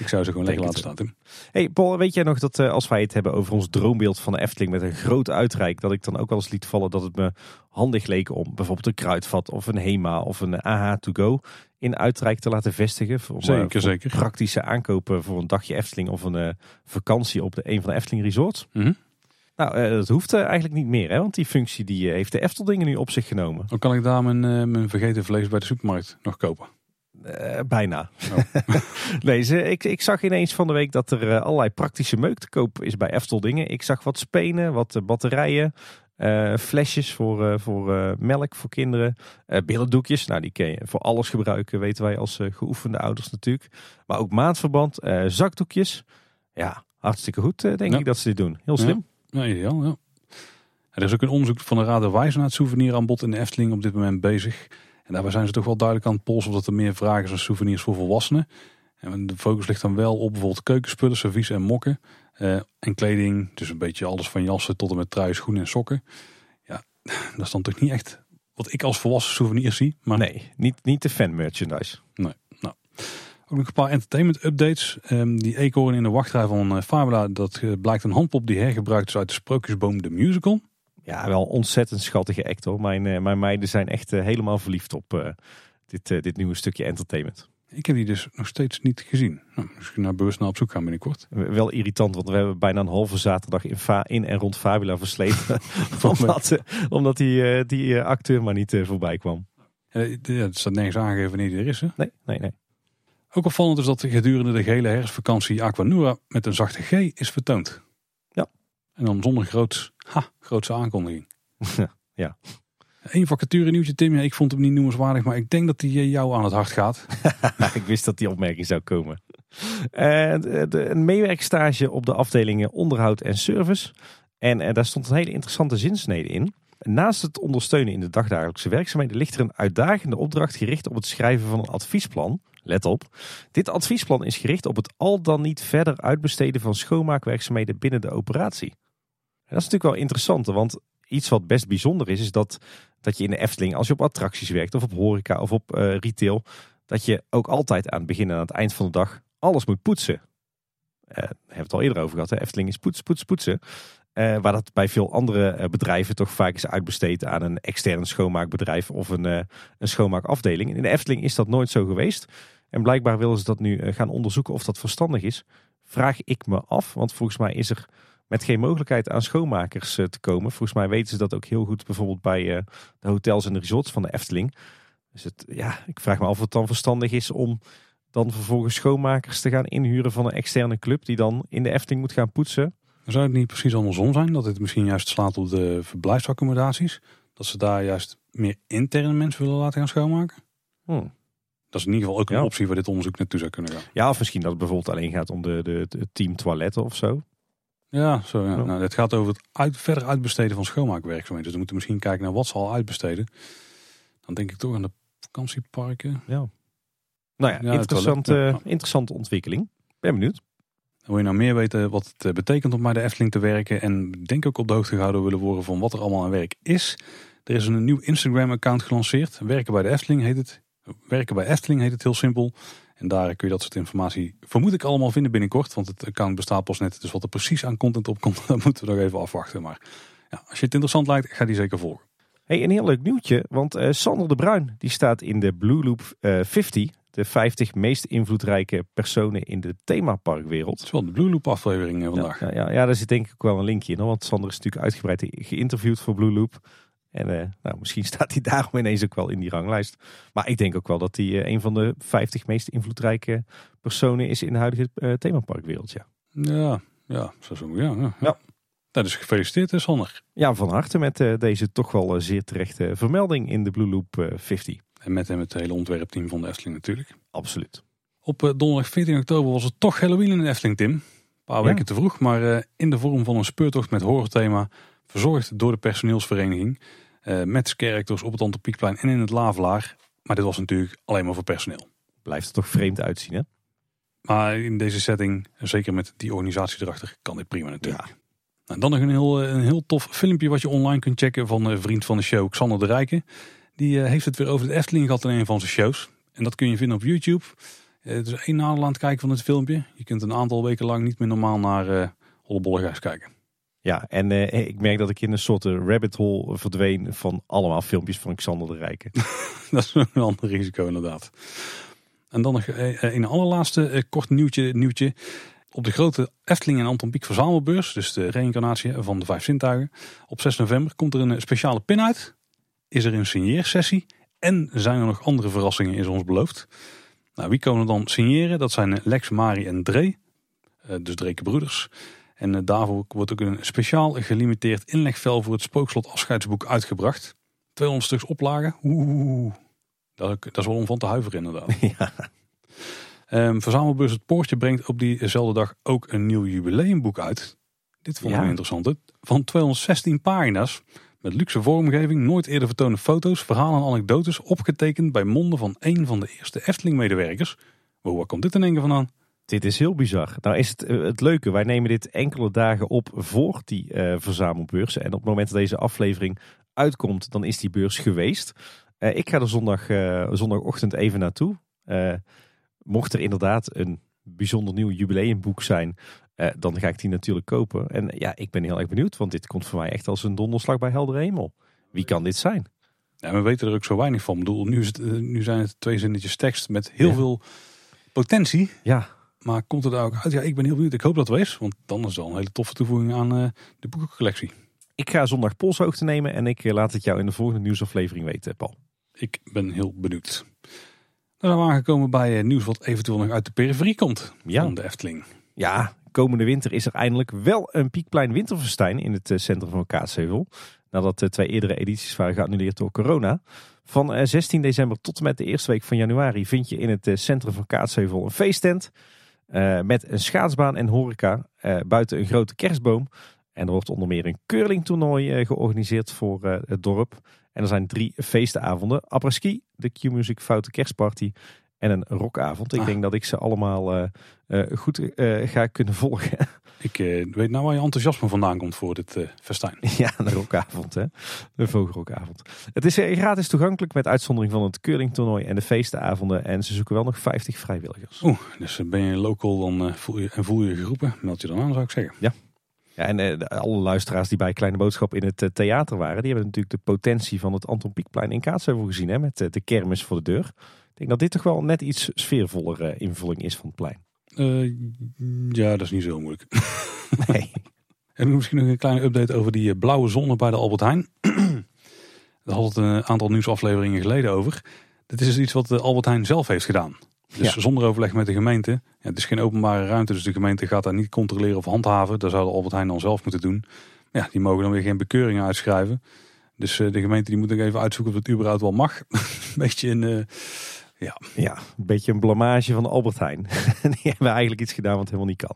ik zou ze gewoon lekker laten staan, Tim. Hey Paul, weet jij nog dat eh, als wij het hebben over ons droombeeld van de Efteling met een groot uitrijk, dat ik dan ook wel eens liet vallen dat het me handig leek om bijvoorbeeld een kruidvat of een HEMA of een AH to go in uitrijk te laten vestigen. Om, eh, Zeker, voor zeker. Praktische aankopen voor een dagje Efteling of een eh, vakantie op de, een van de Efteling resorts. Mhm. Nou, eh, dat hoeft eigenlijk niet meer, hè? want die functie die, heeft de Efteldingen nu op zich genomen. Dan kan ik daar mijn, mijn vergeten vlees bij de supermarkt nog kopen. Bijna. Oh. nee, ze, ik, ik zag ineens van de week dat er allerlei praktische meuk te koop is bij Efteldingen. Ik zag wat spenen, wat batterijen, eh, flesjes voor, eh, voor eh, melk voor kinderen, billendoekjes. Nou, die kun je voor alles gebruiken, weten wij als geoefende ouders natuurlijk. Maar ook maandverband, eh, zakdoekjes. Ja, hartstikke goed denk Ja. ik dat ze dit doen. Heel slim. Ja, ideaal, ja. Er is ook een onderzoek van de Raad der Wijzen naar het souveniraanbod in de Efteling op dit moment bezig. En daarbij zijn ze toch wel duidelijk aan het polsen of dat er meer vragen is naar souvenirs voor volwassenen. En de focus ligt dan wel op bijvoorbeeld keukenspullen, servies en mokken. Eh, en kleding, dus een beetje alles van jassen tot en met truien, schoenen en sokken. Ja, dat is dan toch niet echt wat ik als volwassen souvenir zie. Maar Nee, niet, niet de fan merchandise. Ook nog een paar entertainment updates. Ehm, die eekhoorn in de wachtrij van eh, Fabula, dat eh, blijkt een handpop die hergebruikt is uit de Sprookjesboom de musical. Ja, wel ontzettend schattige act hoor. Mijn, mijn meiden zijn echt helemaal verliefd op dit, dit nieuwe stukje entertainment. Ik heb die dus nog steeds niet gezien. Nou, misschien naar bewust naar op zoek gaan binnenkort. Wel irritant, want we hebben bijna een halve zaterdag in, fa in en rond Fabula versleten. omdat eh, omdat die, eh, die eh, acteur maar niet voorbij kwam. Ja, het staat nergens aangegeven wanneer die er is. Hè? Nee, nee, nee. Ook opvallend is dat gedurende de gehele herfstvakantie Aquanura met een zachte G is vertoond. Ja. En dan zonder groots, ha, grootse aankondiging. Ja. Eén vacature nieuwtje Tim, ik vond hem niet noemenswaardig, maar ik denk dat die eh, jou aan het hart gaat. ik wist dat die opmerking zou komen. Eh, een meewerkstage op de afdelingen onderhoud en service. En eh, daar stond een hele interessante zinsnede in. Naast het ondersteunen in de dagdagelijkse werkzaamheden ligt er een uitdagende opdracht gericht op het schrijven van een adviesplan. Let op. Dit adviesplan is gericht op het al dan niet verder uitbesteden van schoonmaakwerkzaamheden binnen de operatie. En dat is natuurlijk wel interessant, want iets wat best bijzonder is, is dat, dat je in de Efteling, als je op attracties werkt of op horeca of op eh, retail, dat je ook altijd aan het begin en aan het eind van de dag alles moet poetsen. Hebben we het al eerder over gehad. Hè? Efteling is poets, poets, poetsen. Eh, waar dat bij veel andere bedrijven toch vaak is uitbesteed aan een extern schoonmaakbedrijf of een, een schoonmaakafdeling. In de Efteling is dat nooit zo geweest. En blijkbaar willen ze dat nu gaan onderzoeken of dat verstandig is. Vraag ik me af, want volgens mij is er met geen mogelijkheid aan schoonmakers eh, te komen. Volgens mij weten ze dat ook heel goed bijvoorbeeld bij eh, de hotels en de resorts van de Efteling. Dus het, ja, ik vraag me af of het dan verstandig is om dan vervolgens schoonmakers te gaan inhuren van een externe club die dan in de Efteling moet gaan poetsen. Zou het niet precies andersom zijn? Dat dit misschien juist slaat op de verblijfsaccommodaties? Dat ze daar juist meer interne mensen willen laten gaan schoonmaken? Hmm. Dat is in ieder geval ook een Ja. optie waar dit onderzoek naartoe zou kunnen gaan. Ja, of misschien dat het bijvoorbeeld alleen gaat om de, de, het team toiletten of zo. Ja, zo, ja. Ja. Nou, het gaat over het uit, verder uitbesteden van schoonmaakwerkzaamheden. Dus we moeten misschien kijken naar wat ze al uitbesteden. Dan denk ik toch aan de vakantieparken. Nou ja, Ja, interessante, ja. interessante ontwikkeling. Ben benieuwd. Wil je nou meer weten wat het eh, betekent om bij de Efteling te werken en denk ook op de hoogte gehouden willen worden van wat er allemaal aan werk is. Er is een nieuw Instagram account gelanceerd. Werken bij de Efteling heet het. Werken bij Efteling heet het heel simpel. En daar kun je dat soort informatie vermoed ik allemaal vinden binnenkort. Want het account bestaat pas net. Dus wat er precies aan content op komt, dat moeten we nog even afwachten. Maar ja, als je het interessant lijkt, ga die zeker volgen. Hey, een heel leuk nieuwtje, want eh, Sander de Bruin die staat in de Blue Loop eh, 50. De 50 meest invloedrijke personen in de themaparkwereld. Het is wel de Blue Loop aflevering eh, vandaag. Ja, ja, ja, daar zit denk ik ook wel een linkje in. Hoor, want Sander is natuurlijk uitgebreid geïnterviewd voor Blue Loop. En eh, nou, misschien staat hij daarom ineens ook wel in die ranglijst. Maar ik denk ook wel dat hij eh, een van de 50 meest invloedrijke personen is in de huidige eh, themaparkwereld. Ja. Ja, ja, zo zo. Ja, ja. Ja. Nou, dus gefeliciteerd, Sander. ja, van harte met deze toch wel zeer terechte vermelding in de Blue Loop eh, 50. En met hem het hele ontwerpteam van de Efteling natuurlijk. Absoluut. Op donderdag 14 oktober was het toch Halloween in de Efteling, Tim. Een paar Ja. weken te vroeg, maar in de vorm van een speurtocht met horrorthema. Verzorgd door de personeelsvereniging. eh, met characters op het Antropiekplein en in het Lavelaar. Maar dit was natuurlijk alleen maar voor personeel. Blijft er toch vreemd uitzien, hè? Maar in deze setting, en zeker met die organisatie erachter, kan dit prima natuurlijk. Nou, dan nog een heel, eh, een heel tof filmpje wat je online kunt checken van een vriend van de show, Xander de Rijken. Die eh, heeft het weer over de Efteling gehad in een van zijn shows. En dat kun je vinden op YouTube. Het is één nadeel aan het kijken van het filmpje. Je kunt een aantal weken lang niet meer normaal naar Hollebollegaars kijken. Ja, en eh, ik merk dat ik in een soort eh, rabbit hole verdween van allemaal filmpjes van Xander de Rijken. dat is een ander risico inderdaad. En dan nog eh, een allerlaatste kort nieuwtje, nieuwtje. Op de grote Efteling en Anton Pieck verzamelbeurs, dus de reïncarnatie van de vijf zintuigen, op 6 november komt er een speciale pin uit. Is er een signeersessie en zijn er nog andere verrassingen is ons beloofd. Nou, wie komen dan signeren? Dat zijn Lex, Mari en Dre, dus Dreke broeders. En eh, daarvoor wordt ook een speciaal gelimiteerd inlegvel voor het Spookslot afscheidsboek uitgebracht. 200 stuks oplagen. Oeh, dat, dat is wel om van te huiveren inderdaad. ja. Ehm, Verzamelbeurs Het Poortje brengt op diezelfde dag ook een nieuw jubileumboek uit. Dit vond ik Ja. wel interessant. hè? Van 216 pagina's. Met luxe vormgeving, nooit eerder vertoonde foto's, verhalen en anekdotes. Opgetekend bij monden van een van de eerste Efteling-medewerkers. Wow, waar komt dit in één keer vandaan? Dit is heel bizar. Nou is het eh, het leuke, wij nemen dit enkele dagen op voor die eh, verzamelbeurs. En op het moment dat deze aflevering uitkomt, dan is die beurs geweest. Eh, ik ga er zondag, zondagochtend even naartoe. Mocht er inderdaad een bijzonder nieuw jubileumboek zijn, dan ga ik die natuurlijk kopen. En ja, ik ben heel erg benieuwd, want dit komt voor mij echt als een donderslag bij heldere hemel. Wie kan dit zijn? Ja, we weten er ook zo weinig van. Ik bedoel, nu, is het, nu zijn het twee zinnetjes tekst met heel Ja. veel potentie. Ja, Maar komt het daar ook uit? Ja, ik ben heel benieuwd. Ik hoop dat het is. Want dan is het wel een hele toffe toevoeging aan eh, de boekencollectie. ik ga zondag polshoogte nemen en ik eh, laat het jou in de volgende nieuwsaflevering weten, Paul. Ik ben heel benieuwd. Dan zijn we aangekomen bij eh, nieuws wat eventueel nog uit de periferie komt Ja. van de Efteling. Ja, komende winter is er eindelijk wel een Piekplein Winterfestijn in het centrum van Kaatsheuvel. Nadat de twee eerdere edities waren geannuleerd door corona. Van eh, 16 december tot en met de eerste week van januari vind je in het centrum van Kaatsheuvel een feesttent. Eh, met een schaatsbaan en horeca. eh, buiten een grote kerstboom. En er wordt onder meer een curlingtoernooi eh, georganiseerd voor het dorp. En er zijn drie feestavonden. Après-ski, de Q-Music Foute Kerstparty en een rockavond. Ik Ah. denk dat ik ze allemaal eh, eh, goed eh, ga kunnen volgen. Ik weet nou waar je enthousiasme vandaan komt voor dit festijn. ja, een rockavond hè. Een vogelrockavond. Het is gratis toegankelijk met uitzondering van het curlingtoernooi en de feestavonden. En ze zoeken wel nog 50 vrijwilligers. Oeh, dus ben je local dan voel je, en voel je geroepen, meld je dan aan zou ik zeggen. Ja, en eh, de- alle luisteraars die bij Kleine Boodschap in het theater waren, die hebben natuurlijk de potentie van het Anton Pieckplein in Kaatsheuvel gezien. Hè, met de kermis voor de deur. Ik denk dat dit toch wel net iets sfeervoller eh, invulling is van het plein. Eh, ja, dat is niet zo moeilijk. Nee. En misschien nog een kleine update over die eh, blauwe zone bij de Albert Heijn. Daar had het een aantal nieuwsafleveringen geleden over. Dit is dus iets wat de Albert Heijn zelf heeft gedaan. Dus Ja. zonder overleg met de gemeente. Ja, het is geen openbare ruimte, dus de gemeente gaat daar niet controleren of handhaven. Dat zou de Albert Heijn dan zelf moeten doen. Ja, die mogen dan weer geen bekeuringen uitschrijven. Dus de gemeente die moet nog even uitzoeken of het überhaupt wel mag. Een beetje een, eh, Ja. Ja, een beetje een blamage van Albert Heijn. Die hebben eigenlijk iets gedaan wat helemaal niet kan.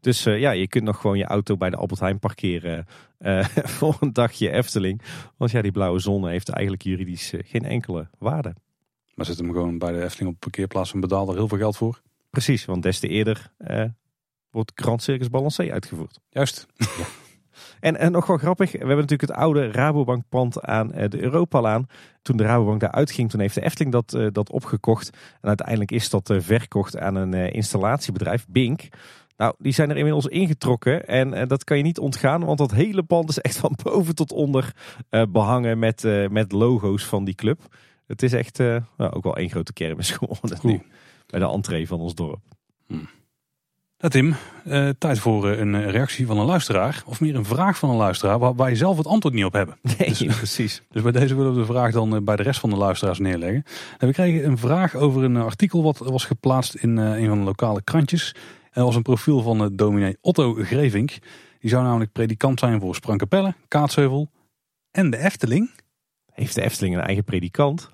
Dus uh, ja, je kunt nog gewoon je auto bij de Albert Heijn parkeren uh, voor een dagje Efteling. Want ja, die blauwe zon heeft eigenlijk juridisch uh, geen enkele waarde. Maar zet hem gewoon bij de Efteling op parkeerplaats en betaalt er heel veel geld voor. Precies, want des te eerder wordt Grand Circus Balancé uitgevoerd. Juist. Ja. En, en nog wel grappig, we hebben natuurlijk het oude Rabobankpand aan de Europalaan. Toen de Rabobank daar uitging, toen heeft de Efteling dat, uh, dat opgekocht. En uiteindelijk is dat uh, verkocht aan een installatiebedrijf, Bink. Nou, die zijn er inmiddels ingetrokken en dat kan je niet ontgaan, want dat hele pand is echt van boven tot onder behangen met, met logo's van die club. Het is echt nou, ook wel één grote kermis geworden nu, bij de entree van ons dorp. Hmm. Nou Tim, uh, tijd voor uh, een reactie van een luisteraar. Of meer een vraag van een luisteraar waar wij zelf het antwoord niet op hebben. Nee, dus, precies. Dus bij deze willen we de vraag dan uh, bij de rest van de luisteraars neerleggen. En we kregen een vraag over een artikel wat was geplaatst in een van de lokale krantjes. En dat was een profiel van dominee Otto Grevink. Die zou namelijk predikant zijn voor Sprankapelle, Kaatsheuvel en de Efteling. Heeft de Efteling een eigen predikant?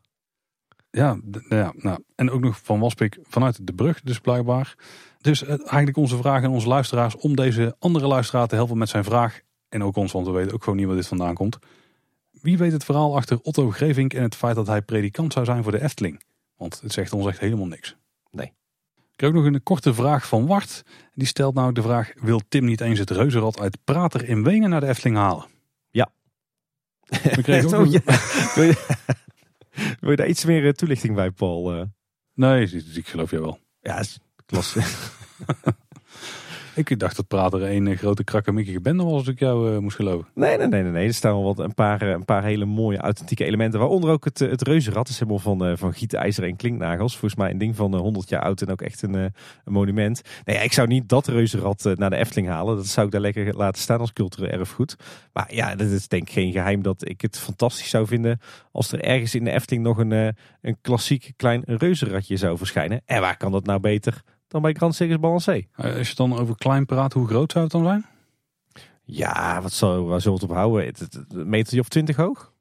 Ja, ja nou, en ook nog van Waspik vanuit de brug dus blijkbaar. Dus eigenlijk onze vraag aan onze luisteraars om deze andere luisteraar te helpen met zijn vraag. En ook ons, want we weten ook gewoon niet waar dit vandaan komt. Wie weet het verhaal achter Otto Grevink en het feit dat hij predikant zou zijn voor de Efteling? Want het zegt ons echt helemaal niks. Nee. Ik kreeg ook nog een korte vraag van Wart. Die stelt nou de vraag, wil Tim niet eens het reuzenrad uit Prater in Wenen naar de Efteling halen? Ja. We kregen ook ja. wil, je, wil je daar iets meer toelichting bij, Paul? Nee, ik geloof je wel. Ja, ik dacht dat Prater een grote krakkemikkige bende was als ik jou uh, moest geloven. Nee, nee, nee, nee, nee. Er staan wel wat, een, paar, een paar hele mooie authentieke elementen. Waaronder ook het, het reuzenrad. is helemaal van, uh, van gietijzer en klinknagels. Volgens mij een ding van uh, 100 jaar oud en ook echt een, een monument. Nee, ik zou niet dat reuzenrad naar de Efteling halen. Dat zou ik daar lekker laten staan als cultureel erfgoed. Maar ja, dat is denk ik geen geheim dat ik het fantastisch zou vinden als er ergens in de Efteling nog een, een klassiek klein reuzenradje zou verschijnen. En waar kan dat nou beter dan bij Grand Circus Balancé. Als je dan over klein praat, hoe groot zou het dan zijn? Ja, wat zou, waar zullen we het op houden? Een meter of twintig hoog?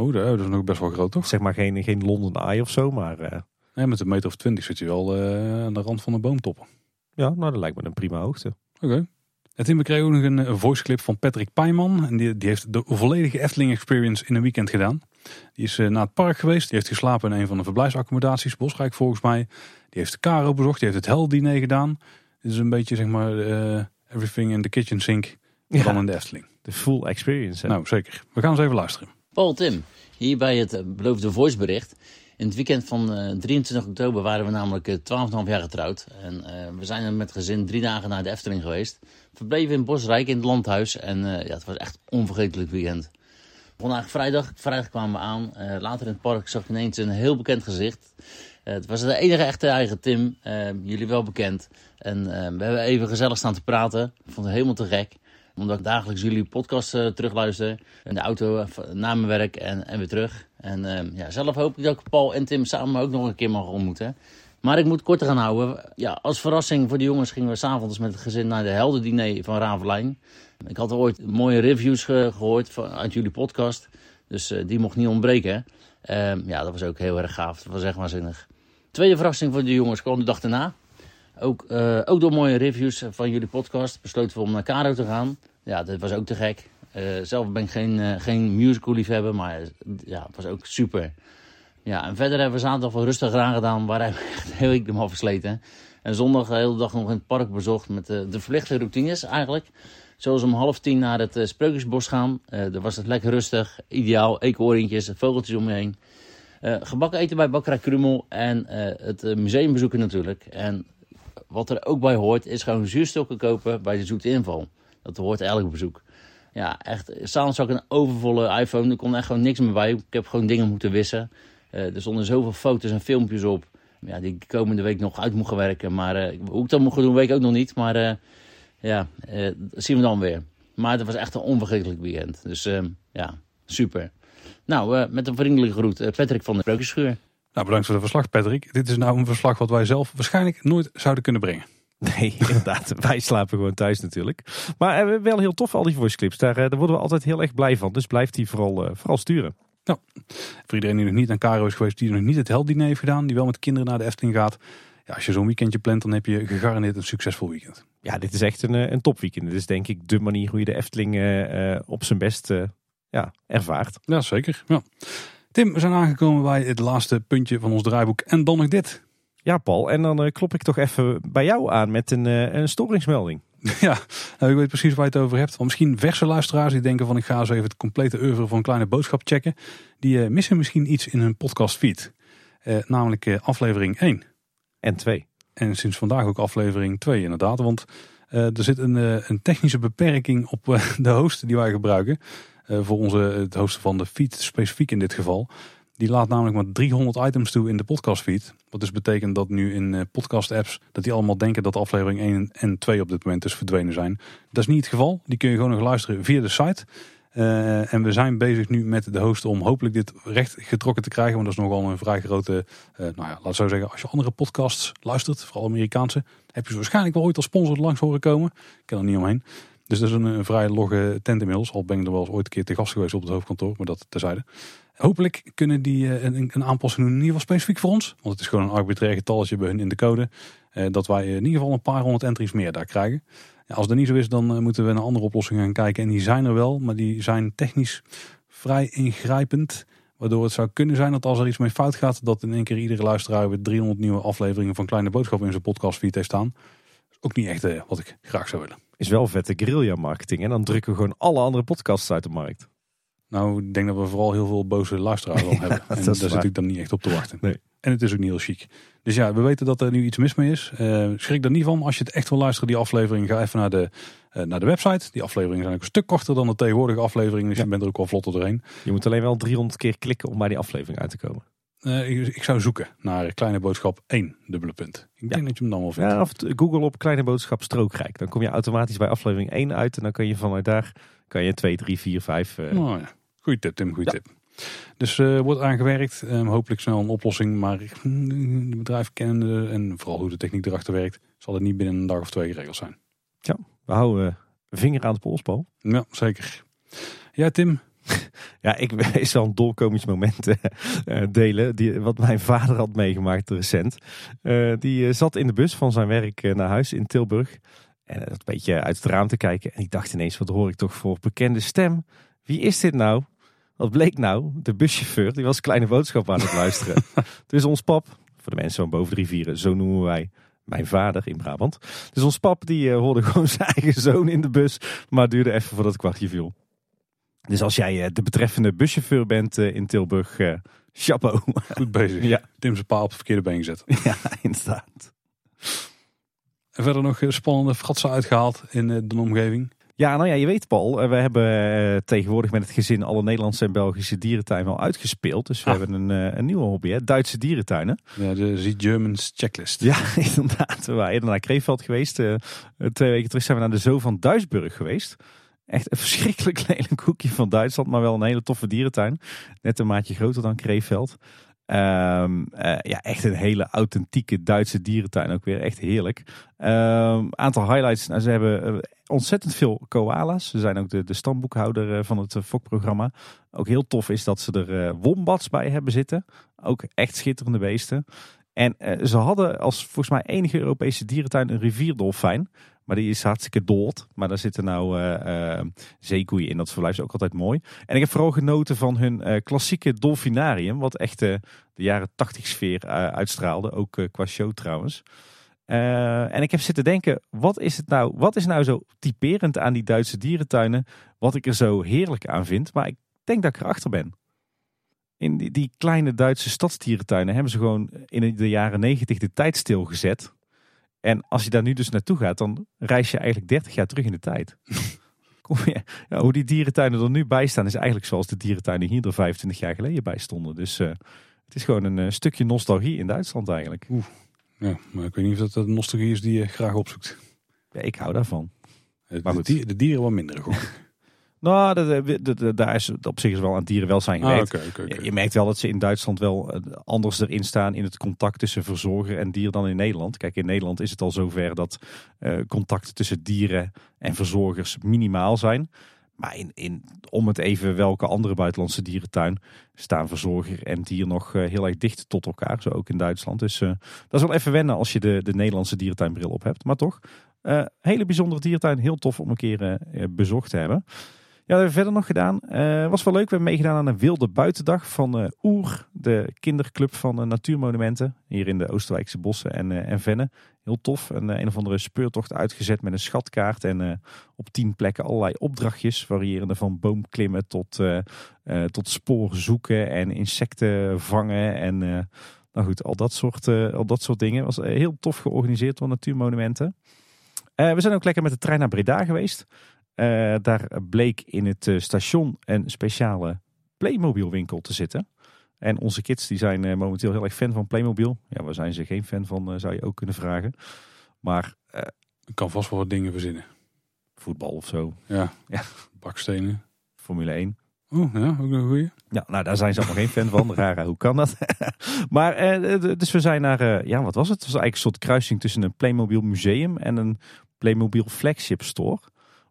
Oh, dat is nog best wel groot, toch? Zeg maar geen, geen London Eye of zo, maar... Uh... Nee, met een meter of twintig zit je wel uh, aan de rand van de boomtoppen. Ja, nou, dat lijkt me een prima hoogte. Oké. Okay. En Tim, we kregen ook nog een, een voiceclip van Patrick Pijman. En die, die heeft de volledige Efteling Experience in een weekend gedaan. Die is uh, naar het park geweest. Die heeft geslapen in een van de verblijfsaccommodaties. Bosrijk volgens mij. Die heeft de Caro bezocht. Die heeft het Hell diner gedaan. Dit is een beetje zeg maar uh, everything in the kitchen sink. Ja. Dan in de Efteling. De full experience. Hè? Nou, zeker. We gaan eens even luisteren. Paul Tim, hier bij het beloofde voicebericht. In het weekend van uh, 23 oktober waren we namelijk 12,5 jaar getrouwd. En uh, we zijn met gezin drie dagen naar de Efteling geweest. Verbleven in Bosrijk in het landhuis. En uh, ja, het was echt een onvergetelijk weekend. Vandaag vrijdag. Vrijdag kwamen we aan. Uh, later in het park zag ik ineens een heel bekend gezicht. Uh, het was de enige echte eigen Tim. Uh, jullie wel bekend. En we hebben even gezellig staan te praten. Ik vond het helemaal te gek. Omdat ik dagelijks jullie podcast terugluister. In de auto na mijn werk en, en weer terug. En ja, zelf hoop ik dat ik Paul en Tim samen ook nog een keer mag ontmoeten. Maar ik moet korter gaan houden. Ja, als verrassing voor de jongens gingen we s'avonds met het gezin naar de heldendiner van Ravelijn. Ik had ooit mooie reviews ge gehoord van, uit jullie podcast. Dus die mocht niet ontbreken. Ja, dat was ook heel erg gaaf. Dat was echt waanzinnig. Tweede verrassing voor de jongens kwam de dag daarna. Ook, uh, ook door mooie reviews van jullie podcast besloten we om naar Caro te gaan. Ja, dat was ook te gek. zelf ben ik geen, geen musical liefhebber, maar ja, het was ook super. Ja, en verder hebben we zaterdag wel rustig eraan gedaan. Waar hebben we echt heel ik hem al versleten. En zondag de hele dag nog in het park bezocht met de, verlichte routines eigenlijk. Zoals om half tien naar het uh, Spreukjesbos gaan. Uh, daar was het lekker rustig. Ideaal. Eekhoorntjes, vogeltjes om je heen. Uh, gebakken eten bij Bakkerij Krummel. En het museum bezoeken natuurlijk. En wat er ook bij hoort is gewoon zuurstokken kopen bij de Zoete Inval. Dat hoort elk bezoek. Ja, echt. S'avonds zag ik een overvolle iPhone. Er kon echt gewoon niks meer bij. Ik heb gewoon dingen moeten wissen. er stonden zoveel foto's en filmpjes op. Ja, die komende week nog uit moet werken. Maar hoe ik dat moet doen, weet ik ook nog niet. Maar ja, uh, zien we dan weer. Maar het was echt een onvergetelijk weekend. Dus ja, super. Nou, uh, met een vriendelijke groet, Patrick van de Spreukenschuur. Nou, bedankt voor het verslag, Patrick. Dit is nou een verslag wat wij zelf waarschijnlijk nooit zouden kunnen brengen. Nee, inderdaad. wij slapen gewoon thuis natuurlijk. Maar wel heel tof, al die voice clips. Daar, daar worden we altijd heel erg blij van. Dus blijf die vooral, vooral sturen. Voor iedereen die nog niet aan Caro is geweest, die nog niet het heldiner heeft gedaan, die wel met kinderen naar de Efteling gaat. Ja, als je zo'n weekendje plant, dan heb je gegarandeerd een succesvol weekend. Ja, dit is echt een, eh, een topweekend. Dit is denk ik de manier hoe je de Efteling eh, eh, op zijn best eh, ja, ervaart. Ja, zeker. Ja. Tim, we zijn aangekomen bij het laatste puntje van ons draaiboek. En dan nog dit. Ja, Paul. En dan eh, klop ik toch even bij jou aan met een, eh, een storingsmelding. Ja, nou, ik weet precies waar je het over hebt. Want misschien verse luisteraars die denken van ik ga eens even het complete oeuvre van Kleine Boodschap checken. Die eh, missen misschien iets in hun podcast feed. Eh, namelijk aflevering 1. En twee. En sinds vandaag ook aflevering 2 inderdaad. Want er zit een, een technische beperking op de host die wij gebruiken. Eh, voor onze, het hosten van de feed specifiek in dit geval. Die laat namelijk maar 300 items toe in de podcast feed. Wat dus betekent dat nu in eh, podcast apps dat die allemaal denken dat aflevering 1 en 2 op dit moment dus verdwenen zijn. Dat is niet het geval. Die kun je gewoon nog luisteren via de site. Eh, en we zijn bezig nu met de host om hopelijk dit recht getrokken te krijgen. Want dat is nogal een vrij grote, nou ja, laat zo zeggen, als je andere podcasts luistert, vooral Amerikaanse, heb je ze waarschijnlijk wel ooit als sponsor langs horen komen. Ik kan er niet omheen. Dus dat is een, vrij logge tent inmiddels. Al ben ik er wel eens ooit een keer te gast geweest op het hoofdkantoor, maar dat terzijde. Hopelijk kunnen die eh, een, aanpassing doen, in ieder geval specifiek voor ons. Want het is gewoon een arbitrair getalletje bij hun in de code. eh, dat wij in ieder geval een paar honderd entries meer daar krijgen. Ja, als dat niet zo is, dan eh, moeten we naar andere oplossingen gaan kijken. En die zijn er wel, maar die zijn technisch vrij ingrijpend. Waardoor het zou kunnen zijn dat als er iets mee fout gaat, dat in één keer iedere luisteraar weer 300 nieuwe afleveringen van Kleine Boodschap in zijn podcastfeed heeft staan. Ook niet echt eh, wat ik graag zou willen. Is wel vette guerrilla marketing. En dan drukken we gewoon alle andere podcasts uit de markt. Nou, ik denk dat we vooral heel veel boze luisteraars al hebben. En daar zit ik dan niet echt op te wachten. Nee. En het is ook niet heel chic. Dus ja, we weten dat er nu iets mis mee is. Eh, schrik er niet van. Als je het echt wil luisteren, die aflevering, ga even naar de, eh, naar de website. Die afleveringen zijn ook een stuk korter dan de tegenwoordige afleveringen. Dus Ja. je bent er ook wel vlotter doorheen. Je moet alleen wel 300 keer klikken om bij die aflevering uit te komen. Eh, ik, ik zou zoeken naar Kleine Boodschap 1, dubbele punt. Ik denk dat je hem dan wel vindt. Ja, of Google op kleine boodschap strookrijk. Dan kom je automatisch bij aflevering 1 uit. En dan kan je vanuit daar kan je 2, 3, 4, 5. eh, Oh, ja. Goeie tip, Tim. Goeie Ja. tip. Dus eh wordt aangewerkt. Eh, hopelijk snel een oplossing. Maar mm, de bedrijf kennende en vooral hoe de techniek erachter werkt, zal het niet binnen een dag of twee geregeld zijn. We houden vinger aan de pols, Paul. Ja, zeker. Ja, Tim. Ja, ik is wel een dolkomisch moment eh, eh, delen. Die, wat mijn vader had meegemaakt recent. Eh, die zat in de bus van zijn werk naar huis in Tilburg. En dat een beetje uit het raam te kijken. En ik dacht ineens, wat hoor ik toch voor bekende stem? Wie is dit nou? Wat bleek nou? De buschauffeur, die was kleine boodschap aan het luisteren. dus ons pap, voor de mensen van boven de rivieren, zo noemen wij mijn vader in Brabant. Dus ons pap, die hoorde gewoon zijn eigen zoon in de bus. Maar duurde even voordat het kwartje viel. Dus als jij eh, de betreffende buschauffeur bent eh, in Tilburg, eh chapeau. Goed bezig. Ja. Tim zijn paal op het verkeerde been gezet. ja, inderdaad. En verder nog spannende fratsen uitgehaald in de omgeving. Ja, nou ja, je weet Paul, we hebben tegenwoordig met het gezin alle Nederlandse en Belgische dierentuinen al uitgespeeld. Dus we Ah. hebben een, een nieuwe hobby, hè? Duitse dierentuinen. Ja, de Z Germans checklist. Ja, inderdaad. We waren eerder naar Kreeveld geweest. Twee weken terug zijn we naar de Zoo van Duisburg geweest. Echt een verschrikkelijk lelijk hoekje van Duitsland, maar wel een hele toffe dierentuin. Net een maatje groter dan Kreeveld. Ehm, eh, ja, echt een hele authentieke Duitse dierentuin ook weer. Echt heerlijk. Ehm, aantal highlights. Nou, ze hebben eh, ontzettend veel koala's. Ze zijn ook de, de stamboekhouder eh, van het FOK-programma. Ook heel tof is dat ze er eh, wombats bij hebben zitten. Ook echt schitterende beesten. En ze hadden als volgens mij enige Europese dierentuin een rivierdolfijn. Maar die is hartstikke dood. Maar daar zitten nou eh, zeekoeien in. Dat verblijf ook altijd mooi. En ik heb vooral genoten van hun eh, klassieke dolfinarium. Wat echt de jaren 80 sfeer uitstraalde. Ook qua show trouwens. En ik heb zitten denken, wat is, het nou, wat is nou zo typerend aan die Duitse dierentuinen? Wat ik er zo heerlijk aan vind. Maar ik denk dat ik erachter ben. In die, die kleine Duitse stadsdierentuinen hebben ze gewoon in de jaren 90 de tijd stilgezet. En als je daar nu dus naartoe gaat, dan reis je eigenlijk 30 jaar terug in de tijd. Kom je, ja, hoe die dierentuinen er nu bij staan, is eigenlijk zoals de dierentuinen hier er 25 jaar geleden bij stonden. Dus eh, het is gewoon een eh, stukje nostalgie in Duitsland eigenlijk. Ja, maar ik weet niet of dat de nostalgie is die je graag opzoekt. Ja, ik hou daarvan. De, Maar goed. die- de dieren wat minder gewoon. Nou, dat, dat- daar is op zich is wel aan dierenwelzijn Ah, gewerkt. Je- Je merkt wel dat ze in Duitsland wel eh, anders erin staan in het contact tussen verzorger en dier dan in Nederland. Kijk, in Nederland is het al zover dat eh, contacten tussen dieren en verzorgers minimaal zijn. Maar in, in, om het even welke andere buitenlandse dierentuin staan verzorger en dier nog heel erg dicht tot elkaar. Zo ook in Duitsland. Dus dat is wel even wennen als je de, de Nederlandse dierentuinbril op hebt. Maar toch, hele bijzondere dierentuin. Heel tof om een keer bezocht te hebben. Ja, dat hebben we verder nog gedaan. Uh, was wel leuk. We hebben meegedaan aan een wilde buitendag van uh, Oer, de kinderclub van uh, natuurmonumenten. Hier in de Oosterwijkse bossen en, en Venne. Heel tof. Een, een of andere speurtocht uitgezet met een schatkaart. En op tien plekken allerlei opdrachtjes. Variërende van boomklimmen tot, tot spoor zoeken en insecten vangen. En nou goed, al dat soort, al dat soort dingen. Was heel tof georganiseerd door natuurmonumenten. we zijn ook lekker met de trein naar Breda geweest. Uh, daar bleek in het uh, station een speciale Playmobil winkel te zitten. En onze kids die zijn uh, momenteel heel erg fan van Playmobil. Ja, waar zijn ze geen fan van, zou je ook kunnen vragen. Maar... Ik kan vast wel wat dingen verzinnen. Voetbal of zo. Ja, ja. bakstenen. Formule 1. Oeh, ja, ook een goeie. Ja, nou daar zijn ze allemaal geen fan van. Rara, hoe kan dat? maar, dus we zijn naar, ja wat was het? Het was eigenlijk een soort kruising tussen een Playmobil museum en een Playmobil flagship store.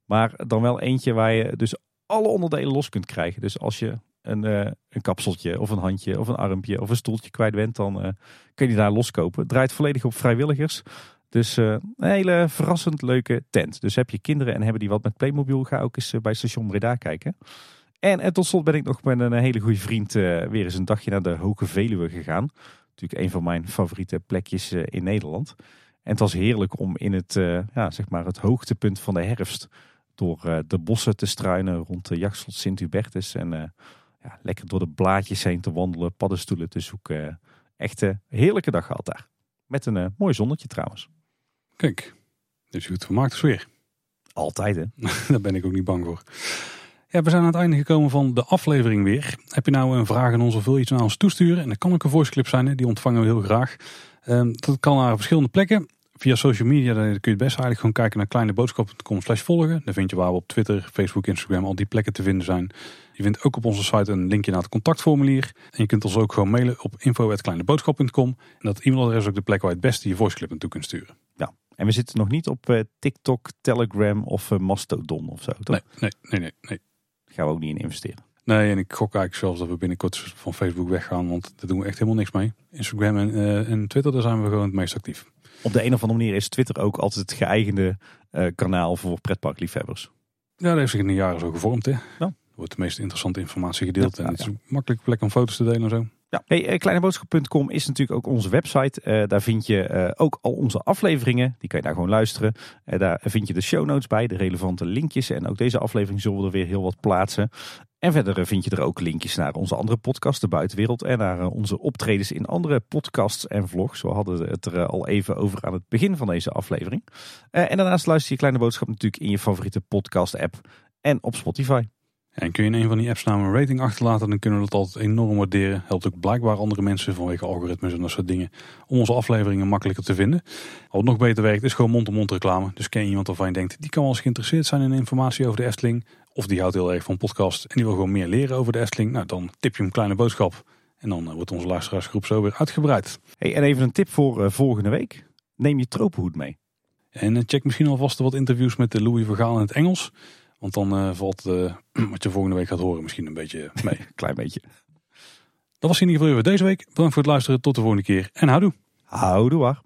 Maar dan wel eentje waar je dus alle onderdelen los kunt krijgen. Dus als je een, uh, een kapseltje of een handje of een armpje of een stoeltje kwijt bent, dan uh, kun je daar loskopen. Draait volledig op vrijwilligers. Dus uh, een hele verrassend leuke tent. Dus heb je kinderen en hebben die wat met Playmobil, ga ook eens bij station Breda kijken. En, en, tot slot ben ik nog met een hele goede vriend weer eens een dagje naar de Hoge Veluwe gegaan. Natuurlijk een van mijn favoriete plekjes in Nederland. En het was heerlijk om in het, ja, zeg maar het hoogtepunt van de herfst door eh, de bossen te struinen rond de jachtslot Sint-Hubertus. En eh, ja, lekker door de blaadjes heen te wandelen, paddenstoelen te zoeken. Echt een heerlijke dag gehad daar. Met een eh, mooi zonnetje trouwens. Kijk, dus goed vermaakt is weer. Altijd hè? Daar ben ik ook niet bang voor. Ja, we zijn aan het einde gekomen van de aflevering weer. Heb je nou een vraag aan ons of wil je iets naar ons toesturen? En dat kan ook een voice clip zijn, die ontvangen we heel graag. Ehm, dat kan naar verschillende plekken via social media dan kun je het best eigenlijk gewoon kijken naar kleineboodschap.com slash volgen. Daar vind je waar we op Twitter, Facebook, Instagram al die plekken te vinden zijn. Je vindt ook op onze site een linkje naar het contactformulier. En je kunt ons ook gewoon mailen op info.kleineboodschap.com. En dat e-mailadres is ook de plek waar je het beste je voiceclip naartoe kunt sturen. Ja, en we zitten nog niet op uh, TikTok, Telegram of uh, Mastodon of zo, toch? Nee, nee, nee, nee. nee. Daar gaan we ook niet in investeren. Nee, en ik gok eigenlijk zelfs dat we binnenkort van Facebook weggaan, want daar doen we echt helemaal niks mee. Instagram en, uh, en Twitter, daar zijn we gewoon het meest actief. Op de een of andere manier is Twitter ook altijd het geëigende uh, kanaal voor pretparkliefhebbers. Ja, dat heeft zich in de jaren zo gevormd. Hè? Ja. Er wordt de meest interessante informatie gedeeld. en het is een makkelijke plek om foto's te delen en zo. Ja, hey, eh, kleineboodschap.com is natuurlijk ook onze website. Uh, daar vind je uh, ook al onze afleveringen. Die kan je daar gewoon luisteren. Uh, daar vind je de show notes bij, de relevante linkjes. En ook deze aflevering zullen we er weer heel wat plaatsen. En verder vind je er ook linkjes naar onze andere podcasts, De Buitenwereld. En naar onze optredens in andere podcasts en vlogs. We hadden het er al even over aan het begin van deze aflevering. en daarnaast luister je Kleine Boodschap natuurlijk in je favoriete podcast app en op Spotify. En kun je in een van die apps nou een rating achterlaten, dan kunnen we dat altijd enorm waarderen. Helpt ook blijkbaar andere mensen vanwege algoritmes en dat soort dingen om onze afleveringen makkelijker te vinden. Wat nog beter werkt is gewoon mond-to-mond reclame. Dus ken je iemand waarvan je denkt, die kan wel eens geïnteresseerd zijn in informatie over de Efteling. Of die houdt heel erg van podcast en die wil gewoon meer leren over de Efteling. Nou, dan tip je een kleine boodschap. En dan eh, wordt onze luisteraarsgroep zo weer uitgebreid. Hey, en even een tip voor uh, volgende week. Neem je tropenhoed mee. En uh, check misschien alvast wat interviews met de Louis Vergaal in het Engels. Want dan uh, valt wat je volgende week gaat horen misschien een beetje mee. Klein beetje. Dat was in ieder geval weer deze week. Bedankt voor het luisteren. Tot de volgende keer. En houdoe. Houdoe waar.